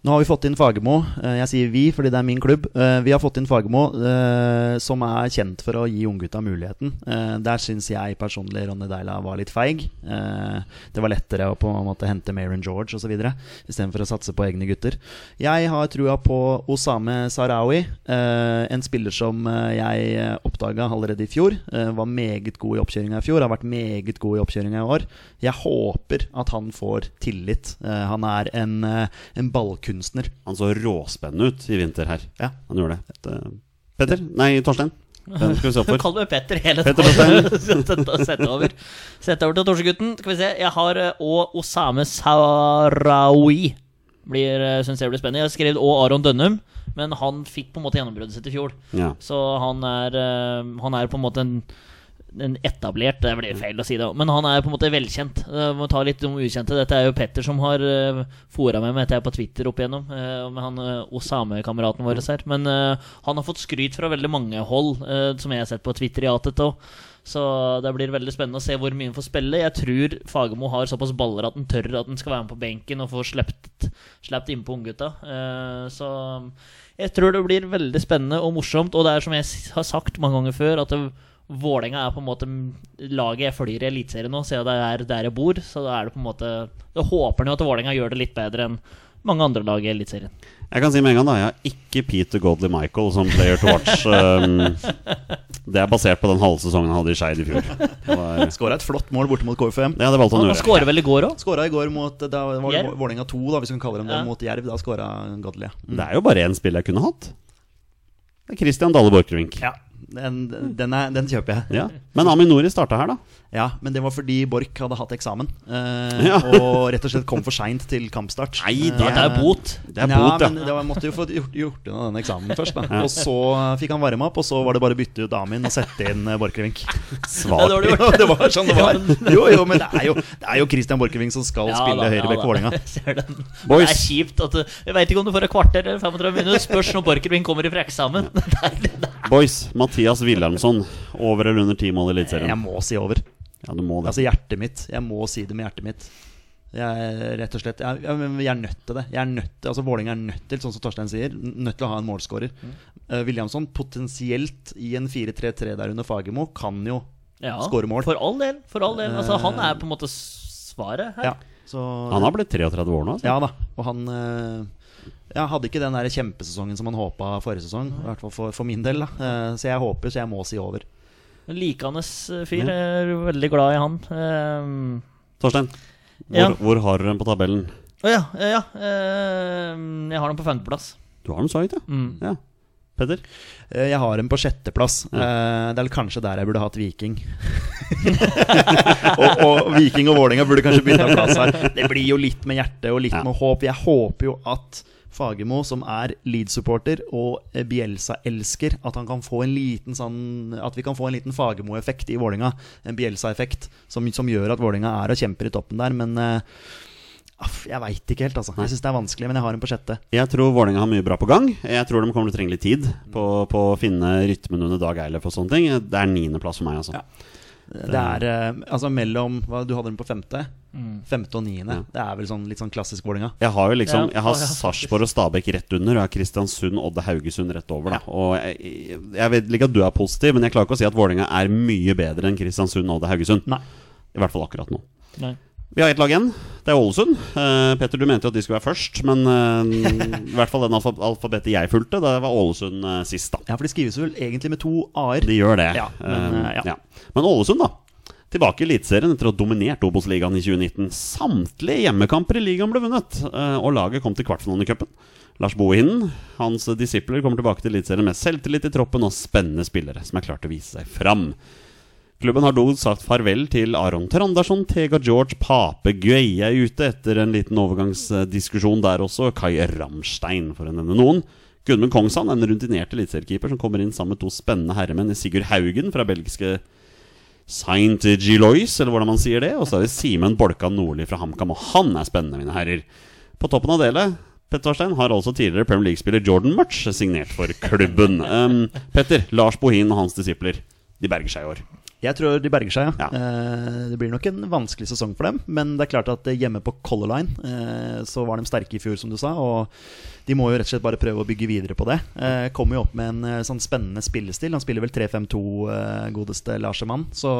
nå har vi fått inn Fagermo. Eh, jeg sier vi fordi det er min klubb. Eh, vi har fått inn Fagermo, eh, som er kjent for å gi unggutta muligheten. Der syns jeg personlig Ronny Deila var litt feig. Det var lettere å på en måte hente Maren George osv. istedenfor å satse på egne gutter. Jeg har trua på Osame Sarawi, en spiller som jeg oppdaga allerede i fjor. Var meget god i oppkjøringa i fjor, har vært meget god i oppkjøringa i år. Jeg håper at han får tillit. Han er en, en en ballkunstner. Han så råspennende ut i vinter her. Ja. Han gjorde det. det. Petter? Nei, Torstein. Hvem skal vi se opp for? Kall meg Petter hele tiden. Sett over. Sett over til Torsegutten. Skal vi se. Jeg har eh, og Osame Sarawi. Blir, eh, synes jeg blir spennende. Jeg har skrevet og Aron Dønnum, men han fikk på en måte gjennombruddet sitt i fjor. Ja. Så han er, eh, han er på en måte en, en etablert Det blir feil å si det, men han er på en måte velkjent. Uh, må ta litt om ukjente. Dette er jo Petter som har uh, fora med meg dette på Twitter opp igjennom. eh, med han uh, Osame-kameraten vår her. Men eh, han har fått skryt fra veldig mange hold, eh, som jeg har sett på Twitter i Atet òg. Så det blir veldig spennende å se hvor mye han får spille. Jeg tror Fagermo har såpass baller at han tør at han skal være med på benken og få sluppet innpå unggutta. Eh, så jeg tror det blir veldig spennende og morsomt. Og det er som jeg har sagt mange ganger før, at det, Vålerenga er på en måte laget jeg følger i Eliteserien nå, siden det er der jeg bor. Så da er det på en måte Jeg håper nå at Vålerenga gjør det litt bedre enn mange andre lag i Eliteserien. Jeg kan si med en gang da Jeg har ikke Peter Godley Michael som player to watch. Um, det er basert på den halve sesongen han hadde i Skeid i fjor. Det var, Skåra et flott mål borte mot KFM. Ja, det valgte valgt han Han å gjøre. Skåra vel i går òg? Skåra i går mot da var det Vålerenga 2, da, hvis vi kan kalle dem det, Ja. mot Jerv. Da skåra Godley. Mm. Det er jo bare én spill jeg kunne hatt. Det er Christian Dalle Borchgrevink. Ja, den, den, er, den kjøper jeg. Ja. Men Aminori starta her, da. Ja, men det var fordi Borch hadde hatt eksamen. Eh, Ja. Og rett og slett kom for seint til kampstart. Nei, Det er bot. Det er ja, bot, ja. men det var, måtte jo få gjort, gjort unna den eksamen først. Da. Og så fikk han varme opp, og så var det bare å bytte ut Amin og sette inn eh, Borchgrevink. Svak. Det var det Ja, det var sånn det var. Jo, jo, men det er jo, det er jo Christian Borchgrevink som skal spille da, høyrebekk for Vålerenga. Det er kjipt at du, Jeg vet ikke om du får et kvarter eller 35 minutter. Spørs når Borchgrevink kommer fra eksamen. Boys, Mathias Wilhelmsson. Over eller under ti mål i Jeg må si over. Ja, du må det. Altså hjertet mitt. Jeg må si det med hjertet mitt. Jeg, rett og slett Jeg, jeg, jeg er nødt til det. Jeg er nødt til, altså Vålerenga er nødt til, sånn som Torstein sier, nødt til å ha en målskårer. Uh, Williamson potensielt i en 4-3-3 der under Fagermo kan jo ja, Skåre mål. For all del. For all del. Altså, han er på en måte svaret her. Ja, så, Han har blitt 33 år nå. Altså. ja da. Og han uh, ja, hadde ikke den der kjempesesongen som han håpa forrige sesong. I hvert fall for, for min del. da Uh, Så jeg håper, så jeg må si over. En Likende fyr. Jeg er veldig glad i han. Ehm, Torstein, hvor, Ja. hvor har du den på tabellen? Å ja. ja ehm, jeg har den på femteplass. Du har den så høyt, ja. Mm. ja. Petter? Eh, Jeg har en på sjetteplass. Ja. Det er kanskje der jeg burde hatt Viking. og, og Viking og Vålerenga burde kanskje bytta plass her. Det blir jo litt med hjerte og litt Ja. med håp. Jeg håper jo at Fagermo, som er Leeds-supporter og Bielsa-elsker, at han kan få en liten sånn At vi kan få en liten Fagermo-effekt i Vålinga En Bielsa-effekt som, som gjør at Vålinga er og kjemper i toppen der. Men uh, jeg veit ikke helt, altså. Jeg syns det er vanskelig, men jeg har en på sjette. Jeg tror Vålinga har mye bra på gang. Jeg tror de kommer til å trenge litt tid på, på å finne rytmen under Dag Eilef og sånne ting. Det er niendeplass for meg, altså. Ja. Det er eh, altså mellom hva, Du hadde den på femte? Femte og niende. Ja. Det er vel sånn litt sånn klassisk Vålerenga. Jeg har jo liksom Jeg har Sarpsborg og Stabæk rett under, og jeg har Kristiansund, Odde, Haugesund rett over. Da. Og jeg, jeg vet ikke at du er positiv, men jeg klarer ikke å si at Vålerenga er mye bedre enn Kristiansund, Odde, Haugesund. Nei. I hvert fall akkurat nå. Nei. Vi har ett lag igjen. Det er Ålesund. Uh, Petter, du mente jo at de skulle være først, men uh, i hvert fall den alfa alfabetet jeg fulgte, det var Ålesund uh, sist, da. Ja, for de skrives vel egentlig med to a-er. De gjør det. Ja, men, Eh, eh, ja. Men Ålesund, da. Tilbake i Eliteserien etter å ha dominert Obos-ligaen i 2019. Samtlige hjemmekamper i ligaen ble vunnet, eh, og laget kom til kvartfinalen i cupen. Lars Bohinen, hans disipler, kommer tilbake til Eliteserien med selvtillit i troppen og spennende spillere som er klart til å vise seg fram. Klubben har dog sagt farvel til Aron Trandarsson, Tega George, Pape Gueye er ute etter en liten overgangsdiskusjon der også. Kai Ramstein, for å nevne noen. Gudmund Kongsand, en rutinert eliteseriekeeper som kommer inn sammen med to spennende herremenn. Sigurd Haugen fra belgiske Saint Gilois, eller hvordan man sier det. Og så er det Simen Bolkan Nordli fra HamKam, og han er spennende, mine herrer. På toppen av delet Petter Warstein, har altså tidligere Premier League-spiller Jordan Mutch signert for klubben. Um, Petter, Lars Bohin og hans disipler, de berger seg i år. Jeg tror de berger seg, ja. Ja. Eh, det blir nok en vanskelig sesong for dem. Men det er klart at eh, hjemme på Color Line eh, så var de sterke i fjor, som du sa. Og de må jo rett og slett bare prøve å bygge videre på det. Kommer jo opp med en sånn spennende spillestil. Han spiller vel 3-5-2, eh, godeste Larsemann. Så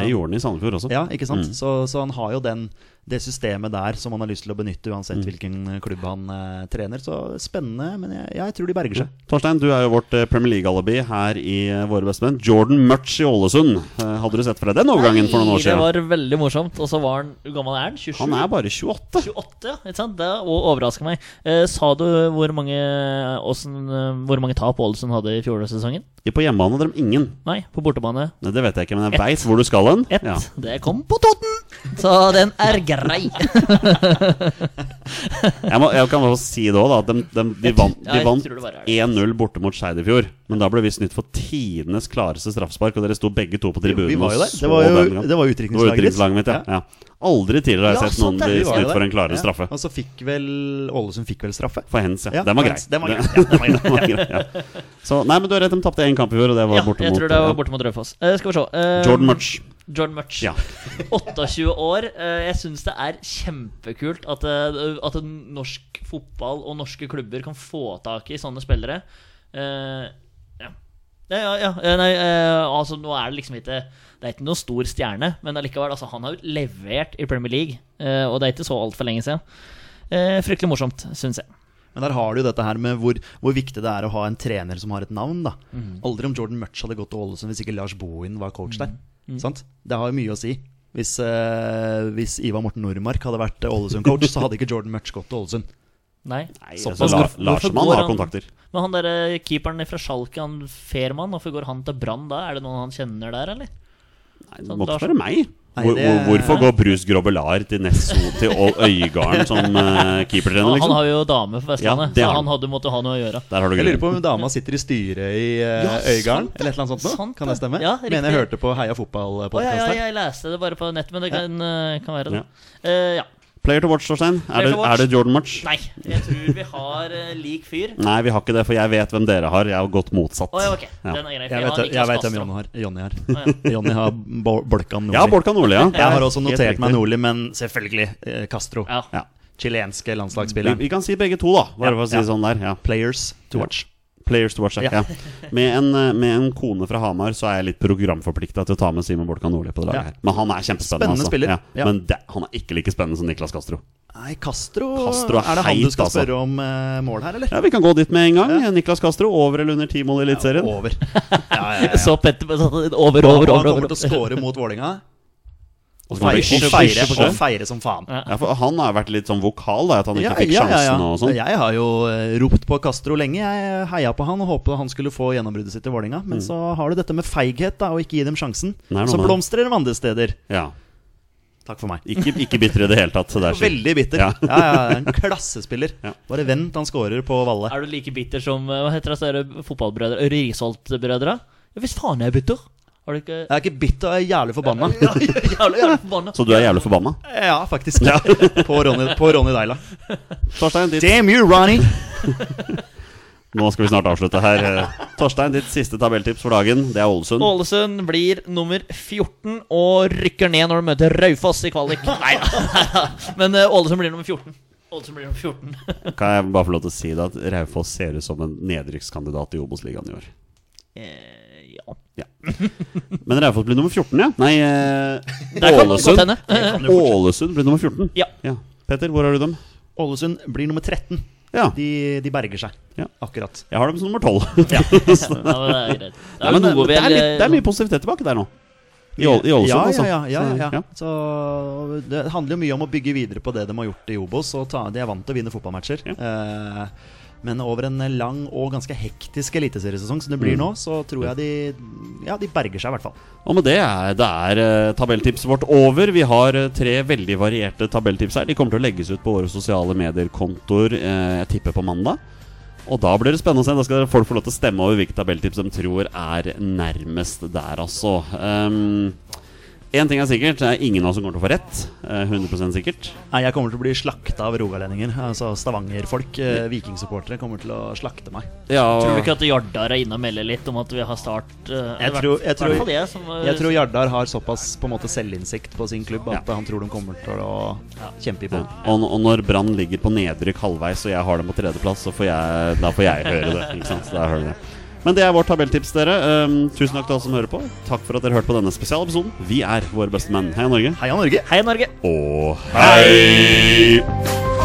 Det gjorde han i Sandefjord også. Ja, ikke sant? Mm. Så, så han har jo den, det systemet der som han har lyst til å benytte uansett hvilken klubb han eh, trener. Så spennende, men jeg, jeg tror de berger seg. Torstein, du er jo vårt eh, Premier League-alibi her i eh, Våre bestemenn. Jordan Mutch i Ålesund. Eh, Hadde du sett for deg den overgangen for noen år siden? Det var veldig morsomt. Og så var han Hvor gammel er han? 27? Han er bare 28. 28, ja. Ikke sant? Det overrasker meg. Eh, sa du hvor mange, eh, hvor mange tap Ålesund hadde i fjorårssesongen? På hjemmebane hadde de ingen. Nei, på bortebane Nei, det vet jeg ikke, men jeg veit hvor du skal hen. ett. Ja. Det kom på Totten! Så den er grei. Jeg, må, jeg kan bare si det òg, da. De, de, de vant, Ja, de vant tror det bare er det. 1-0 borte mot Skeid i fjor. Men da ble vi snytt for tidenes klareste straffespark, og dere sto begge to på tribunen vi var jo og det. var jo- det var jo utdrikningslaget mitt, ja. ja. Aldri tidligere har jeg Ja, sett noen bli snytt for en klarere Ja. straffe. Og så fikk vel Ålesund fikk vel straffe? For hens, ja. Ja, Den var grei. Den var grei. Grei. grei. Så, nei, men du har rett, de tapte én kamp i fjor, og det var Ja, borte jeg mot tror det var borte mot Raufoss. Eh, skal vi se. Eh, Jordan Mutch. Jordan Mutch. Ja. 28 år. Eh, Jeg syns det er kjempekult at, eh, at norsk fotball og norske klubber kan få tak i sånne spillere. Eh, Ja. Ja, ja, ja. Nei, altså nå er det liksom ikke Det er ikke noen stor stjerne, men allikevel, altså, han har jo levert i Premier League, og det er ikke så altfor lenge siden. Fryktelig morsomt, syns jeg. Men der har du jo dette her med hvor, hvor viktig det er å ha en trener som har et navn. da Aldri om Jordan Mutch hadde gått til Ålesund hvis ikke Lars Bohin var coach der. Sant? Det har jo mye å si. Hvis, eh, hvis Ivar Morten Nordmark hadde vært Ålesund-coach, så hadde ikke Jordan Mutch gått til Ålesund. Nei. Nei, Såpass. altså, La, Hvorfor- hvorfor Larsemann går har kontakter. Men han der eh, keeperen fra Schalke, han Fairman, hvorfor går han til Brann da? Er det noen han kjenner der, eller? Nei, det Sånn, må ikke Lars- være meg. Nei, Hvor, det- hvorfor går Bruce Grobelar til Nesso til Øygarden som uh, keepertrener, Han, han liksom? har jo dame for Vestlandet, ja, så han. hadde måttet ha noe å gjøre. Der har du Jeg lurer på om dama sitter i styret i uh, Ja, Øygarden, eller et eller annet sånt. Sant Kan det stemme? Ja, Mener jeg hørte på Heia Å ja, fotball-podkast ja, her. jeg leste det bare på nett, men det Ja. kan, eh, kan være det. Ja. Eh, ja. Player to watch, Torstein. Er det, er det Jordan March? Nei, jeg tror vi har uh, lik fyr. Nei, vi har ikke det, for jeg vet hvem dere har. Jeg har gått motsatt. Oh, okay. Ja. Er Jeg vet, jeg vet hvem Jonny har. Jonny har. oh, ja. Jonny har Bolkan Nordli. Ja, Bolkan Nordli, ja. Jeg har også notert meg. Nordli, men selvfølgelig eh, Castro. Ja. Ja. Chilenske Vi, landslagsspilleren. vi kan si begge to, da. Bare Ja, for å si ja. sånn der. Ja. Players to Ja. watch. Players to watch, ja. Ja. ja. Med, en, eh, med en kone fra Hamar så er jeg litt programforplikta til å ta med Simon Bolkan Nordli på det laget Ja. her. Men han er kjempespennende. Spennende altså. spiller. Ja. Ja. Men det, han er ikke like spennende som Niklas Castro. Nei, Castro, Castro er er det han du skal altså. spørre om eh, mål her, eller? Ja, Vi kan gå dit med en gang. Ja. Niklas Castro over eller under ti mål i Eliteserien. Over. Ja, ja, ja. Så Petter over, over, over, over, han kommer til å score mot Vålinga Og feire, og feire, og feire som faen. Ja. Ja, for Han har vært litt sånn vokal, da, at han ikke Ja, fikk ja, ja, sjansen ja. og sånn. Jeg har jo eh, ropt på Castro lenge. Jeg heia på han og håpet han skulle få gjennombruddet sitt i Vålinga Men så har du dette med feighet da, og ikke gi dem sjansen. Mm. Nei, Så blomstrer de andre steder. Ja. Takk for meg. Ikke, ikke bitter i det hele tatt. Så det er. Veldig bitter. Ja. Ja, ja, En klassespiller. Ja. Bare vent, han scorer på Valle. Er du like bitter som eh, Hva heter det, så er det fotballbrødre? Risholt-brødre? Ja hvis faen er bitter. Har du ikke Jeg er ikke bitter, jeg er jævlig forbanna. Ja, jævlig, jævlig forbanna. Så du er jævlig forbanna? Ja, faktisk. På Ronny, på Ronny Deila. Torstein, ditt Damn you, Ronny! Nå skal vi snart avslutte her. Torstein, ditt siste tabelltips for dagen, det er Ålesund. Ålesund blir nummer 14 og rykker ned når de møter Raufoss i kvalik. Nei da. Men eh, Ålesund blir nummer 14. Ålesund blir nummer 14. Kan jeg bare få lov til å si det at Raufoss ser ut som en nedrykkskandidat i Obos-ligaen i år. Eh, ja. Ja. Men Raufoss blir nummer 14, ja? Nei, eh, Ålesund. Ålesund blir nummer 14. Ja. ja. Petter, hvor har du dem? Ålesund blir nummer 13. Ja, De, de berger seg. Ja. Akkurat. jeg har dem som nummer 12. Ja, det er mye positivitet tilbake der nå. I, i Ålesund, ja, altså. ja, ja, ja, ja. Så, Så det handler jo mye om å bygge videre på det de har gjort i Obos. Og ta, de er vant til å vinne fotballmatcher. Eh, men over en lang og ganske hektisk eliteseriesesong som det blir Mm. nå, så tror jeg de Ja, de berger seg i hvert fall. Og med det er, det er eh, tabelltipset vårt over. Vi har eh, tre veldig varierte tabelltips her. De kommer til å legges ut på våre sosiale medier-kontoer, eh, jeg tipper på mandag. Og da blir det spennende å se. Da skal folk få lov til å stemme over hvilke tabelltips de tror er nærmest der, altså. Um, Én ting er sikkert, det er ingen av oss som kommer til å få rett. eh, 100% sikkert. Nei, Jeg kommer til å bli slakta av rogalendinger. Altså Stavanger-folk, eh, vikingsupportere, kommer til å slakte meg. Ja, Tror du ikke at Jardar er inne og melder litt om at vi har start eh, Jeg tror- jeg tror- jeg som var- Jeg tror Jardar har såpass på en måte selvinnsikt på sin klubb at Ja. han tror de kommer til å kjempe i Ja. bånn. Og, og når Brann ligger på nedrykk halvveis, og jeg har dem på tredjeplass, så får jeg, da får jeg høre det. Ikke sant? Så da hører du det. Men det er vårt tabelltips, dere. Um, tusen takk til alle som hører på. Takk for at dere hørte på denne spesialepisoden. Vi er våre beste menn. Heia Norge. Heia Norge! Hei, Norge! Og hei!